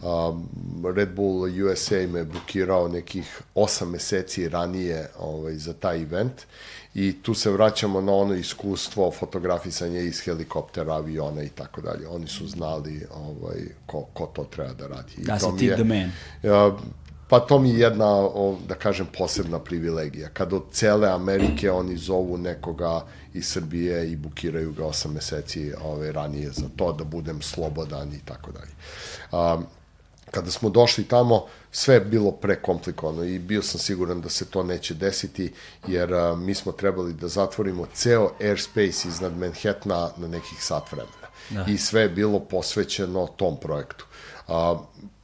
Um, Red Bull USA me bukirao nekih 8 meseci ranije ovaj, za taj event i tu se vraćamo na ono iskustvo fotografisanja iz helikoptera, aviona i tako dalje. Oni su znali ovaj, ko, ko to treba da radi. I da si ti the man. Uh, pa to mi je jedna, da kažem, posebna privilegija. Kad od cele Amerike oni zovu nekoga iz Srbije i bukiraju ga 8 meseci ovaj, ranije za to da budem slobodan i tako dalje. Um, kada smo došli tamo, sve je bilo prekomplikovano i bio sam siguran da se to neće desiti, jer a, mi smo trebali da zatvorimo ceo airspace iznad Manhattana na nekih sat vremena. Da. I sve je bilo posvećeno tom projektu. A,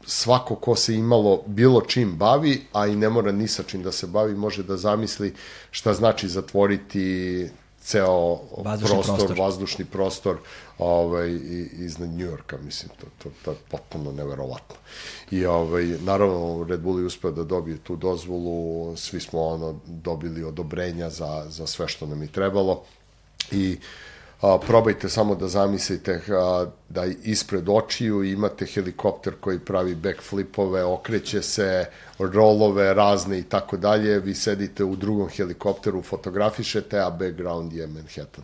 svako ko se imalo bilo čim bavi, a i ne mora ni sa čim da se bavi, može da zamisli šta znači zatvoriti ceo vazdušni prostor, prostor, vazdušni prostor ovaj, iznad Njujorka, mislim, to, to, to je potpuno neverovatno. I ovaj, naravno, Red Bull je uspeo da dobije tu dozvolu, svi smo ono, dobili odobrenja za, za sve što nam je trebalo i a, probajte samo da zamislite a, da ispred očiju imate helikopter koji pravi backflipove, okreće se, rolove razne i tako dalje, vi sedite u drugom helikopteru, fotografišete, a background je Manhattan.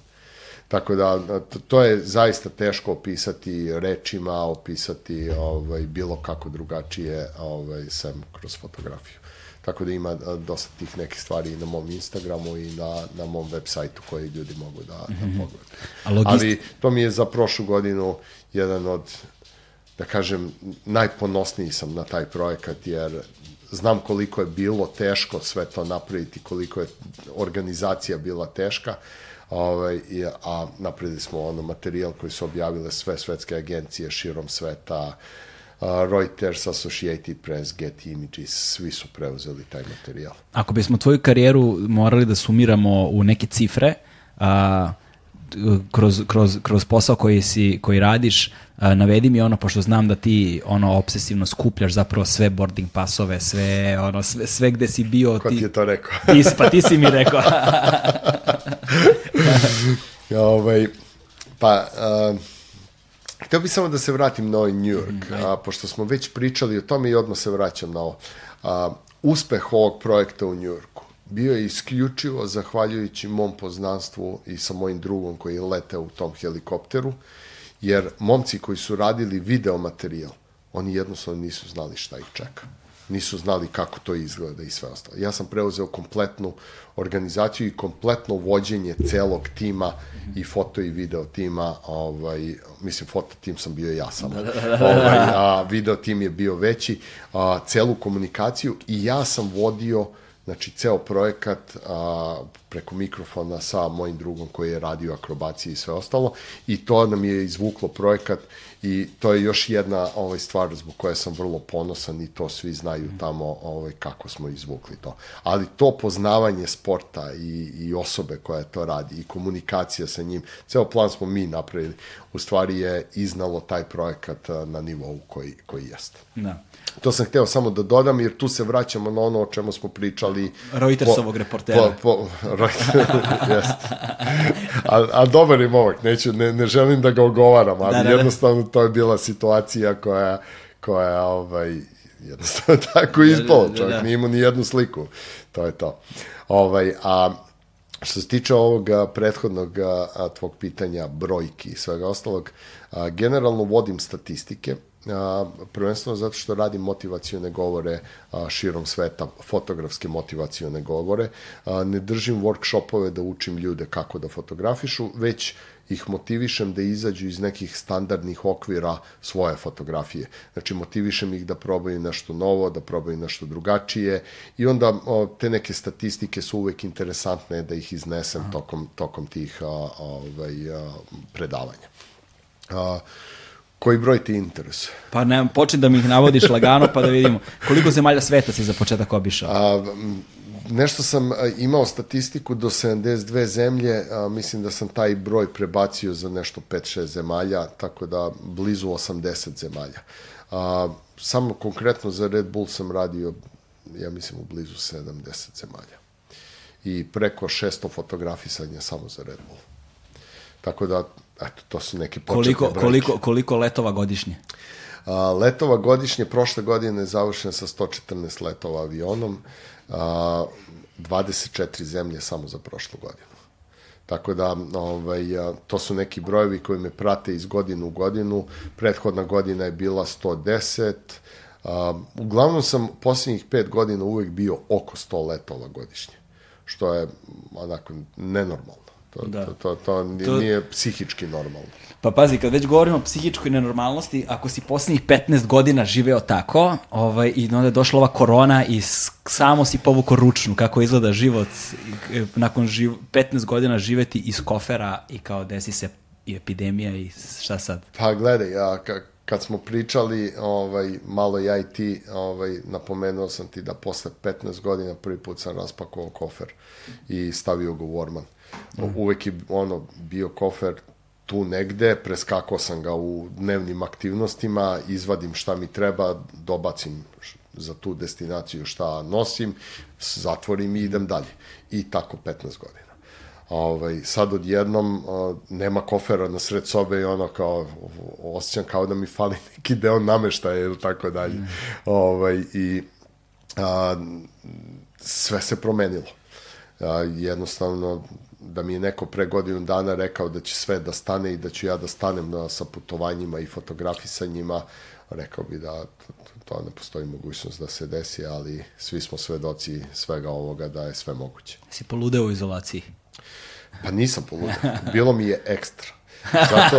Tako da, to je zaista teško opisati rečima, opisati ovaj, bilo kako drugačije ovaj, sem kroz fotografiju. Tako da ima dosta tih nekih stvari i na mom Instagramu i na, na mom web sajtu koji ljudi mogu da, mm -hmm. da pogledaju. Ali to mi je za prošlu godinu jedan od, da kažem, najponosniji sam na taj projekat, jer znam koliko je bilo teško sve to napraviti, koliko je organizacija bila teška, ovaj, a napravili smo ono materijal koji su objavile sve svetske agencije širom sveta, uh, Reuters, Associated Press, Getty Images, svi su preuzeli taj materijal. Ako bismo tvoju karijeru morali da sumiramo u neke cifre, a, kroz, kroz, kroz posao koji, si, koji radiš, a, navedi mi ono, pošto znam da ti ono obsesivno skupljaš zapravo sve boarding pasove, sve, ono, sve, sve gde si bio. Ko ti, ti je to rekao? ti, pa ti si mi rekao. ovaj, pa, uh, htio bih samo da se vratim na ovaj New York, mm, a, pošto smo već pričali o tome i odmah se vraćam na ovo. A, uspeh ovog projekta u New Yorku. Bio je isključivo zahvaljujući mom poznanstvu i sa mojim drugom koji je leteo u tom helikopteru, jer momci koji su radili video materijal, oni jednostavno nisu znali šta ih čeka nisu znali kako to izgleda i sve ostalo. Ja sam preuzeo kompletnu organizaciju i kompletno vođenje celog tima i foto i video tima, ovaj, mislim foto tim sam bio ja sam, ovaj, a video tim je bio veći, a, celu komunikaciju i ja sam vodio znači ceo projekat a, preko mikrofona sa mojim drugom koji je radio akrobacije i sve ostalo. I to nam je izvuklo projekat I to je još jedna ovaj, stvar zbog koje sam vrlo ponosan i to svi znaju tamo ovaj, kako smo izvukli to. Ali to poznavanje sporta i, i osobe koja to radi i komunikacija sa njim, ceo plan smo mi napravili, u stvari je iznalo taj projekat na nivou koji, koji jeste. Da. To sam hteo samo da dodam, jer tu se vraćamo na ono o čemu smo pričali. Reutersovog reportera. Po, po, Reuters, jeste. A, a dobar je momak, neću, ne, ne želim da ga ogovaram, ali da, da, da. jednostavno to je bila situacija koja, koja ovaj, jednostavno tako da, ispala. Da, Čovjek da, da. nije imao ni jednu sliku. To je to. Ovaj, a što se tiče ovog prethodnog a, tvog pitanja, brojki i svega ostalog, a, generalno vodim statistike prvenstveno zato što radim motivacione govore širom sveta, fotografske motivacione govore. Ne držim workshopove da učim ljude kako da fotografišu, već ih motivišem da izađu iz nekih standardnih okvira svoje fotografije. Znači, motivišem ih da probaju nešto novo, da probaju nešto drugačije i onda o, te neke statistike su uvek interesantne da ih iznesem tokom, tokom tih a, ovaj, a, predavanja. A, koji broj ti interesuje? Pa ne, počni da mi ih navodiš lagano pa da vidimo koliko zemalja sveta si za početak obišao. A, nešto sam imao statistiku do 72 zemlje, a, mislim da sam taj broj prebacio za nešto 5-6 zemalja, tako da blizu 80 zemalja. A, samo konkretno za Red Bull sam radio, ja mislim, u blizu 70 zemalja. I preko 600 fotografisanja samo za Red Bull. Tako da, eto, to su neki početne Koliko, brojke. koliko, koliko letova godišnje? A, letova godišnje, prošle godine je završen sa 114 letova avionom, a, 24 zemlje samo za prošlu godinu. Tako da, ovaj, to su neki brojevi koji me prate iz godinu u godinu. Prethodna godina je bila 110. A, uglavnom sam posljednjih pet godina uvek bio oko 100 letova godišnje, što je onako nenormalno. To, Da. to, to, to nije, To- nije psihički normalno. Pa pazi, kad već govorimo o psihičkoj nenormalnosti, ako si poslednjih 15 godina živeo tako, ovaj, i onda je došla ova korona i samo si povukao ručnu, kako izgleda život e, nakon živ, 15 godina živeti iz kofera i kao desi se i epidemija i šta sad? Pa gledaj, ja, kad smo pričali ovaj, malo ja i ti, ovaj, napomenuo sam ti da posle 15 godina prvi put sam raspakovao kofer i stavio ga u orman. Uvek je ono, bio kofer tu negde, preskakao sam ga u dnevnim aktivnostima, izvadim šta mi treba, dobacim za tu destinaciju šta nosim, zatvorim i idem dalje. I tako 15 godina. Ovaj, sad odjednom uh, nema kofera na sred sobe i ono kao osjećam kao da mi fali neki deo nameštaja ili tako dalje. Ovaj, I a, sve se promenilo. A, jednostavno da mi je neko pre godinu dana rekao da će sve da stane i da ću ja da stanem na, sa putovanjima i fotografisanjima, rekao bi da to, to ne postoji mogućnost da se desi, ali svi smo svedoci svega ovoga da je sve moguće. Si poludeo u izolaciji. Pa nisam poludio. Bilo mi je ekstra. Zato,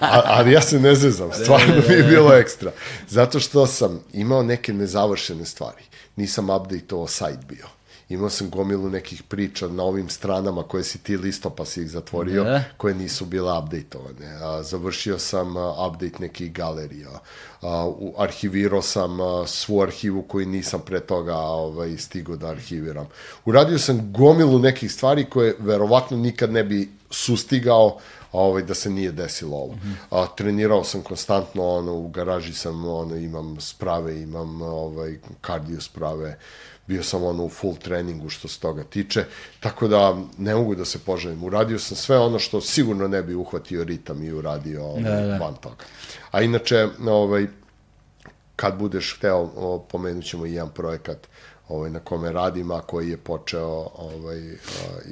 a, ali ja se ne zezam, stvarno mi je bilo ekstra. Zato što sam imao neke nezavršene stvari. Nisam update-ovao sajt bio. Imao sam gomilu nekih priča na ovim stranama koje si ti listo pa si ih zatvorio, Da. koje nisu bile updateovane. A, završio sam a, update nekih galerija. A, u, arhivirao sam a, svu arhivu koju nisam pre toga ovaj, stigao da arhiviram. Uradio sam gomilu nekih stvari koje verovatno nikad ne bi sustigao ovaj, da se nije desilo ovo. A, trenirao sam konstantno, ono, u garaži sam, ono, imam sprave, imam ovaj, kardio sprave, bio sam ono u full treningu što se toga tiče, tako da ne mogu da se poželim. Uradio sam sve ono što sigurno ne bi uhvatio ritam i uradio ovaj, Da, da. van toga. A inače, ovaj, kad budeš hteo, pomenut ćemo i jedan projekat ovaj, na kome radim, a koji je počeo ovaj,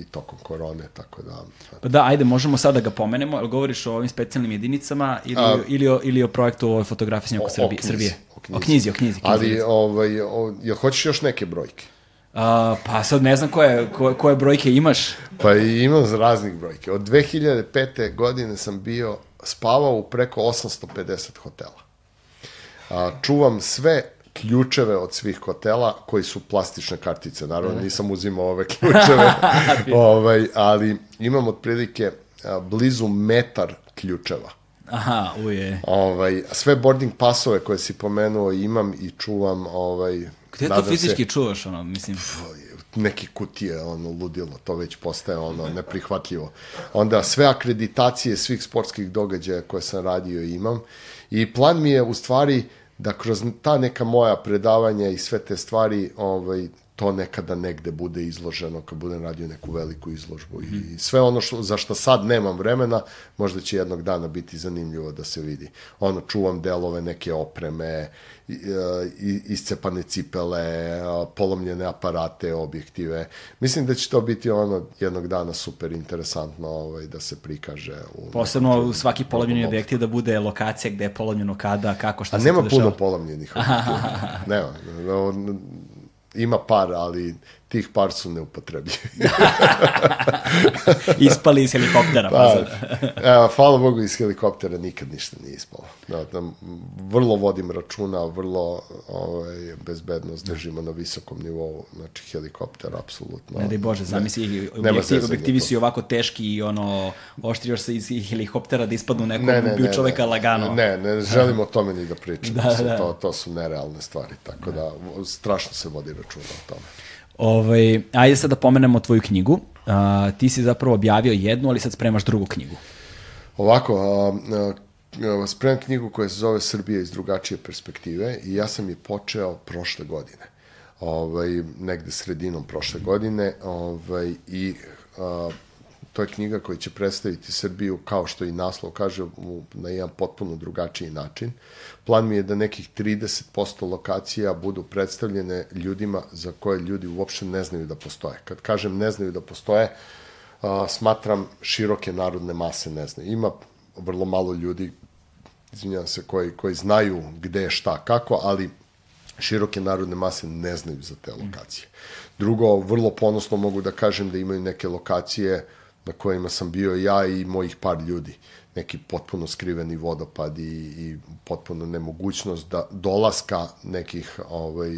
i tokom korone, tako da... Pa da, ajde, možemo sad da ga pomenemo, ali govoriš o ovim specijalnim jedinicama ili, A- ili, o, ili o projektu o fotografisanja oko o Srbije, knjizi, Srbije. o knjizi. O knjizi, o knjizi. knjizi. Ali, ovaj, o, jel hoćeš još neke brojke? A, pa sad ne znam koje, koje, koje brojke imaš. Pa imam raznih brojke. Od 2005. godine sam bio spavao u preko 850 hotela. A, čuvam sve ključeve od svih hotela koji su plastične kartice. Naravno, nisam uzimao ove ključeve, ovaj, ali imam otprilike blizu metar ključeva. Aha, uje. Ovaj, sve boarding pasove koje si pomenuo imam i čuvam ovaj, Gde to nadam se- fizički čuvaš, ono, mislim? neki kutije, ono, ludilo, to već postaje, ono, neprihvatljivo. Onda sve akreditacije svih sportskih događaja koje sam radio imam i plan mi je u stvari da kroz ta neka moja predavanja i sve te stvari ovaj, to nekada negde bude izloženo, kad budem radio neku veliku izložbu. Mm. I sve ono što, za što sad nemam vremena, možda će jednog dana biti zanimljivo da se vidi. Ono, čuvam delove neke opreme, iscepane cipele, polomljene aparate, objektive. Mislim da će to biti ono jednog dana super interesantno ovaj, da se prikaže. U Posebno u svaki polomljeni objektiv da bude lokacija gde je polomljeno kada, kako, šta A se nema puno polomljenih objektiva. nema ima par, ali tih par su neupotrebljivi. Ispali iz helikoptera. Pa, evo, hvala Bogu, iz helikoptera nikad ništa nije ispalo. Da, da, vrlo vodim računa, vrlo ovaj, bezbednost držimo na visokom nivou, znači helikopter, apsolutno. Ne daj Bože, zamisli, ne, objektiv, objektivi su i ovako teški i ono, oštriš se iz helikoptera da ispadnu nekom ne, ne, ne, čoveka ne, lagano. Ne, ne želimo o tome ni da pričamo. Da, da. To, to su nerealne stvari, tako da, da strašno se vodi računa o tome. Ovaj, ajde sad da pomenemo tvoju knjigu. A, ti si zapravo objavio jednu, ali sad spremaš drugu knjigu. Ovako, a, a, spremam knjigu koja se zove Srbija iz drugačije perspektive i ja sam je počeo prošle godine. Ovaj, negde sredinom prošle godine ovaj, i a, to je knjiga koja će predstaviti Srbiju, kao što i naslov kaže, na jedan potpuno drugačiji način. Plan mi je da nekih 30% lokacija budu predstavljene ljudima za koje ljudi uopšte ne znaju da postoje. Kad kažem ne znaju da postoje, a, smatram široke narodne mase ne znaju. Ima vrlo malo ljudi, izvinjam se, koji, koji znaju gde, šta, kako, ali široke narodne mase ne znaju za te lokacije. Drugo, vrlo ponosno mogu da kažem da imaju neke lokacije na kojima sam bio ja i mojih par ljudi neki potpuno skriveni vodopad i, i potpuno nemogućnost da dolaska nekih ovaj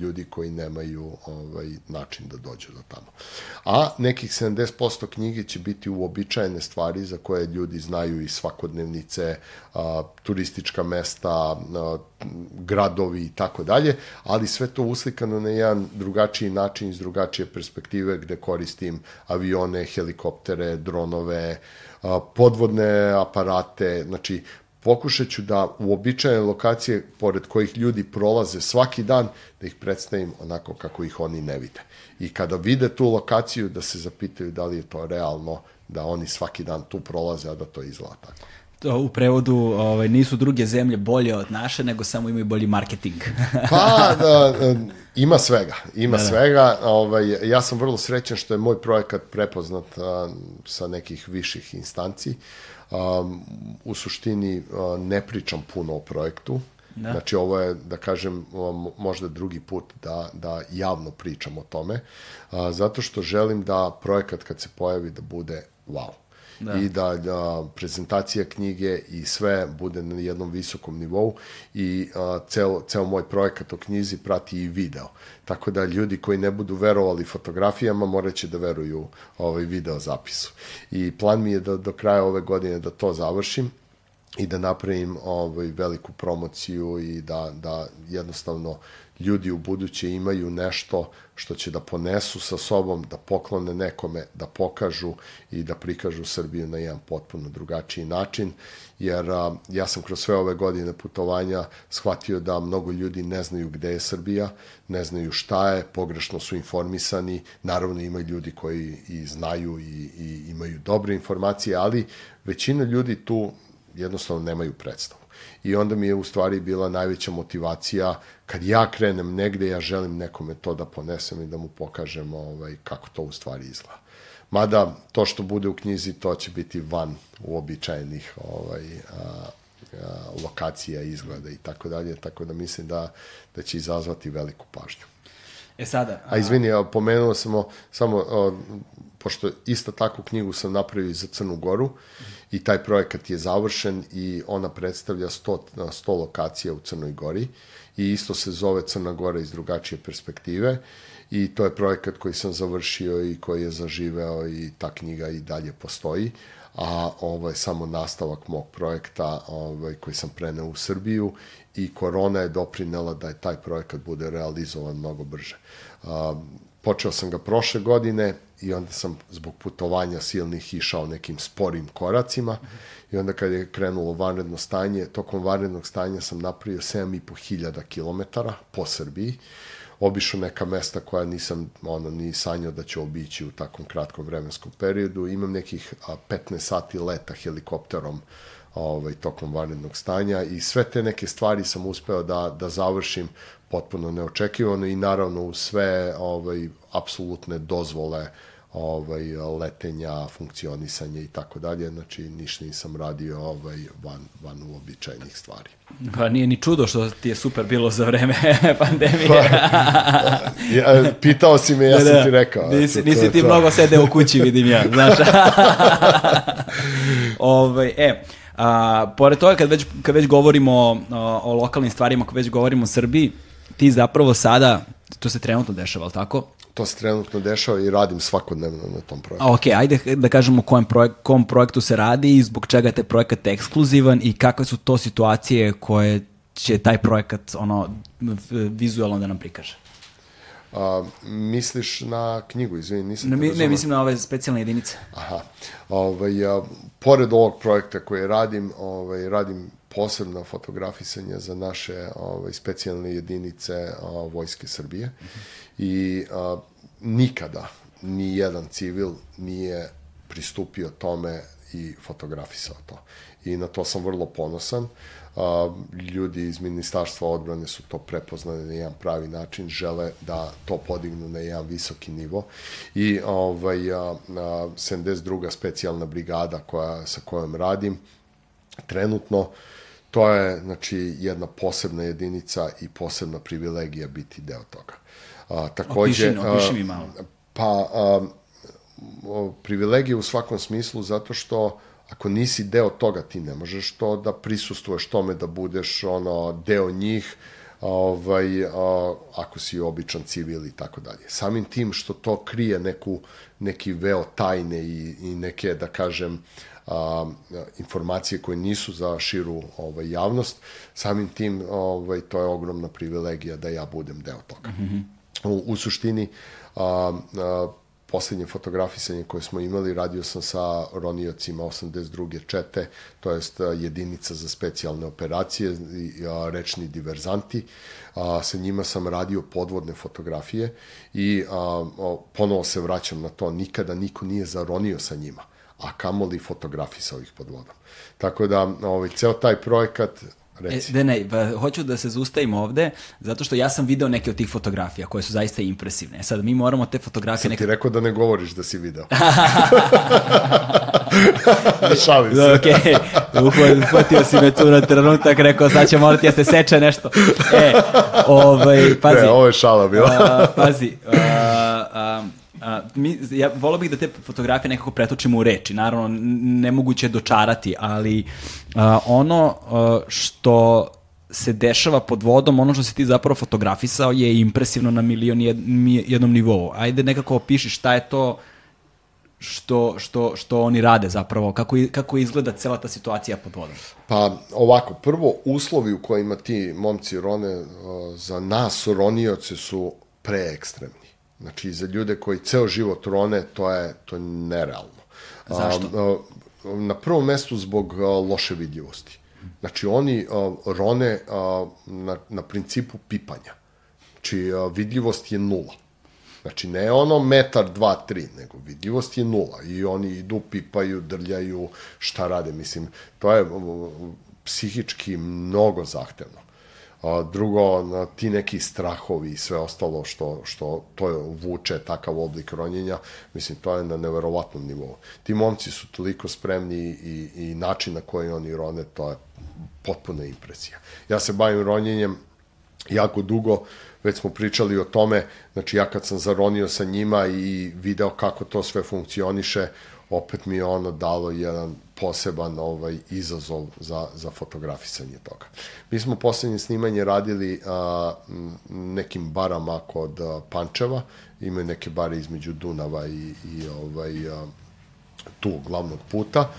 ljudi koji nemaju ovaj način da dođu do tamo. A nekih 70% knjige će biti uobičajene stvari za koje ljudi znaju i svakodnevnice, a, turistička mesta, a, gradovi i tako dalje, ali sve to uslikano na jedan drugačiji način iz drugačije perspektive gde koristim avione, helikoptere, dronove, podvodne aparate, znači pokušat ću da u običajne lokacije pored kojih ljudi prolaze svaki dan, da ih predstavim onako kako ih oni ne vide. I kada vide tu lokaciju, da se zapitaju da li je to realno, da oni svaki dan tu prolaze, a da to izgleda tako. To u prevodu ovaj, nisu druge zemlje bolje od naše, nego samo imaju bolji marketing. pa, da, ima svega. Ima da, da. svega. Ovaj, ja sam vrlo srećan što je moj projekat prepoznat a, sa nekih viših instanci. Um, u suštini a, ne pričam puno o projektu. Da. Znači, ovo je, da kažem, možda drugi put da, da javno pričam o tome, a, zato što želim da projekat kad se pojavi da bude wow da. i da, da prezentacija knjige i sve bude na jednom visokom nivou i a, ceo, ceo moj projekat o knjizi prati i video. Tako da ljudi koji ne budu verovali fotografijama moraće da veruju ovaj video zapisu. I plan mi je da do kraja ove godine da to završim i da napravim ovaj veliku promociju i da da jednostavno ljudi u buduće imaju nešto što će da ponesu sa sobom, da poklone nekome, da pokažu i da prikažu Srbiju na jedan potpuno drugačiji način, jer a, ja sam kroz sve ove godine putovanja shvatio da mnogo ljudi ne znaju gde je Srbija, ne znaju šta je, pogrešno su informisani, naravno ima ljudi koji i znaju i, i imaju dobre informacije, ali većina ljudi tu jednostavno nemaju predstavu. I onda mi je u stvari bila najveća motivacija kad ja krenem negde, ja želim nekome to da ponesem i da mu pokažem ovaj, kako to u stvari izgleda. Mada to što bude u knjizi, to će biti van uobičajenih ovaj, a, a, lokacija, izgleda i tako dalje, tako da mislim da, da će izazvati veliku pažnju. E sada... A, a izvini, ja, pomenuo sam samo, o, pošto isto takvu knjigu sam napravio za Crnu Goru mm. I taj projekat je završen i ona predstavlja 100, 100 lokacija u Crnoj Gori. I isto se zove Crna Gora iz drugačije perspektive. I to je projekat koji sam završio i koji je zaživeo i ta knjiga i dalje postoji. A ovo je samo nastavak mog projekta ovaj, koji sam preneo u Srbiju. I korona je doprinela da je taj projekat bude realizovan mnogo brže. A, počeo sam ga prošle godine i onda sam zbog putovanja silnih išao nekim sporim koracima i onda kad je krenulo vanredno stanje, tokom vanrednog stanja sam napravio 7.500 km po Srbiji. obišao neka mesta koja nisam ono, ni sanjao da ću obići u takvom kratkom vremenskom periodu. Imam nekih a, 15 sati leta helikopterom ovaj, tokom vanrednog stanja i sve te neke stvari sam uspeo da, da završim potpuno neočekivano i naravno u sve ovaj, apsolutne dozvole ovaj, letenja, funkcionisanja i tako dalje, znači ništa nisam radio ovaj, van, van uobičajenih stvari. Pa nije ni čudo što ti je super bilo za vreme pandemije. Pa, ja, pitao si me, ja da, sam ti rekao. Nisi, nisi ti to. mnogo sedeo u kući, vidim ja, znaš. ovaj, e, a, pored toga, kad već, kad već govorimo o, o lokalnim stvarima, kad već govorimo o Srbiji, ti zapravo sada, to se trenutno dešava, ali tako? To se trenutno dešava i radim svakodnevno na tom projektu. Ok, ajde da kažemo kojem projek kom projektu se radi i zbog čega je taj projekat ekskluzivan i kakve su to situacije koje će taj projekat ono, vizualno da nam prikaže. A, misliš na knjigu, izvini, nisam ne, ne, mislim na ove specijalne jedinice. Aha. Ovaj, a, pored ovog projekta koji radim, ovaj, radim posebno fotografisanje za naše ovaj, specijalne jedinice a, Vojske Srbije. Mm -hmm. I a, nikada ni jedan civil nije pristupio tome i fotografisao to. I na to sam vrlo ponosan ljudi iz Ministarstva odbrane su to prepoznali na jedan pravi način, žele da to podignu na jedan visoki nivo i ovaj, a, a, 72. specijalna brigada koja, sa kojom radim, trenutno to je znači jedna posebna jedinica i posebna privilegija biti deo toga. A, takođe, opiši, opiši mi malo. Pa, a, privilegija u svakom smislu zato što ako nisi deo toga, ti ne možeš to da prisustuješ tome, da budeš ono, deo njih, ovaj, a, ako si običan civil i tako dalje. Samim tim što to krije neku, neki veo tajne i, i neke, da kažem, a, informacije koje nisu za širu ovaj, javnost, samim tim ovaj, to je ogromna privilegija da ja budem deo toga. Mm -hmm. U, u suštini, a, a, poslednje fotografisanje koje smo imali, radio sam sa roniocima 82. čete, to jest jedinica za specijalne operacije, rečni diverzanti. A, sa njima sam radio podvodne fotografije i a, ponovo se vraćam na to, nikada niko nije zaronio sa njima a kamoli fotografisao ih pod vodom. Tako da, ovaj, ceo taj projekat Reci. E, ne, pa, hoću da se zustavim ovde, zato što ja sam video neke od tih fotografija koje su zaista impresivne. Sad mi moramo te fotografije... Sam neke... ti rekao da ne govoriš da si video. Šalim se. Okej, okay. uhvatio si me tu na trenutak, rekao sad će morati da se seče nešto. E, ovaj, pazi. Ne, ovo je šala bila. a, pazi, a, a, a, mi, ja volao bih da te fotografije nekako pretočimo u reči. Naravno, nemoguće je dočarati, ali a, ono a, što se dešava pod vodom, ono što si ti zapravo fotografisao je impresivno na milion jed, jednom nivou. Ajde nekako opiši šta je to što, što, što oni rade zapravo, kako, kako izgleda cela ta situacija pod vodom? Pa ovako, prvo uslovi u kojima ti momci rone za nas ronioce su preekstremni. Znači, za ljude koji ceo život rone, to je, to je nerealno. Zašto? A, na prvom mestu zbog a, loše vidljivosti. Znači, oni a, rone a, na, na principu pipanja. Znači, a, vidljivost je nula. Znači, ne ono metar, dva, tri, nego vidljivost je nula. I oni idu, pipaju, drljaju, šta rade. Mislim, to je psihički mnogo zahtevno. A, drugo, ti neki strahovi i sve ostalo što, što to je, vuče takav oblik ronjenja, mislim, to je na neverovatnom nivou. Ti momci su toliko spremni i, i način na koji oni rone, to je potpuna impresija. Ja se bavim ronjenjem jako dugo, već smo pričali o tome, znači ja kad sam zaronio sa njima i video kako to sve funkcioniše, opet mi je ono dalo jedan poseban ovaj izazov za, za fotografisanje toga. Mi smo poslednje snimanje radili a, nekim barama kod a, Pančeva, imaju neke bare između Dunava i, i ovaj, a, tu glavnog puta.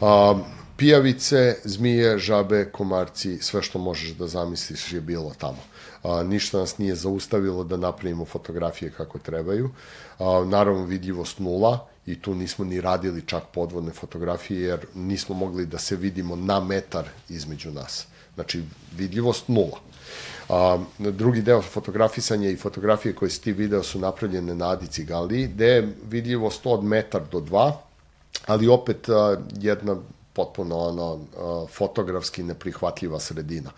A, pijavice, zmije, žabe, komarci, sve što možeš da zamisliš je bilo tamo. A, ništa nas nije zaustavilo da napravimo fotografije kako trebaju. A, naravno vidljivost nula i tu nismo ni radili čak podvodne fotografije jer nismo mogli da se vidimo na metar između nas. Znači, vidljivost nula. A, drugi deo fotografisanja i fotografije koje si ti video su napravljene na Adici Galiji, gde je vidljivost od metar do dva, ali opet a, jedna potpuno ono, a, fotografski neprihvatljiva sredina.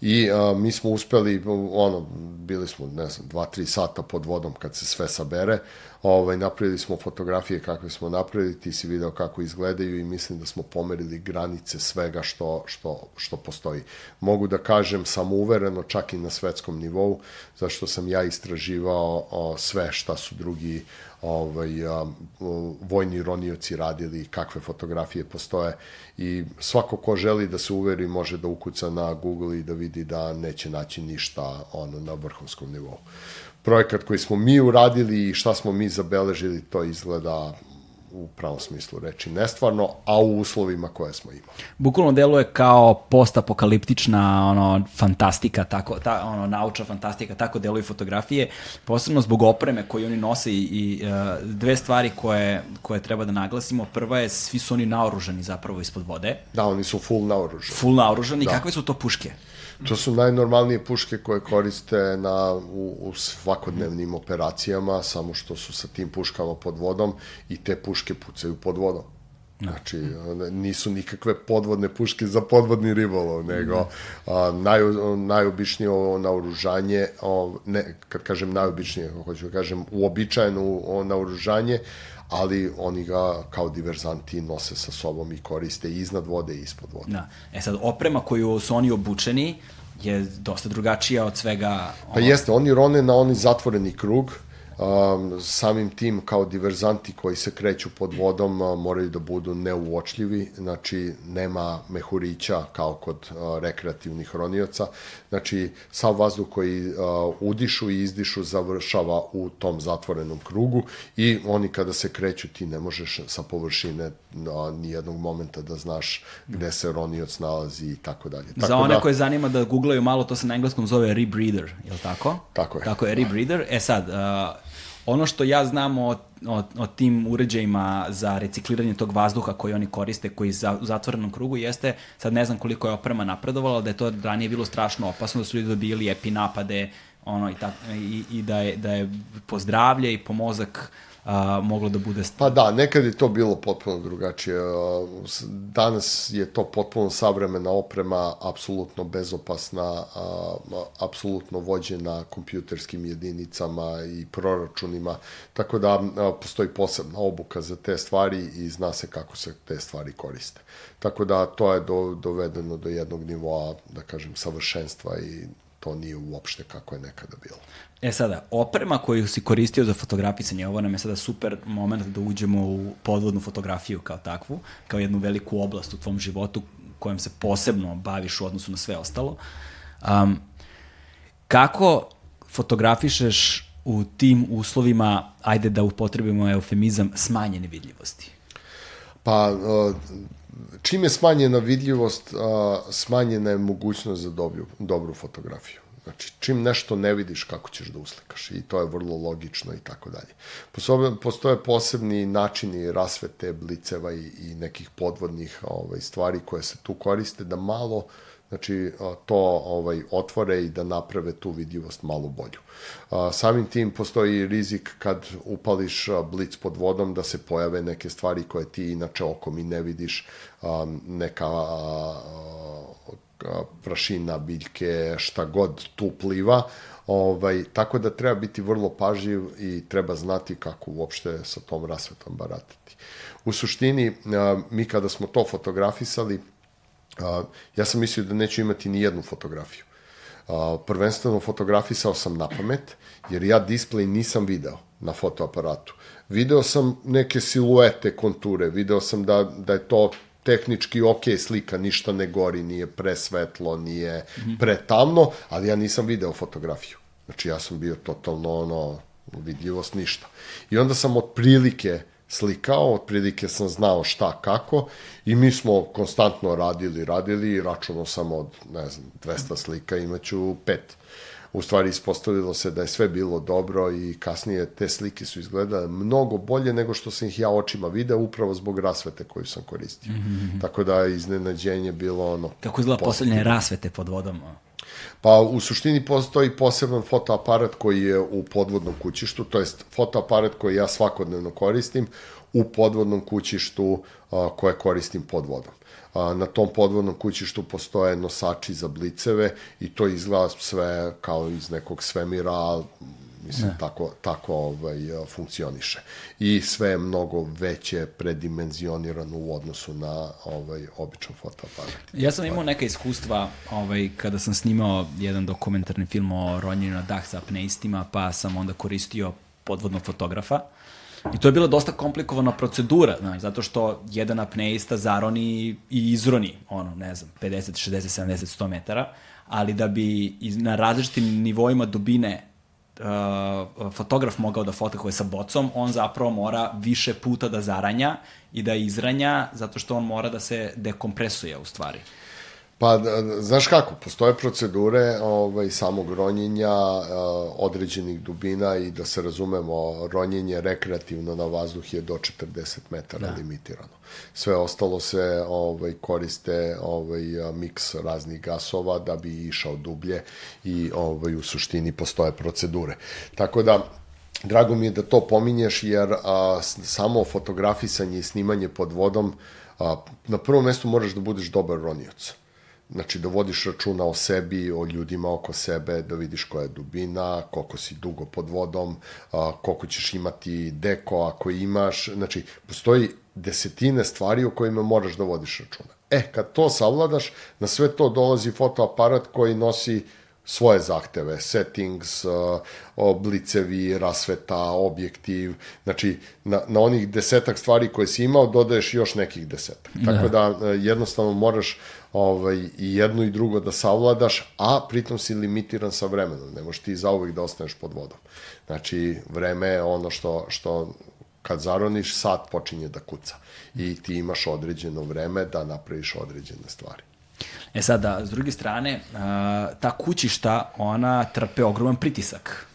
I a, mi smo uspeli, ono, bili smo, ne znam, dva, tri sata pod vodom kad se sve sabere, ovaj, napravili smo fotografije kakve smo napravili, ti si video kako izgledaju i mislim da smo pomerili granice svega što, što, što postoji. Mogu da kažem samouvereno čak i na svetskom nivou, zašto sam ja istraživao o, sve šta su drugi ovaj, a, vojni ronioci radili, kakve fotografije postoje. I svako ko želi da se uveri može da ukuca na Google i da vidi da neće naći ništa ono na vrhunskom nivou. Projekat koji smo mi uradili i šta smo mi zabeležili, to izgleda u pravom smislu reči nestvarno, a u uslovima koje smo imali. Bukvalno deluje kao postapokaliptična ono fantastika, tako ta ono naučna fantastika, tako deluju fotografije, posebno zbog opreme koju oni nose i, i uh, dve stvari koje koje treba da naglasimo. Prva je svi su oni naoružani zapravo ispod vode. Da, oni su full naoružani. Full naoružani. Da. Kakve su to puške? To su najnormalnije puške koje koriste na, u, u svakodnevnim operacijama, samo što su sa tim puškama pod vodom i te puške pucaju pod vodom. Znači, nisu nikakve podvodne puške za podvodni ribolov, nego a, naj, najobičnije naoružanje, o, ne, kad kažem najobičnije, hoću da kažem uobičajeno naoružanje, ali oni ga kao diverzanti nose sa sobom i koriste iznad vode i ispod vode. Da. E sad, oprema koju su oni obučeni je dosta drugačija od svega... Pa jeste, oni rone na oni zatvoreni krug, um, samim tim kao diverzanti koji se kreću pod vodom uh, moraju da budu neuočljivi, znači nema mehurića kao kod uh, rekreativnih ronioca, znači sav vazduh koji uh, udišu i izdišu završava u tom zatvorenom krugu i oni kada se kreću ti ne možeš sa površine uh, ni jednog momenta da znaš gde se ronioc nalazi i tako dalje. Za one da, koje zanima da googlaju malo, to se na engleskom zove rebreather, je li tako? Tako je. Tako je, rebreather. E sad, uh, Ono što ja znam o, o, o tim uređajima za recikliranje tog vazduha koji oni koriste, koji za, u zatvorenom krugu, jeste, sad ne znam koliko je oprema napredovala, da je to ranije bilo strašno opasno, da su ljudi dobili epinapade, ono, i, ta, i, i da, je, da je po zdravlje i po mozak a, moglo da bude... Pa da, nekad je to bilo potpuno drugačije. Danas je to potpuno savremena oprema, apsolutno bezopasna, a, apsolutno vođena kompjuterskim jedinicama i proračunima, tako da a, postoji posebna obuka za te stvari i zna se kako se te stvari koriste. Tako da to je do, dovedeno do jednog nivoa, da kažem, savršenstva i to nije uopšte kako je nekada bilo. E sada, oprema koju si koristio za fotografisanje, ovo nam je sada super moment da uđemo u podvodnu fotografiju kao takvu, kao jednu veliku oblast u tvom životu kojom se posebno baviš u odnosu na sve ostalo. Um, kako fotografišeš u tim uslovima, ajde da upotrebimo eufemizam, smanjene vidljivosti? Pa, čim je smanjena vidljivost, smanjena je mogućnost za dobru, dobru fotografiju. Znači, čim nešto ne vidiš, kako ćeš da uslikaš i to je vrlo logično i tako dalje. Postoje posebni načini rasvete, bliceva i, i nekih podvodnih ovaj, stvari koje se tu koriste da malo znači to ovaj otvore i da naprave tu vidljivost malo bolju. Samim tim postoji rizik kad upališ blic pod vodom da se pojave neke stvari koje ti inače okom i ne vidiš, neka prašina, biljke, šta god tu pliva, ovaj, tako da treba biti vrlo pažljiv i treba znati kako uopšte sa tom rasvetom baratati. U suštini, mi kada smo to fotografisali, ja sam mislio da neću imati ni jednu fotografiju. Prvenstveno fotografisao sam na pamet, jer ja display nisam video na fotoaparatu. Video sam neke siluete, konture, video sam da, da je to tehnički ok slika, ništa ne gori, nije presvetlo, nije pretamno, ali ja nisam video fotografiju. Znači ja sam bio totalno ono, vidljivost ništa. I onda sam otprilike slikao, otprilike sam znao šta kako i mi smo konstantno radili, radili i računao sam od, ne znam, 200 slika imaću pet. u stvari ispostavilo se da je sve bilo dobro i kasnije te slike su izgledale mnogo bolje nego što sam ih ja očima video upravo zbog rasvete koju sam koristio. Mm -hmm. Tako da je iznenađenje bilo ono... Kako izgleda poslednje rasvete pod vodom? Pa u suštini postoji poseban fotoaparat koji je u podvodnom kućištu, to jest fotoaparat koji ja svakodnevno koristim u podvodnom kućištu a, koje koristim pod vodom. A, na tom podvodnom kućištu postoje nosači za bliceve i to izgleda sve kao iz nekog svemira, mislim, ne. tako, tako ovaj, funkcioniše. I sve je mnogo veće predimenzionirano u odnosu na ovaj, običan fotoaparat. Ja sam imao neka iskustva ovaj, kada sam snimao jedan dokumentarni film o ronjenju na dah sa apneistima, pa sam onda koristio podvodnog fotografa. I to je bila dosta komplikovana procedura, znaš, zato što jedan apneista zaroni i izroni, ono, ne znam, 50, 60, 70, 100 metara, ali da bi na različitim nivoima dubine uh, fotograf mogao da fotografuje sa bocom, on zapravo mora više puta da zaranja i da izranja, zato što on mora da se dekompresuje u stvari. Pa, znaš kako, postoje procedure ovaj, samog ronjenja uh, određenih dubina i da se razumemo, ronjenje rekreativno na vazduh je do 40 metara da. limitirano. Sve ostalo se ovaj, koriste ovaj, miks raznih gasova da bi išao dublje i ovaj, u suštini postoje procedure. Tako da, drago mi je da to pominješ jer a, samo fotografisanje i snimanje pod vodom a, na prvom mestu moraš da budeš dobar ronioc Znači da vodiš računa o sebi, o ljudima oko sebe, da vidiš koja je dubina, koliko si dugo pod vodom, a, koliko ćeš imati deko ako imaš. Znači, postoji desetine stvari o kojima moraš da vodiš računa. E, kad to savladaš, na sve to dolazi fotoaparat koji nosi svoje zahteve, settings, oblicevi, rasveta, objektiv, znači na, na onih desetak stvari koje si imao dodaješ još nekih desetak. Da. Tako da e, jednostavno moraš ovaj, i jedno i drugo da savladaš, a pritom si limitiran sa vremenom. Ne možeš ti zauvek da ostaneš pod vodom. Znači, vreme je ono što, što kad zaroniš, sat počinje da kuca. I ti imaš određeno vreme da napraviš određene stvari. E sada, s druge strane, ta kućišta, ona trpe ogroman pritisak.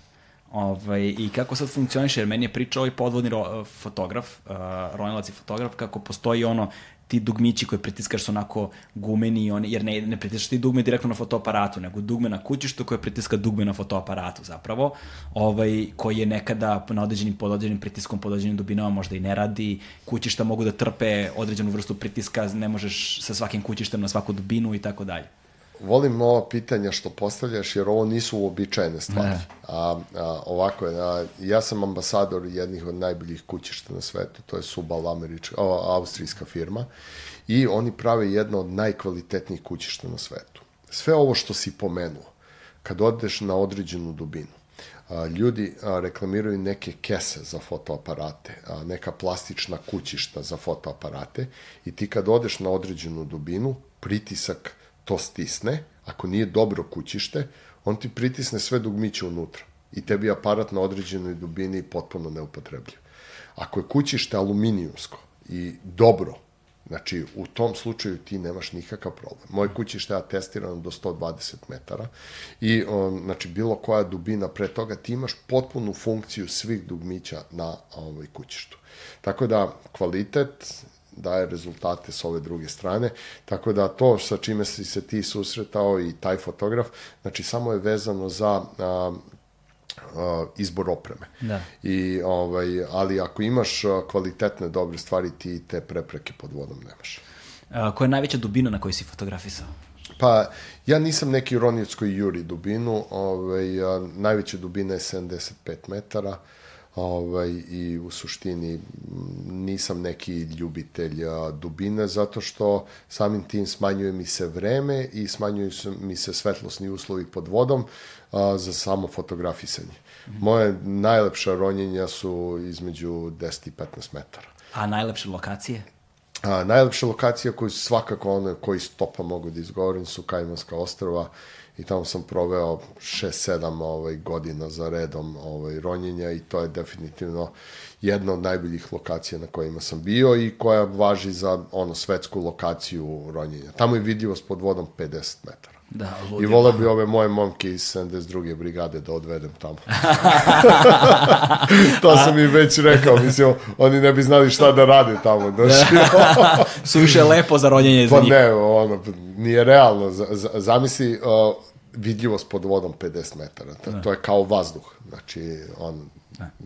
Ovaj, I kako sad funkcioniše, jer meni je pričao ovaj podvodni ro, fotograf, uh, ronilac i fotograf, kako postoji ono ti dugmići koje pritiskaš su onako gumeni, one, jer ne, ne pritiskaš ti dugme direktno na fotoaparatu, nego dugme na kućištu koje pritiska dugme na fotoaparatu zapravo, ovaj, koji je nekada na određenim, pod određenim pritiskom, pod određenim dubinama možda i ne radi, kućišta mogu da trpe određenu vrstu pritiska, ne možeš sa svakim kućištem na svaku dubinu i tako dalje volim ova pitanja što postavljaš, jer ovo nisu uobičajene stvari. Ne. A, a, ovako je, a, ja sam ambasador jednih od najboljih kućišta na svetu, to je Subal američka, o, austrijska firma, i oni prave jedno od najkvalitetnijih kućišta na svetu. Sve ovo što si pomenuo, kad odeš na određenu dubinu, a, ljudi a, reklamiraju neke kese za fotoaparate, a, neka plastična kućišta za fotoaparate i ti kad odeš na određenu dubinu, pritisak to stisne, ako nije dobro kućište, on ti pritisne sve dugmiće unutra i tebi aparat na određenoj dubini potpuno neupotrebljiv. Ako je kućište aluminijumsko i dobro, znači u tom slučaju ti nemaš nikakav problem. Moje kućište je testirano do 120 metara i on, znači bilo koja dubina pre toga ti imaš potpunu funkciju svih dugmića na ovaj kućištu. Tako da kvalitet daje rezultate s ove druge strane. Tako da to sa čime si se ti susretao i taj fotograf, znači samo je vezano za a, a, izbor opreme. Da. I, ovaj, ali ako imaš kvalitetne, dobre stvari, ti te prepreke pod vodom nemaš. A, koja je najveća dubina na kojoj si fotografisao? Pa, ja nisam neki ronioc koji juri dubinu, ovaj, a, najveća dubina je 75 metara, ovaj, i u suštini nisam neki ljubitelj a, dubine zato što samim tim smanjuje mi se vreme i smanjuju mi se svetlosni uslovi pod vodom a, za samo fotografisanje. Moje najlepša ronjenja su između 10 i 15 metara. A najlepše lokacije? A, najlepše lokacije koje svakako one koji stopa mogu da izgovorim su Kajmanska ostrava i tamo sam proveo 6-7 ovaj, godina za redom ovaj, ronjenja i to je definitivno jedna od najboljih lokacija na kojima sam bio i koja važi za ono svetsku lokaciju ronjenja. Tamo je vidljivost pod vodom 50 metara. Da, I ludilo. vole bi ove moje momke iz 72. brigade da odvedem tamo. to sam im već rekao, mislim, oni ne bi znali šta da rade tamo. Znači, Suviše lepo za ronjenje za pa njih. ne, ono, nije realno. Z- Zamisli uh, vidljivost pod vodom 50 metara. To, to je kao vazduh. Znači, on...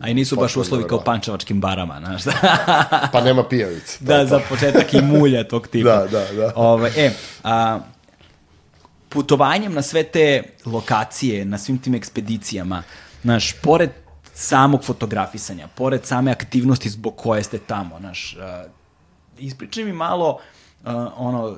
A i nisu baš uslovi kao pančevačkim barama, znaš da? Pa nema pijavice. da, za početak i mulja tog tipa. Da, da, da. Ove, e, a, putovanjem na sve te lokacije, na svim tim ekspedicijama, znaš, pored samog fotografisanja, pored same aktivnosti zbog koje ste tamo, znaš, a, ispričaj mi malo a, ono,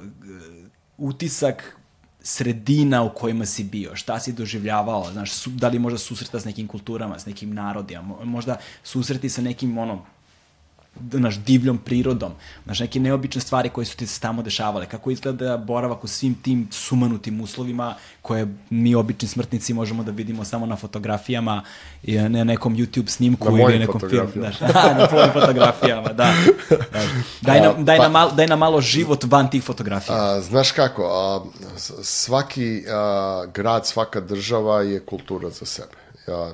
utisak sredina u kojima si bio, šta si doživljavao, znaš, su, da li možda susreta s nekim kulturama, s nekim narodima, mo- možda susreti sa nekim, ono, naš divljom prirodom, naš neke neobične stvari koje su ti se tamo dešavale, kako izgleda boravak u svim tim sumanutim uslovima koje mi obični smrtnici možemo da vidimo samo na fotografijama i na nekom YouTube snimku Na ili nekom filmu. Znaš, na tvojim fotografijama, da. da. Daj, nam, daj, Pa- nam malo, daj nam malo život van tih fotografija. A, znaš kako, a, svaki a, grad, svaka država je kultura za sebe.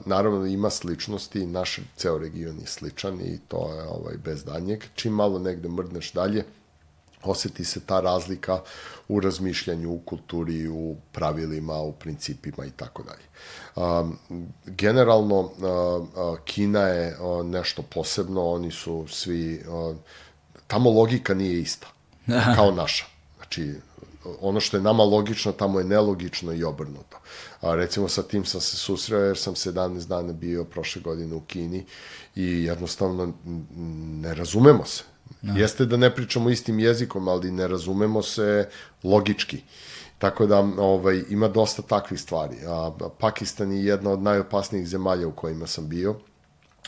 Naravno ima sličnosti, naš ceo region je sličan i to je ovaj, bez danjeg. Čim malo negde mrdneš dalje, oseti se ta razlika u razmišljanju, u kulturi, u pravilima, u principima i tako dalje. Generalno, Kina je nešto posebno, oni su svi, tamo logika nije ista, kao naša. Znači, ono što je nama logično, tamo je nelogično i obrnuto. A recimo sa tim sam se susreo jer sam 17 dana bio prošle godine u Kini i jednostavno ne razumemo se. Jeste da ne pričamo istim jezikom, ali ne razumemo se logički. Tako da ovaj, ima dosta takvih stvari. A, Pakistan je jedna od najopasnijih zemalja u kojima sam bio.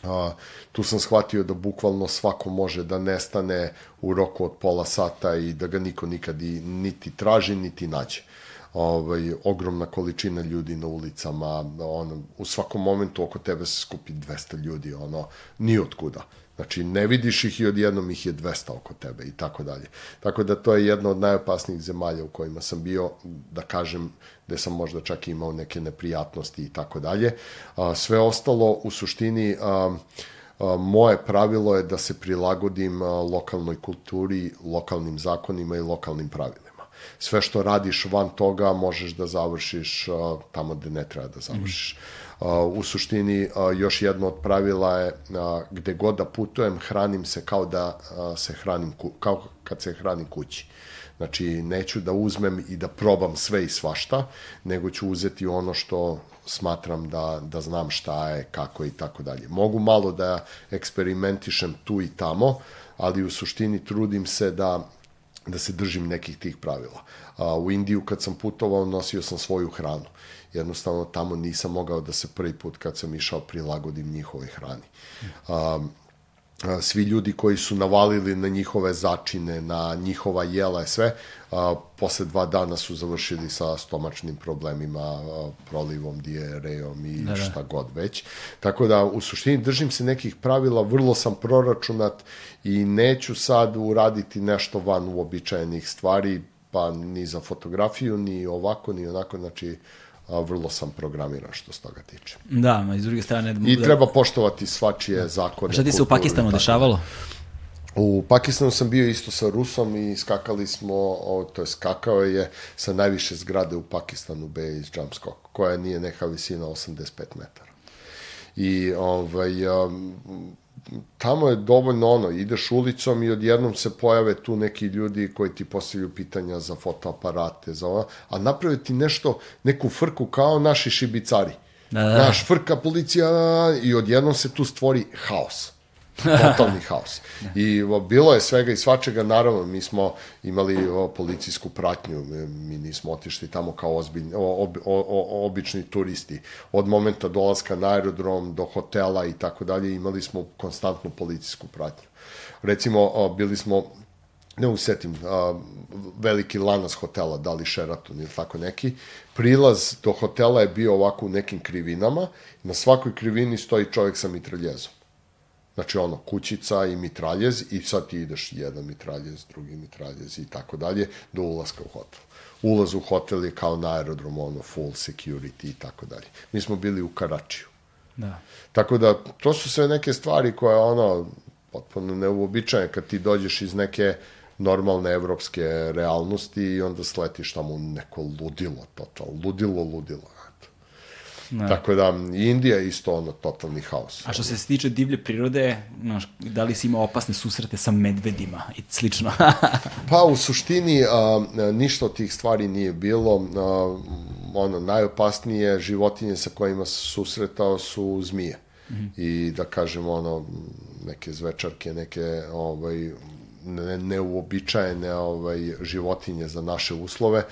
A, tu sam shvatio da bukvalno svako može da nestane u roku od pola sata i da ga niko nikad i, niti traži, niti nađe. Ovaj, ogromna količina ljudi na ulicama, ono, u svakom momentu oko tebe se skupi 200 ljudi, ono, ni od kuda. Znači, ne vidiš ih i odjednom ih je 200 oko tebe i tako dalje. Tako da to je jedna od najopasnijih zemalja u kojima sam bio, da kažem, gde sam možda čak imao neke neprijatnosti i tako dalje. Sve ostalo, u suštini, a, moje pravilo je da se prilagodim lokalnoj kulturi, lokalnim zakonima i lokalnim pravilima. Sve što radiš van toga možeš da završiš a, tamo gde ne treba da završiš. A, u suštini, a, još jedno od pravila je a, gde god da putujem, hranim se kao da a, se hranim, ku- kao kad se hranim kući. Znači, neću da uzmem i da probam sve i svašta, nego ću uzeti ono što smatram da, da znam šta je, kako je i tako dalje. Mogu malo da eksperimentišem tu i tamo, ali u suštini trudim se da da se držim nekih tih pravila. A, u Indiju kad sam putovao nosio sam svoju hranu. Jednostavno tamo nisam mogao da se prvi put kad sam išao prilagodim njihovoj hrani. A, a, svi ljudi koji su navalili na njihove začine, na njihova jela i sve, a, posle dva dana su završili sa stomačnim problemima, a, prolivom, dijerejom i da, da. šta god već. Tako da, u suštini, držim se nekih pravila, vrlo sam proračunat i neću sad uraditi nešto van uobičajenih stvari, pa ni za fotografiju, ni ovako, ni onako, znači, a, vrlo sam programiran što se toga tiče. Da, ma iz druge strane... I da, treba poštovati svačije zakone. A šta ti se u Pakistanu dešavalo? U Pakistanu sam bio isto sa Rusom i skakali smo, o, to je skakao je sa najviše zgrade u Pakistanu, base jump skok, koja nije neka visina 85 metara. I ovaj, um, tamo je dovoljno ono, ideš ulicom i odjednom se pojave tu neki ljudi koji ti postavljaju pitanja za fotoaparate, za ovo, a naprave ti nešto, neku frku kao naši šibicari. Da, da. Naš frka policija i odjednom se tu stvori haos totalni haos. I o, bilo je svega i svačega, naravno, mi smo imali o, policijsku pratnju, mi, mi nismo otišli tamo kao ozbiljni, o, ob, o, o, obični turisti. Od momenta dolaska na aerodrom do hotela i tako dalje, imali smo konstantnu policijsku pratnju. Recimo, o, bili smo ne usetim, a, veliki lanas hotela, da li Sheraton ili tako neki, prilaz do hotela je bio ovako u nekim krivinama, na svakoj krivini stoji čovjek sa mitraljezom. Znači ono, kućica i mitraljez i sad ti ideš jedan mitraljez, drugi mitraljez i tako dalje do ulaska u hotel. ulaz u hotel je kao na aerodromu, ono, full security i tako dalje. Mi smo bili u Karačiju. Da. Tako da, to su sve neke stvari koje, ono, potpuno neuobičajne kad ti dođeš iz neke normalne evropske realnosti i onda sletiš tamo neko ludilo, total, ludilo, ludilo. Da. Tako da, Indija je isto ono totalni haos. A što se tiče divlje prirode, znaš, da li si imao opasne susrete sa medvedima i slično? Pa u suštini a, ništa od tih stvari nije bilo. A, ono, najopasnije životinje sa kojima se susretao su zmije. Mm -hmm. I da kažem, ono, neke zvečarke, neke ovaj, ne, neuobičajene ovaj, životinje za naše uslove.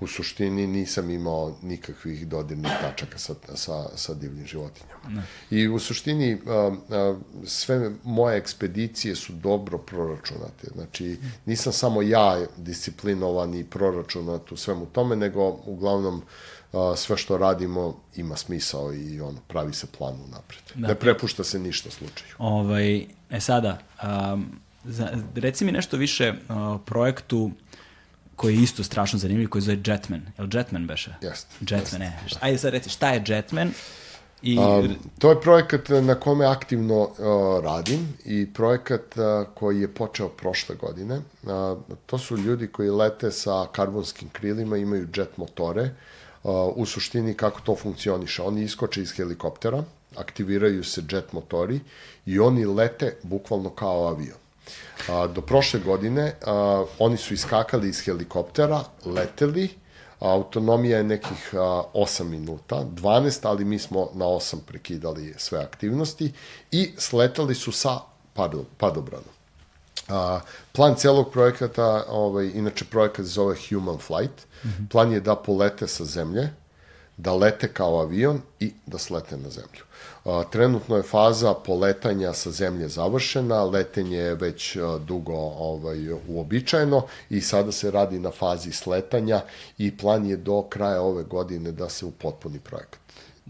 U suštini nisam imao nikakvih dodirnih tačaka sa, sa, sa divljim životinjama. Ne. I u suštini a, a, sve moje ekspedicije su dobro proračunate. Znači, nisam samo ja disciplinovan i proračunat u svemu tome, nego uglavnom a, sve što radimo ima smisao i ono, pravi se plan unapred. Da. Ne prepušta se ništa slučaju. ovaj, e sada, um, za, reci mi nešto više o projektu koji je isto strašno zanimljiv, koji zove Jetman. Je li Jetman beše? Jeste. Jetman, ne. Ajde sad reci, šta je Jetman? I... Um, to je projekat na kome aktivno uh, radim i projekat uh, koji je počeo prošle godine. Uh, to su ljudi koji lete sa karbonskim krilima, imaju jet motore. Uh, u suštini kako to funkcioniše. Oni iskoče iz helikoptera, aktiviraju se jet motori i oni lete bukvalno kao avion. A, do prošle godine a, oni su iskakali iz helikoptera, leteli, autonomija je nekih a, 8 minuta, 12, ali mi smo na 8 prekidali sve aktivnosti i sletali su sa pado, padobranom. A, plan celog projekata, ovaj, inače projekat se zove Human Flight, mm -hmm. plan je da polete sa zemlje, da lete kao avion i da slete na zemlju. Trenutno je faza poletanja sa zemlje završena, letenje je već dugo ovaj, uobičajeno i sada se radi na fazi sletanja i plan je do kraja ove godine da se upotpuni projekat.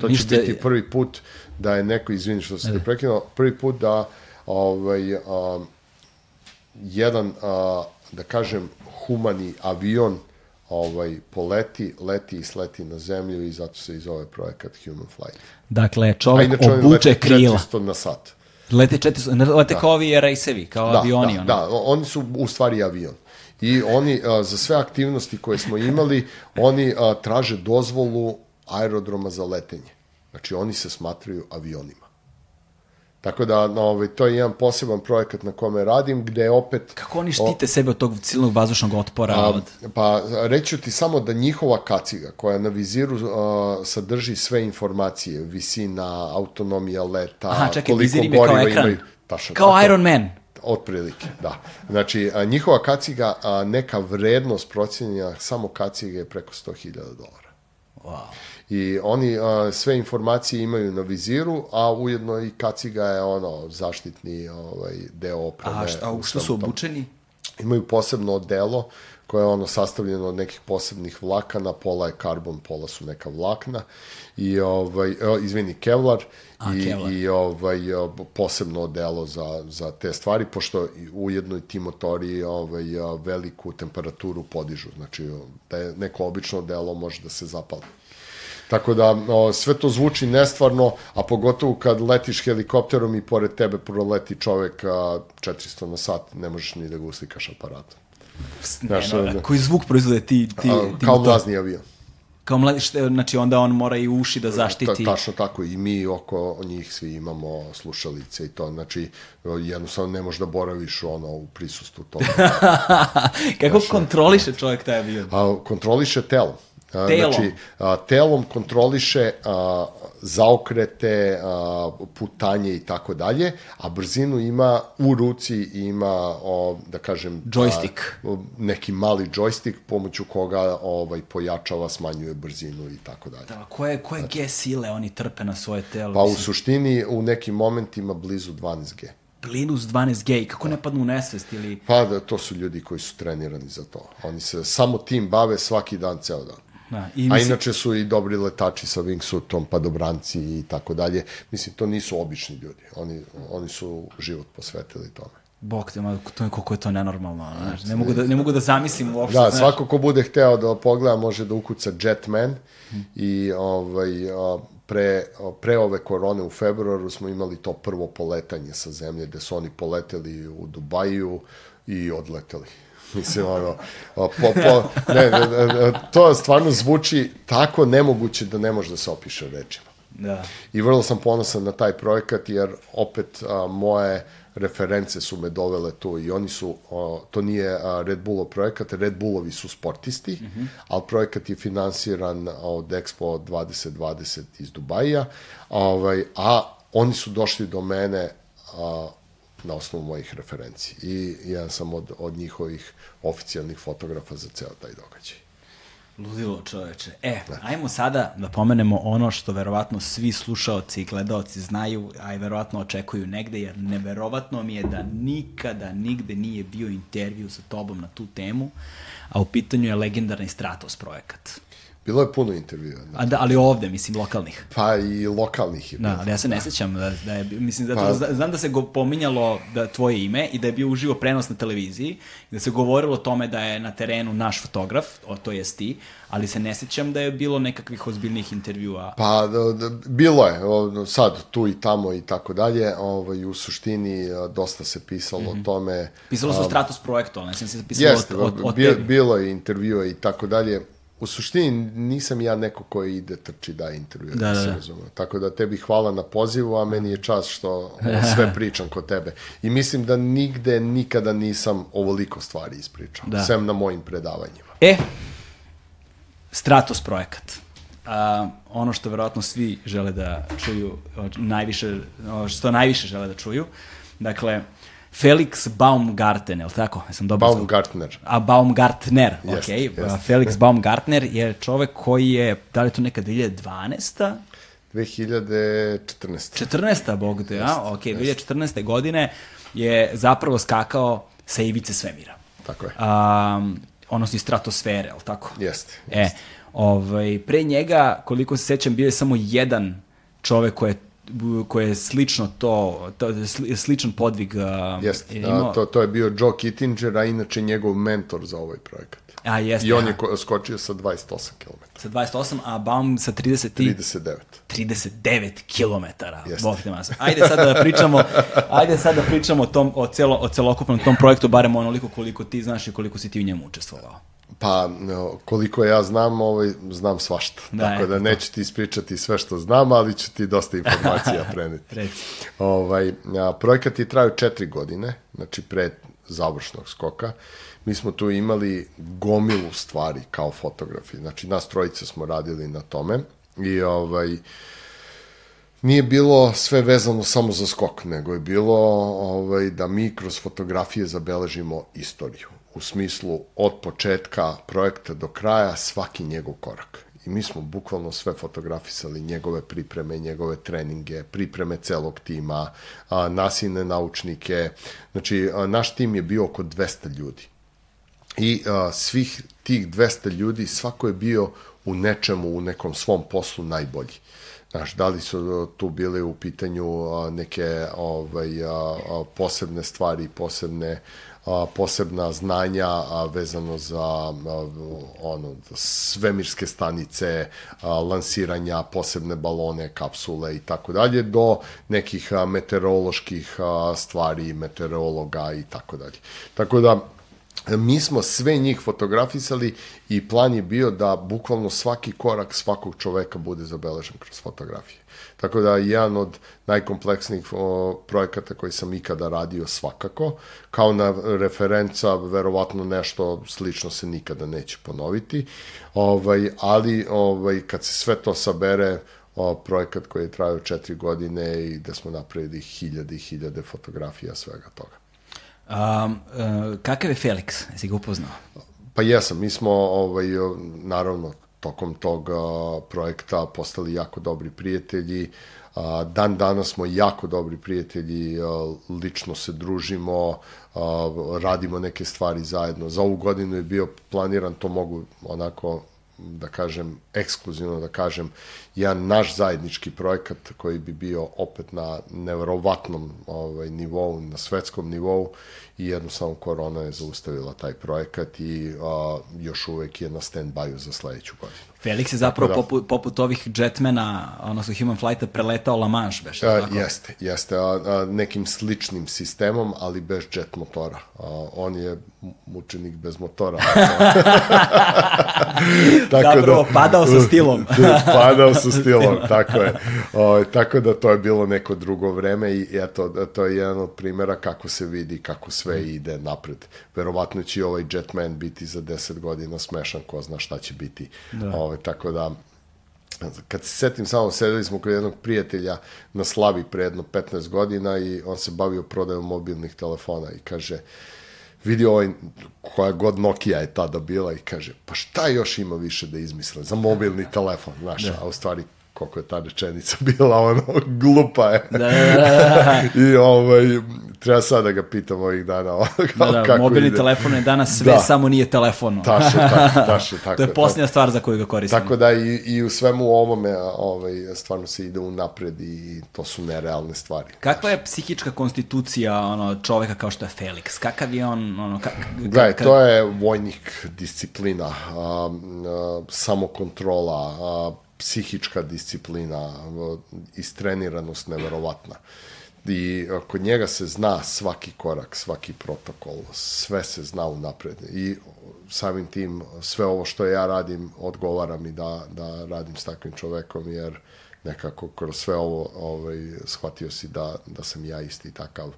To Ništa... će biti prvi put da je neko, izvini što ste prekinuo, prvi put da ovaj, a, jedan, a, da kažem, humani avion ovaj, poleti, leti i sleti na zemlju i zato se i zove projekat Human Flight. Dakle, čovjek obuče krila. 400 na sat. Lete, 400, lete da. kao ovi rejsevi, kao da, avioni. Da, ono. da, oni su u stvari avion. I oni, a, za sve aktivnosti koje smo imali, oni a, traže dozvolu aerodroma za letenje. Znači, oni se smatraju avionima. Tako da, no, ovaj, to je jedan poseban projekat na kome radim, gde opet... Kako oni štite o, sebe od tog silnog vazdušnog otpora? A, od... Pa, reću ti samo da njihova kaciga, koja na viziru a, sadrži sve informacije, visina, autonomija leta, Aha, čekaj, koliko goriva imaju... Tašan, kao tako, Iron Man. Otprilike, da. Znači, a, njihova kaciga, a, neka vrednost procjenja samo kaciga je preko 100.000 dolara. Wow. I oni a, sve informacije imaju na viziru, a ujedno i kaciga je ono zaštitni ovaj, deo opreme. A šta, u što su obučeni? Imaju posebno odelo koje je ono sastavljeno od nekih posebnih vlakana, pola je karbon, pola su neka vlakna i ovaj izvini Kevlar A, i Kevlar. i ovaj posebno odelo za za te stvari pošto ujedno i ti motori ovaj veliku temperaturu podižu znači da je neko obično odelo može da se zapali Tako da o, sve to zvuči nestvarno, a pogotovo kad letiš helikopterom i pored tebe proleti čovek a, 400 na sat, ne možeš ni da ga uslikaš aparatom. Znaš, ne, no, koji zvuk proizvode ti, ti, a, ti Kao mlazni avion. Kao mladi, šte, znači onda on mora i uši da zaštiti. Ta, tačno tako, i mi oko njih svi imamo slušalice i to, znači jednostavno ne možeš da boraviš ono u prisustvu toga. Kako znači, kontroliše čovjek taj avion? A, kontroliše telom. Telom. Znači, a, telom kontroliše a, zaokrete, a, putanje i tako dalje, a brzinu ima u ruci ima, o, da kažem... Joystick. A, neki mali joystick pomoću koga ovaj, pojačava, smanjuje brzinu i tako dalje. Da, koje, koje znači, G sile oni trpe na svoje telo? Pa u suštini u nekim momentima blizu 12G. Plinus 12G i kako ne padnu u nesvest ili... Pa da, to su ljudi koji su trenirani za to. Oni se samo tim bave svaki dan, ceo dan. Da, i mislim... A inače su i dobri letači sa wingsuitom, padobranci i tako dalje. Mislim, to nisu obični ljudi. Oni, oni su život posvetili tome. Bog te, ma, to je, koliko je to nenormalno, znaš, ne mogu da, ne mogu da zamislim uopšte. Da, svako ko bude hteo da pogleda može da ukuca Jetman hmm. i ovaj, pre, pre ove korone u februaru smo imali to prvo poletanje sa zemlje, gde su oni poleteli u Dubaju i odleteli. Mislim, ono, po, po, ne, to stvarno zvuči tako nemoguće da ne može da se opiše rečima. Da. I vrlo sam ponosan na taj projekat, jer opet a, moje reference su me dovele tu i oni su, a, to nije a, Red Bullov projekat, Red Bullovi su sportisti, mm -hmm. ali projekat je finansiran od Expo 2020 iz Dubaja, a, ovaj, a oni su došli do mene a, na osnovu mojih referenci. I jedan sam od, od njihovih oficijalnih fotografa za ceo taj događaj. Ludilo čoveče. E, da. ajmo sada da pomenemo ono što verovatno svi slušaoci i gledaoci znaju, a i verovatno očekuju negde, jer neverovatno mi je da nikada, nigde nije bio intervju sa tobom na tu temu, a u pitanju je legendarni Stratos projekat. Bilo je puno intervjua. A da, ali ovde, mislim, lokalnih. Pa i lokalnih je Da, ali ja se ne sećam da, da je, mislim, da pa, znam da se go pominjalo da tvoje ime i da je bio uživo prenos na televiziji, da se govorilo o tome da je na terenu naš fotograf, o, to jest ti, ali se ne sećam da je bilo nekakvih ozbiljnih intervjua. Pa, da, da, bilo je, sad, tu i tamo i tako dalje, ovaj, u suštini dosta se pisalo mm -hmm. o mhm. tome. Pisalo se o Stratos projektu, ne sam se pisalo jeste, o, o, o bilo je intervjua i tako dalje u suštini nisam ja neko koji ide trči da intervju, da, da, da. se razume. Tako da tebi hvala na pozivu, a meni je čast što sve pričam kod tebe. I mislim da nigde nikada nisam ovoliko stvari ispričao, da. sem na mojim predavanjima. E, Stratos projekat. A, ono što verovatno svi žele da čuju, najviše, što najviše žele da čuju, dakle, Felix Baumgarten, je li tako? Jesam dobro Baumgartner. A Baumgartner, jest, ok. Jest. Felix Baumgartner je čovek koji je, da li je to neka 2012 2014. 14. bog te, a? Ok, 2014. godine je zapravo skakao sa ivice svemira. Tako je. Um, odnosno iz stratosfere, ali tako? Jeste. E, ovaj, pre njega, koliko se sećam, bio je samo jedan čovek koji je koje je slično to, to sličan podvig uh, Jeste, imao... to, to je bio Joe Kittinger, a inače njegov mentor za ovaj projekat. A, jeste. I on je skočio sa 28 km. Sa 28, a Baum sa 30 39. 39 km. Bog te masa. Ajde sad da pričamo, ajde sad da pričamo o, tom, o, celo, o celokupnom tom projektu, barem onoliko koliko ti znaš i koliko si ti u njemu učestvovao. Pa, koliko ja znam, ovaj, znam svašta. Da, Tako da neću ti ispričati sve što znam, ali ću ti dosta informacija preneti. ovaj, a, projekat je traju četiri godine, znači pre završnog skoka. Mi smo tu imali gomilu stvari kao fotografi. Znači, nas trojice smo radili na tome i ovaj, nije bilo sve vezano samo za skok, nego je bilo ovaj, da mi kroz fotografije zabeležimo istoriju u smislu od početka projekta do kraja svaki njegov korak. I mi smo bukvalno sve fotografisali, njegove pripreme, njegove treninge, pripreme celog tima, a, nasine naučnike. Znači, naš tim je bio oko 200 ljudi. I svih tih 200 ljudi, svako je bio u nečemu, u nekom svom poslu najbolji. Znaš, da li su tu bile u pitanju neke ovaj, posebne stvari, posebne a, posebna znanja a, vezano za a, ono svemirske stanice, a, lansiranja posebne balone, kapsule i tako dalje do nekih a, meteoroloških a, stvari, meteorologa i tako dalje. Tako da mi smo sve njih fotografisali i plan je bio da bukvalno svaki korak svakog čoveka bude zabeležen kroz fotografije. Tako da jedan od najkompleksnijih o, projekata koji sam ikada radio svakako, kao na referenca, verovatno nešto slično se nikada neće ponoviti, ovaj, ali ovaj, kad se sve to sabere, o, projekat koji je trajao četiri godine i da smo napravili hiljade i hiljade fotografija svega toga. Um, uh, kakav je Felix? Jesi ga upoznao? Pa jesam, mi smo, ovaj, naravno, tokom tog projekta postali jako dobri prijatelji. Dan danas smo jako dobri prijatelji, lično se družimo, radimo neke stvari zajedno. Za ovu godinu je bio planiran, to mogu onako da kažem, ekskluzivno da kažem, jedan naš zajednički projekat koji bi bio opet na neverovatnom ovaj, nivou, na svetskom nivou i jednostavno korona je zaustavila taj projekat i a, još uvek je na stand-by za sledeću godinu. Felix je zapravo da, poput, poput ovih jetmana, odnosno Human Flighta, preletao La Manche, beš, a, Jeste, jeste, a, a, nekim sličnim sistemom, ali bez jet motora. A, on je mučenik bez motora. tako zapravo, da, padao sa stilom. padao sa stilom, tako je. O, tako da to je bilo neko drugo vreme i eto, to je jedan od primera kako se vidi, kako sve ide napred. Verovatno će ovaj Jetman biti za 10 godina smešan, ko zna šta će biti. Da. O, Ove, tako da, kad se setim samo, sedeli smo kod jednog prijatelja na Slavi pre jedno 15 godina i on se bavio prodajom mobilnih telefona i kaže, vidi ovaj, koja god Nokia je tada bila i kaže, pa šta još ima više da izmisle za mobilni telefon, znaš, da. a u stvari koliko je ta rečenica bila, ono, glupa je. Da, da, da, da. I ovaj, treba sad da ga pitam ovih dana. da, da, kako mobilni ide. telefon je danas sve, da. samo nije telefon. Taše, tako, taše, tako. to je posljednja tako. stvar za koju ga koristimo. Tako da i, i u svemu ovome ovaj, stvarno se ide u napred i to su nerealne stvari. Kakva je psihička konstitucija ono, čoveka kao što je Felix? Kakav je on? Ono, kak, Gledaj, kak... to je vojnik disciplina, a, a, samokontrola, a, psihička disciplina, istreniranost neverovatna. I kod njega se zna svaki korak, svaki protokol, sve se zna unapred. I samim tim sve ovo što ja radim odgovara mi da, da radim s takvim čovekom, jer nekako kroz sve ovo ovaj, shvatio si da, da sam ja isti takav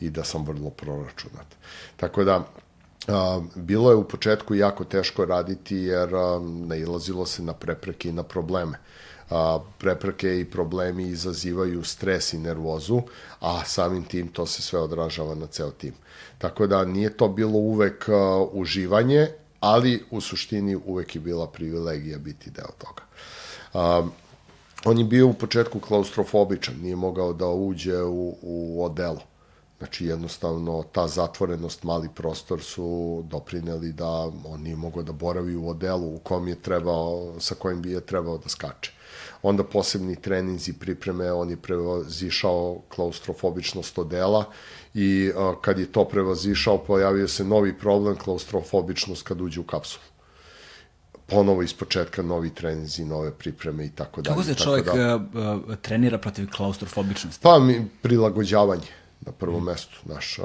i da sam vrlo proračunat. Tako da, bilo je u početku jako teško raditi jer nailazilo se na prepreke i na probleme. A, prepreke i problemi izazivaju stres i nervozu, a samim tim to se sve odražava na ceo tim. Tako da nije to bilo uvek a, uživanje, ali u suštini uvek je bila privilegija biti deo toga. A, on je bio u početku klaustrofobičan, nije mogao da uđe u, u odelo Znači, jednostavno, ta zatvorenost, mali prostor su doprineli da on nije mogao da boravi u odelu u kom je trebao, sa kojim bi je trebao da skače. Onda posebni treninzi, pripreme, on je prevazišao klaustrofobičnost odela i a, kad je to prevazišao, pojavio se novi problem, klaustrofobičnost kad uđe u kapsulu ponovo iz početka novi treninzi, nove pripreme i tako dalje. Kako se čovjek da. trenira protiv klaustrofobičnosti? Pa mi prilagođavanje na prvom mm. mestu. Naš, a,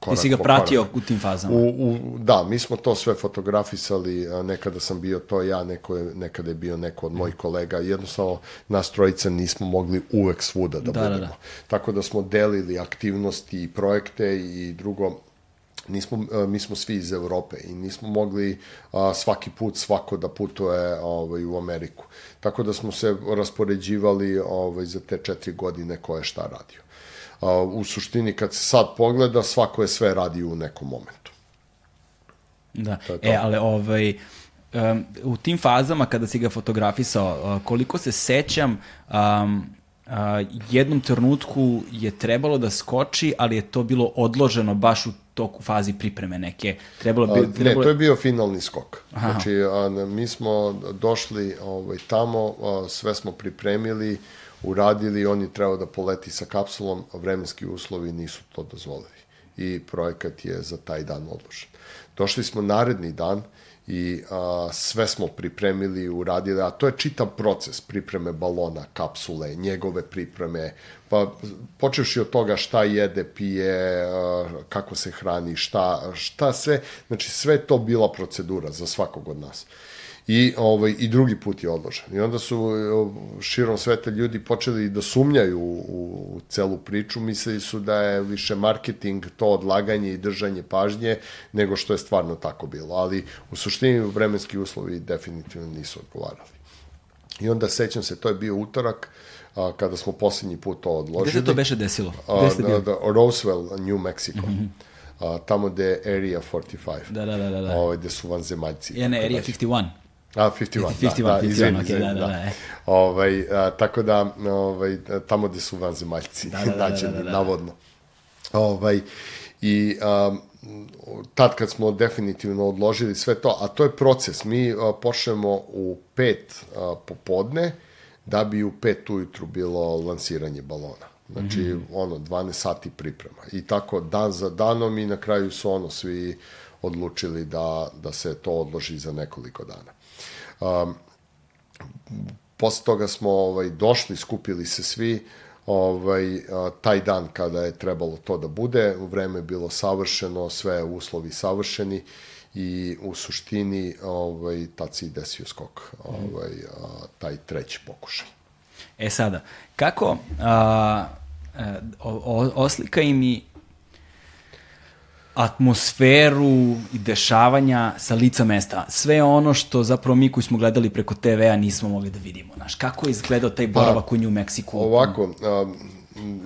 korak Ti si ga pratio korak. u tim fazama? U, u, da, mi smo to sve fotografisali, a, nekada sam bio to ja, neko je, nekada je bio neko od mojih kolega, jednostavno nas trojica nismo mogli uvek svuda da, da, da budemo. Da, da. Tako da smo delili aktivnosti i projekte i drugo, nismo, mi smo svi iz Evrope i nismo mogli a, svaki put svako da putuje ovaj, u Ameriku. Tako da smo se raspoređivali ovaj, za te četiri godine koje šta radio u suštini kad se sad pogleda, svako je sve radio u nekom momentu. Da, e, ali ovaj, um, u tim fazama kada si ga fotografisao, uh, koliko se sećam, um, uh, jednom trenutku je trebalo da skoči, ali je to bilo odloženo baš u toku fazi pripreme neke. Trebalo bi, trebalo... Ne, to je bio finalni skok. Aha. Znači, a, mi smo došli ovaj, tamo, a, sve smo pripremili, uradili, on je trebao da poleti sa kapsulom, a vremenski uslovi nisu to dozvolili. I projekat je za taj dan odložen. Došli smo naredni dan i a, sve smo pripremili, uradili, a to je čitav proces pripreme balona, kapsule, njegove pripreme, pa počevši od toga šta jede, pije, a, kako se hrani, šta, šta sve, znači sve to bila procedura za svakog od nas i, ovaj, i drugi put je odložen. I onda su širom sveta ljudi počeli da sumnjaju u, u celu priču, mislili su da je više marketing to odlaganje i držanje pažnje nego što je stvarno tako bilo. Ali u suštini vremenski uslovi definitivno nisu odgovarali. I onda sećam se, to je bio utorak, a, kada smo poslednji put to odložili. Gde se to beše desilo? Gde ste da, da, Roswell, New Mexico. Mm -hmm. a, tamo gde je Area 45. Da, da, da. da. Ovo, ovaj, gde su vanzemaljci. I ne, Area 51. A, 51, 51, da, 51, izvini, okay, izvini, da, da, da. da. Ovaj, a, tako da, ovaj, tamo gde su vanzemaljci, da, da, da, da, da, da, da. navodno. Ovaj, I a, tad kad smo definitivno odložili sve to, a to je proces. Mi a, počnemo u pet a, popodne, da bi u pet ujutru bilo lansiranje balona. Znači, mm -hmm. ono, 12 sati priprema. I tako dan za danom i na kraju su ono, svi odlučili da, da se to odloži za nekoliko dana. Um, posle toga smo ovaj, došli, skupili se svi, ovaj, taj dan kada je trebalo to da bude, vreme je bilo savršeno, sve uslovi savršeni i u suštini ovaj, tad se i desio skok, ovaj, taj treći pokušaj. E sada, kako a, a, o, oslika i mi atmosferu i dešavanja sa lica mesta. Sve ono što zapravo mi koji smo gledali preko TV-a nismo mogli da vidimo. Znaš, kako je izgledao taj boravak pa, u New Mexico? Ovako, a,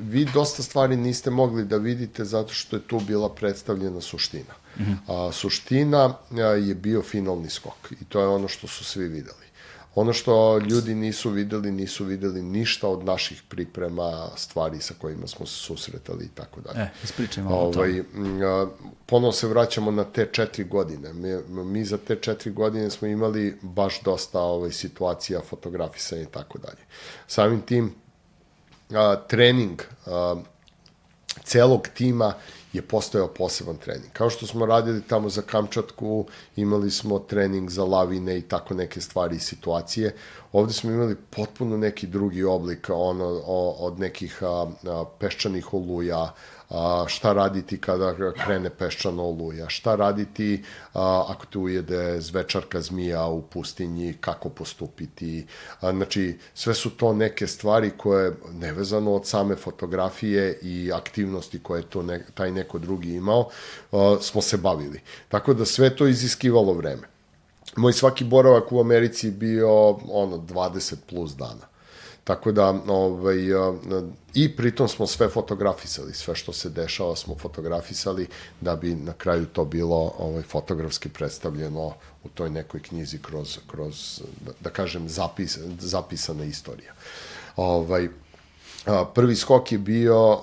vi dosta stvari niste mogli da vidite zato što je tu bila predstavljena suština. Mm -hmm. a, suština a, je bio finalni skok i to je ono što su svi videli. Ono što ljudi nisu videli, nisu videli ništa od naših priprema, stvari sa kojima smo se susretali i tako dalje. E, ispričajmo ovaj, Ponovo se vraćamo na te četiri godine. Mi, mi za te četiri godine smo imali baš dosta ovaj, situacija, fotografisanja i tako dalje. Samim tim, a, trening a, celog tima je postojao poseban trening. Kao što smo radili tamo za Kamčatku, imali smo trening za lavine i tako neke stvari i situacije. Ovde smo imali potpuno neki drugi oblik ono, od nekih a, a, peščanih oluja, a, šta raditi kada krene peščano oluja, šta raditi a, ako te ujede zvečarka zmija u pustinji, kako postupiti. A, znači, sve su to neke stvari koje, nevezano od same fotografije i aktivnosti koje to ne, taj neko drugi imao, a, smo se bavili. Tako da sve to iziskivalo vreme. Moj svaki boravak u Americi bio ono 20 plus dana. Tako da, ovaj, i pritom smo sve fotografisali, sve što se dešava smo fotografisali da bi na kraju to bilo ovaj, fotografski predstavljeno u toj nekoj knjizi kroz, kroz da, da kažem, zapis, zapisana istorija. Ovaj, prvi skok je bio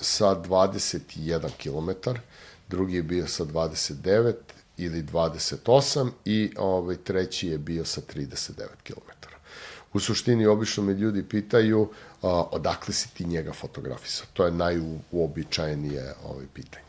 sa 21 km, drugi je bio sa 29 ili 28 i ovaj, treći je bio sa 39 km u suštini obično me ljudi pitaju a, odakle si ti njega fotografisao. To je najuobičajenije ovaj, pitanje.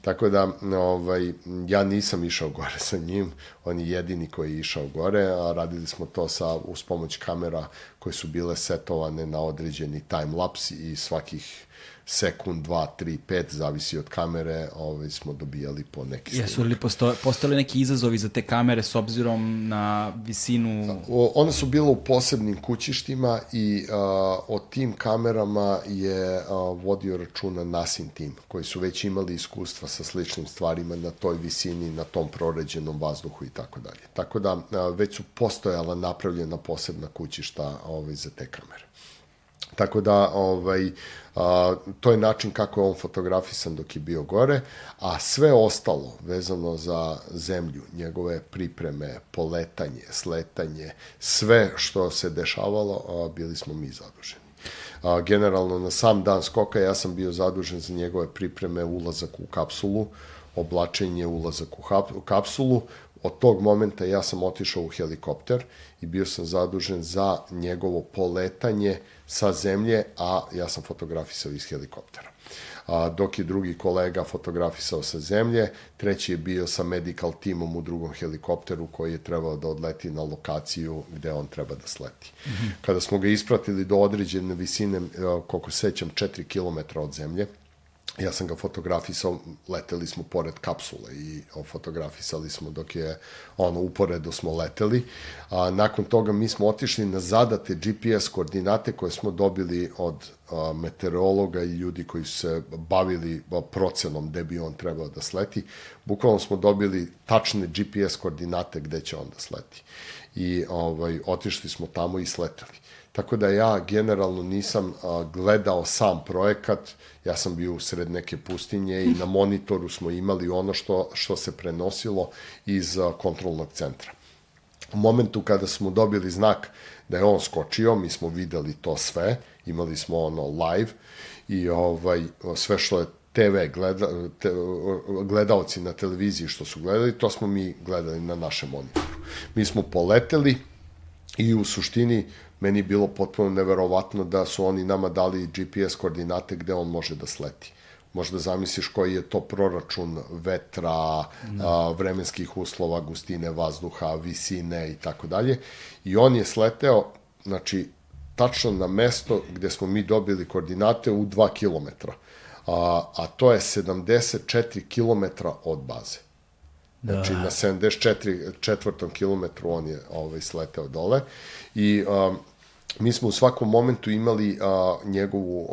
Tako da, ovaj, ja nisam išao gore sa njim, on je jedini koji je išao gore, a radili smo to sa, uz pomoć kamera koje su bile setovane na određeni time-lapse i svakih sekund, dva, tri, pet, zavisi od kamere, ovaj, smo dobijali po neki snimak. Jesu li posto, postali neki izazovi za te kamere s obzirom na visinu? O, one su bile u posebnim kućištima i a, o tim kamerama je a, vodio računa Nasin tim, koji su već imali iskustva sa sličnim stvarima na toj visini, na tom proređenom vazduhu i tako dalje. Tako da već su postojala napravljena posebna kućišta ovaj, za te kamere. Tako da, ovaj, a, to je način kako je on fotografisan dok je bio gore, a sve ostalo vezano za zemlju, njegove pripreme, poletanje, sletanje, sve što se dešavalo, a, bili smo mi zaduženi. A, generalno, na sam dan skoka ja sam bio zadužen za njegove pripreme, ulazak u kapsulu, oblačenje, ulazak u, hap, u kapsulu, od tog momenta ja sam otišao u helikopter i bio sam zadužen za njegovo poletanje sa zemlje, a ja sam fotografisao iz helikoptera. A, dok je drugi kolega fotografisao sa zemlje, treći je bio sa medical timom u drugom helikopteru koji je trebao da odleti na lokaciju gde on treba da sleti. Mm -hmm. Kada smo ga ispratili do određene visine, koliko sećam, 4 km od zemlje, ja sam ga fotografisao, leteli smo pored kapsule i fotografisali smo dok je ono uporedo smo leteli. A, nakon toga mi smo otišli na zadate GPS koordinate koje smo dobili od a, meteorologa i ljudi koji su se bavili procenom gde bi on trebao da sleti. Bukvalno smo dobili tačne GPS koordinate gde će on da sleti. I ovaj, otišli smo tamo i sleteli. Tako da ja generalno nisam a, gledao sam projekat, ja sam bio usred neke pustinje i na monitoru smo imali ono što, što se prenosilo iz a, kontrolnog centra. U momentu kada smo dobili znak da je on skočio, mi smo videli to sve, imali smo ono live i ovaj, sve što je TV gleda, te, gledaoci na televiziji što su gledali, to smo mi gledali na našem monitoru. Mi smo poleteli i u suštini meni je bilo potpuno neverovatno da su oni nama dali GPS koordinate gde on može da sleti. Možda zamisliš koji je to proračun vetra, a, vremenskih uslova, gustine vazduha, visine i tako dalje. I on je sleteo, znači, tačno na mesto gde smo mi dobili koordinate u 2 kilometra. A, a to je 74 kilometra od baze. Znači, da. na 74 četvrtom kilometru on je ovaj, sleteo dole i a, mi smo u svakom momentu imali a, njegovu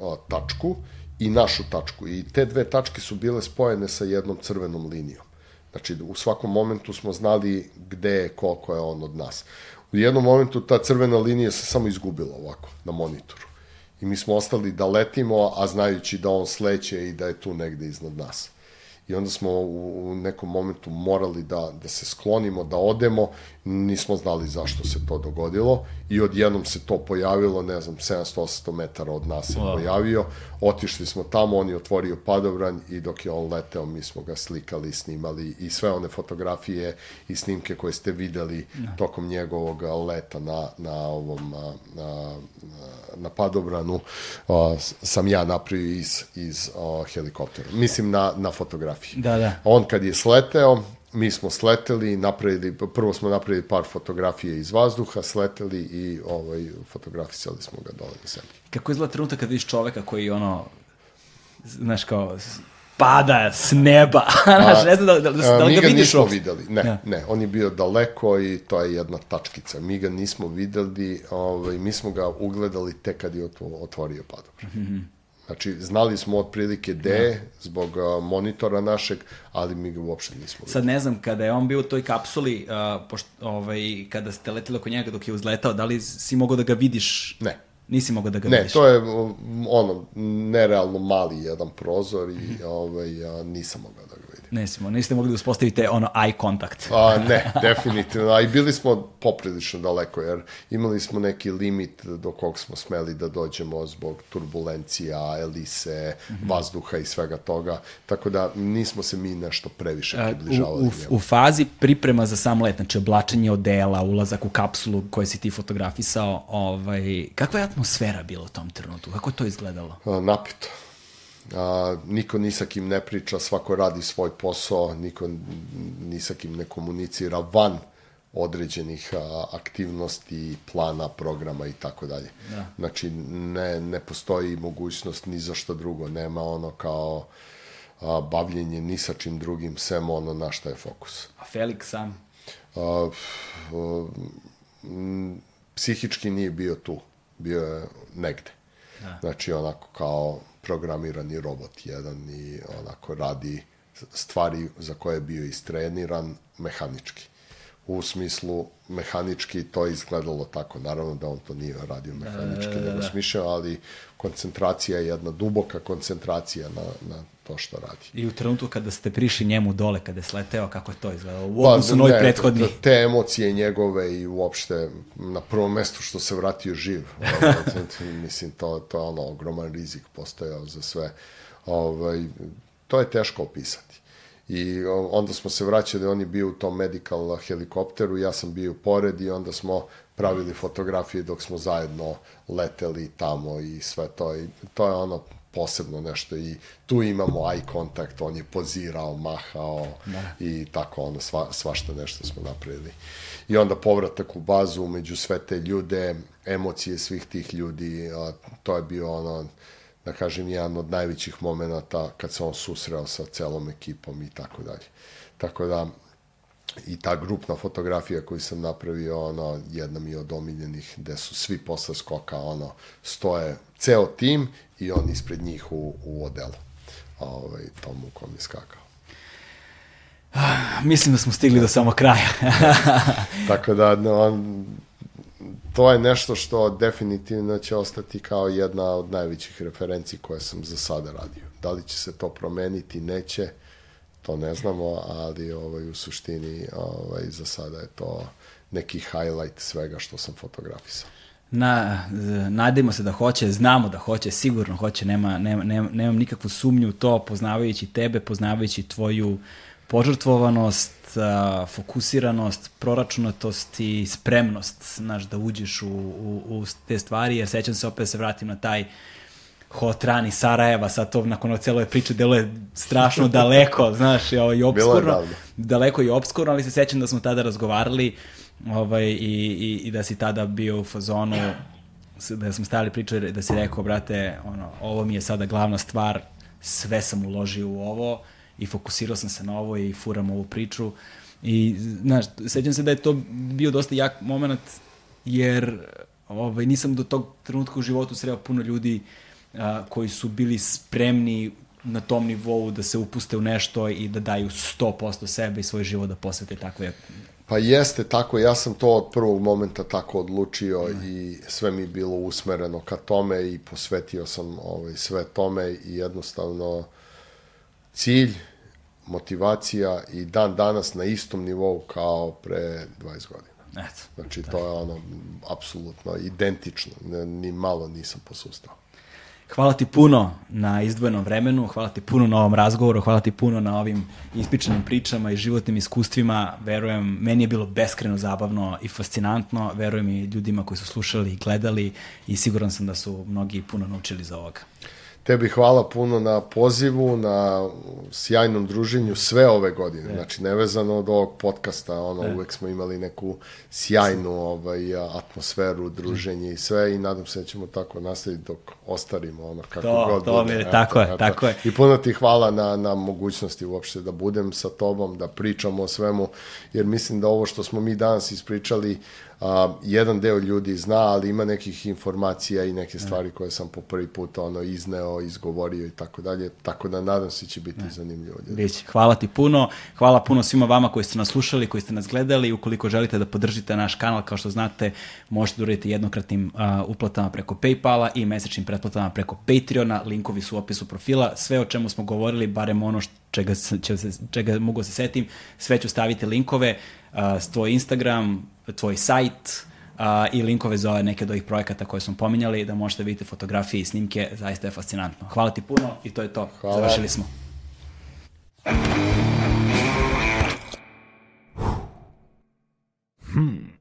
a, a, tačku i našu tačku i te dve tačke su bile spojene sa jednom crvenom linijom. Znači, u svakom momentu smo znali gde je, koliko je on od nas. U jednom momentu ta crvena linija se samo izgubila ovako, na monitoru. I mi smo ostali da letimo, a znajući da on sleće i da je tu negde iznad nas i onda smo u, u nekom momentu morali da, da se sklonimo, da odemo, nismo znali zašto se to dogodilo i odjednom se to pojavilo, ne znam, 700-800 metara od nas se wow. pojavio, otišli smo tamo, on je otvorio padobran i dok je on leteo, mi smo ga slikali, snimali i sve one fotografije i snimke koje ste videli no. tokom njegovog leta na, na ovom na, na padobranu sam ja napravio iz, iz helikoptera. Mislim na, na fotografiji. Da, da. On kad je sleteo, mi smo sleteli, napravili, prvo smo napravili par fotografije iz vazduha, sleteli i ovaj, fotografisali smo ga dole na sebi. Kako izgleda trenutak kad vidiš čoveka koji ono, znaš kao, pada s neba, znaš, ne znam da, da, da, da li ga vidiš nismo uopšte. videli, ne, ja. ne, on je bio daleko i to je jedna tačkica. Mi ga nismo videli, ovaj, mi smo ga ugledali tek kad je otvorio padobran. Mm -hmm. Znači, znali smo otprilike gde, da. zbog uh, monitora našeg, ali mi ga uopšte nismo videli. Sad ne znam, kada je on bio u toj kapsuli, uh, pošto, ovaj, kada ste letili oko njega dok je uzletao, da li si mogao da ga vidiš? Ne. Nisi mogao da ga ne, vidiš? Ne, to je ono, nerealno mali jedan prozor i ovaj, ja nisam mogao da ga Nismo, niste mogli da uspostavite ono eye contact. A, ne, definitivno. A i bili smo poprilično daleko, jer imali smo neki limit do kog smo smeli da dođemo zbog turbulencija, elise, mm -hmm. vazduha i svega toga. Tako da nismo se mi nešto previše približavali. U, u, u fazi priprema za sam let, znači oblačenje odela, ulazak u kapsulu koju si ti fotografisao, ovaj, kakva je atmosfera bila u tom trenutku? Kako je to izgledalo? A, napito a, niko ni sa kim ne priča, svako radi svoj posao, niko ni sa kim ne komunicira van određenih a, aktivnosti, plana, programa i tako dalje. Da. Znači, ne, ne postoji mogućnost ni za što drugo, nema ono kao a, bavljenje ni sa čim drugim, sem ono na šta je fokus. A Felix sam? A, a, m, psihički nije bio tu, bio je negde. Da. Znači, onako kao programirani robot jedan i onako radi stvari za koje je bio istreniran mehanički. U smislu mehanički to je izgledalo tako. Naravno da on to nije radio mehanički, da, da, da, nego smišljao, ali koncentracija je jedna duboka koncentracija na, na to što radi. I u trenutku kada ste prišli njemu dole, kada je sleteo, kako je to izgledalo? U pa, odnosu pa, na ovaj prethodni? Te, te emocije njegove i uopšte na prvom mestu što se vratio živ. Mislim, to, to je ono ogroman rizik postojao za sve. Ovaj, to je teško opisati. I onda smo se vraćali, on je bio u tom medical helikopteru, ja sam bio pored i onda smo pravili fotografije dok smo zajedno leteli tamo i sve to. I to je ono posebno nešto i tu imamo eye contact, on je pozirao, mahao da. i tako ono, sva, svašta nešto smo napravili. I onda povratak u bazu među sve te ljude, emocije svih tih ljudi, a, to je bio ono, da kažem, jedan od najvećih momenta kad se on susreo sa celom ekipom i tako dalje. Tako da, i ta grupna fotografija koju sam napravio, ono, jedna mi je od omiljenih, gde su svi posle skoka, ono, stoje ceo tim i on ispred njih u, u odelu, ovaj, tomu u kom je skakao. Mislim da smo stigli do samo kraja. Tako da, no, to je nešto što definitivno će ostati kao jedna od najvećih referenci koje sam za sada radio. Da li će se to promeniti, neće, to ne znamo, ali ovaj, u suštini ovaj, za sada je to neki highlight svega što sam fotografisao. Na, nadajmo se da hoće, znamo da hoće, sigurno hoće, nema, nema, nema, nemam nikakvu sumnju u to, poznavajući tebe, poznavajući tvoju požrtvovanost, fokusiranost, proračunatost i spremnost, znaš, da uđeš u, u, u te stvari, jer sećam se opet da se vratim na taj run iz Sarajeva, sad to nakon ove celove priče deluje strašno daleko, znaš, i obskurno, daleko i obskurno, ali se sećam da smo tada razgovarali ovaj, i, i, i da si tada bio u fazonu, da smo stali pričali, da si rekao, brate, ono, ovo mi je sada glavna stvar, sve sam uložio u ovo i fokusirao sam se na ovo i furam ovu priču. I, znaš, sećam se da je to bio dosta jak moment, jer ovaj, nisam do tog trenutka u životu sreo puno ljudi a, koji su bili spremni na tom nivou da se upuste u nešto i da daju 100% sebe i svoj život da posvete takve Pa jeste tako, ja sam to od prvog momenta tako odlučio mm. i sve mi je bilo usmereno ka tome i posvetio sam ovaj, sve tome i jednostavno cilj, motivacija i dan danas na istom nivou kao pre 20 godina. Eto, znači, to je ono, apsolutno identično, ni malo nisam posustao. Hvala ti puno na izdvojenom vremenu, hvala ti puno na ovom razgovoru, hvala ti puno na ovim ispričanim pričama i životnim iskustvima. Verujem, meni je bilo beskreno zabavno i fascinantno. Verujem i ljudima koji su slušali i gledali i siguran sam da su mnogi puno naučili za ovoga. Tebi hvala puno na pozivu, na sjajnom druženju sve ove godine. E. Znači, nevezano od ovog podcasta, ono, e. uvek smo imali neku sjajnu ovaj, atmosferu, druženje i sve i nadam se da ćemo tako nastaviti dok ostarimo, ono, kako to, god to bude. To, tako je, tako je. I puno ti hvala na, na mogućnosti uopšte da budem sa tobom, da pričamo o svemu, jer mislim da ovo što smo mi danas ispričali, a, jedan deo ljudi zna, ali ima nekih informacija i neke stvari koje sam po prvi put ono izneo, izgovorio i tako dalje, tako da nadam se da će biti ne. zanimljivo. Biće. Hvala ti puno, hvala puno svima vama koji ste nas slušali, koji ste nas gledali, ukoliko želite da podržite naš kanal, kao što znate, možete da uraditi jednokratnim uh, uplatama preko Paypala i mesečnim pretplatama preko Patreona, linkovi su u opisu profila, sve o čemu smo govorili, barem ono što čega, čega, čega mogu da se setim, sve ću staviti linkove, tvoj Instagram, tvoj sajt uh, i linkove za ove neke od ovih projekata koje smo pominjali, da možete vidite fotografije i snimke, zaista je fascinantno. Hvala ti puno i to je to. Hvala. Završili smo. Hmm.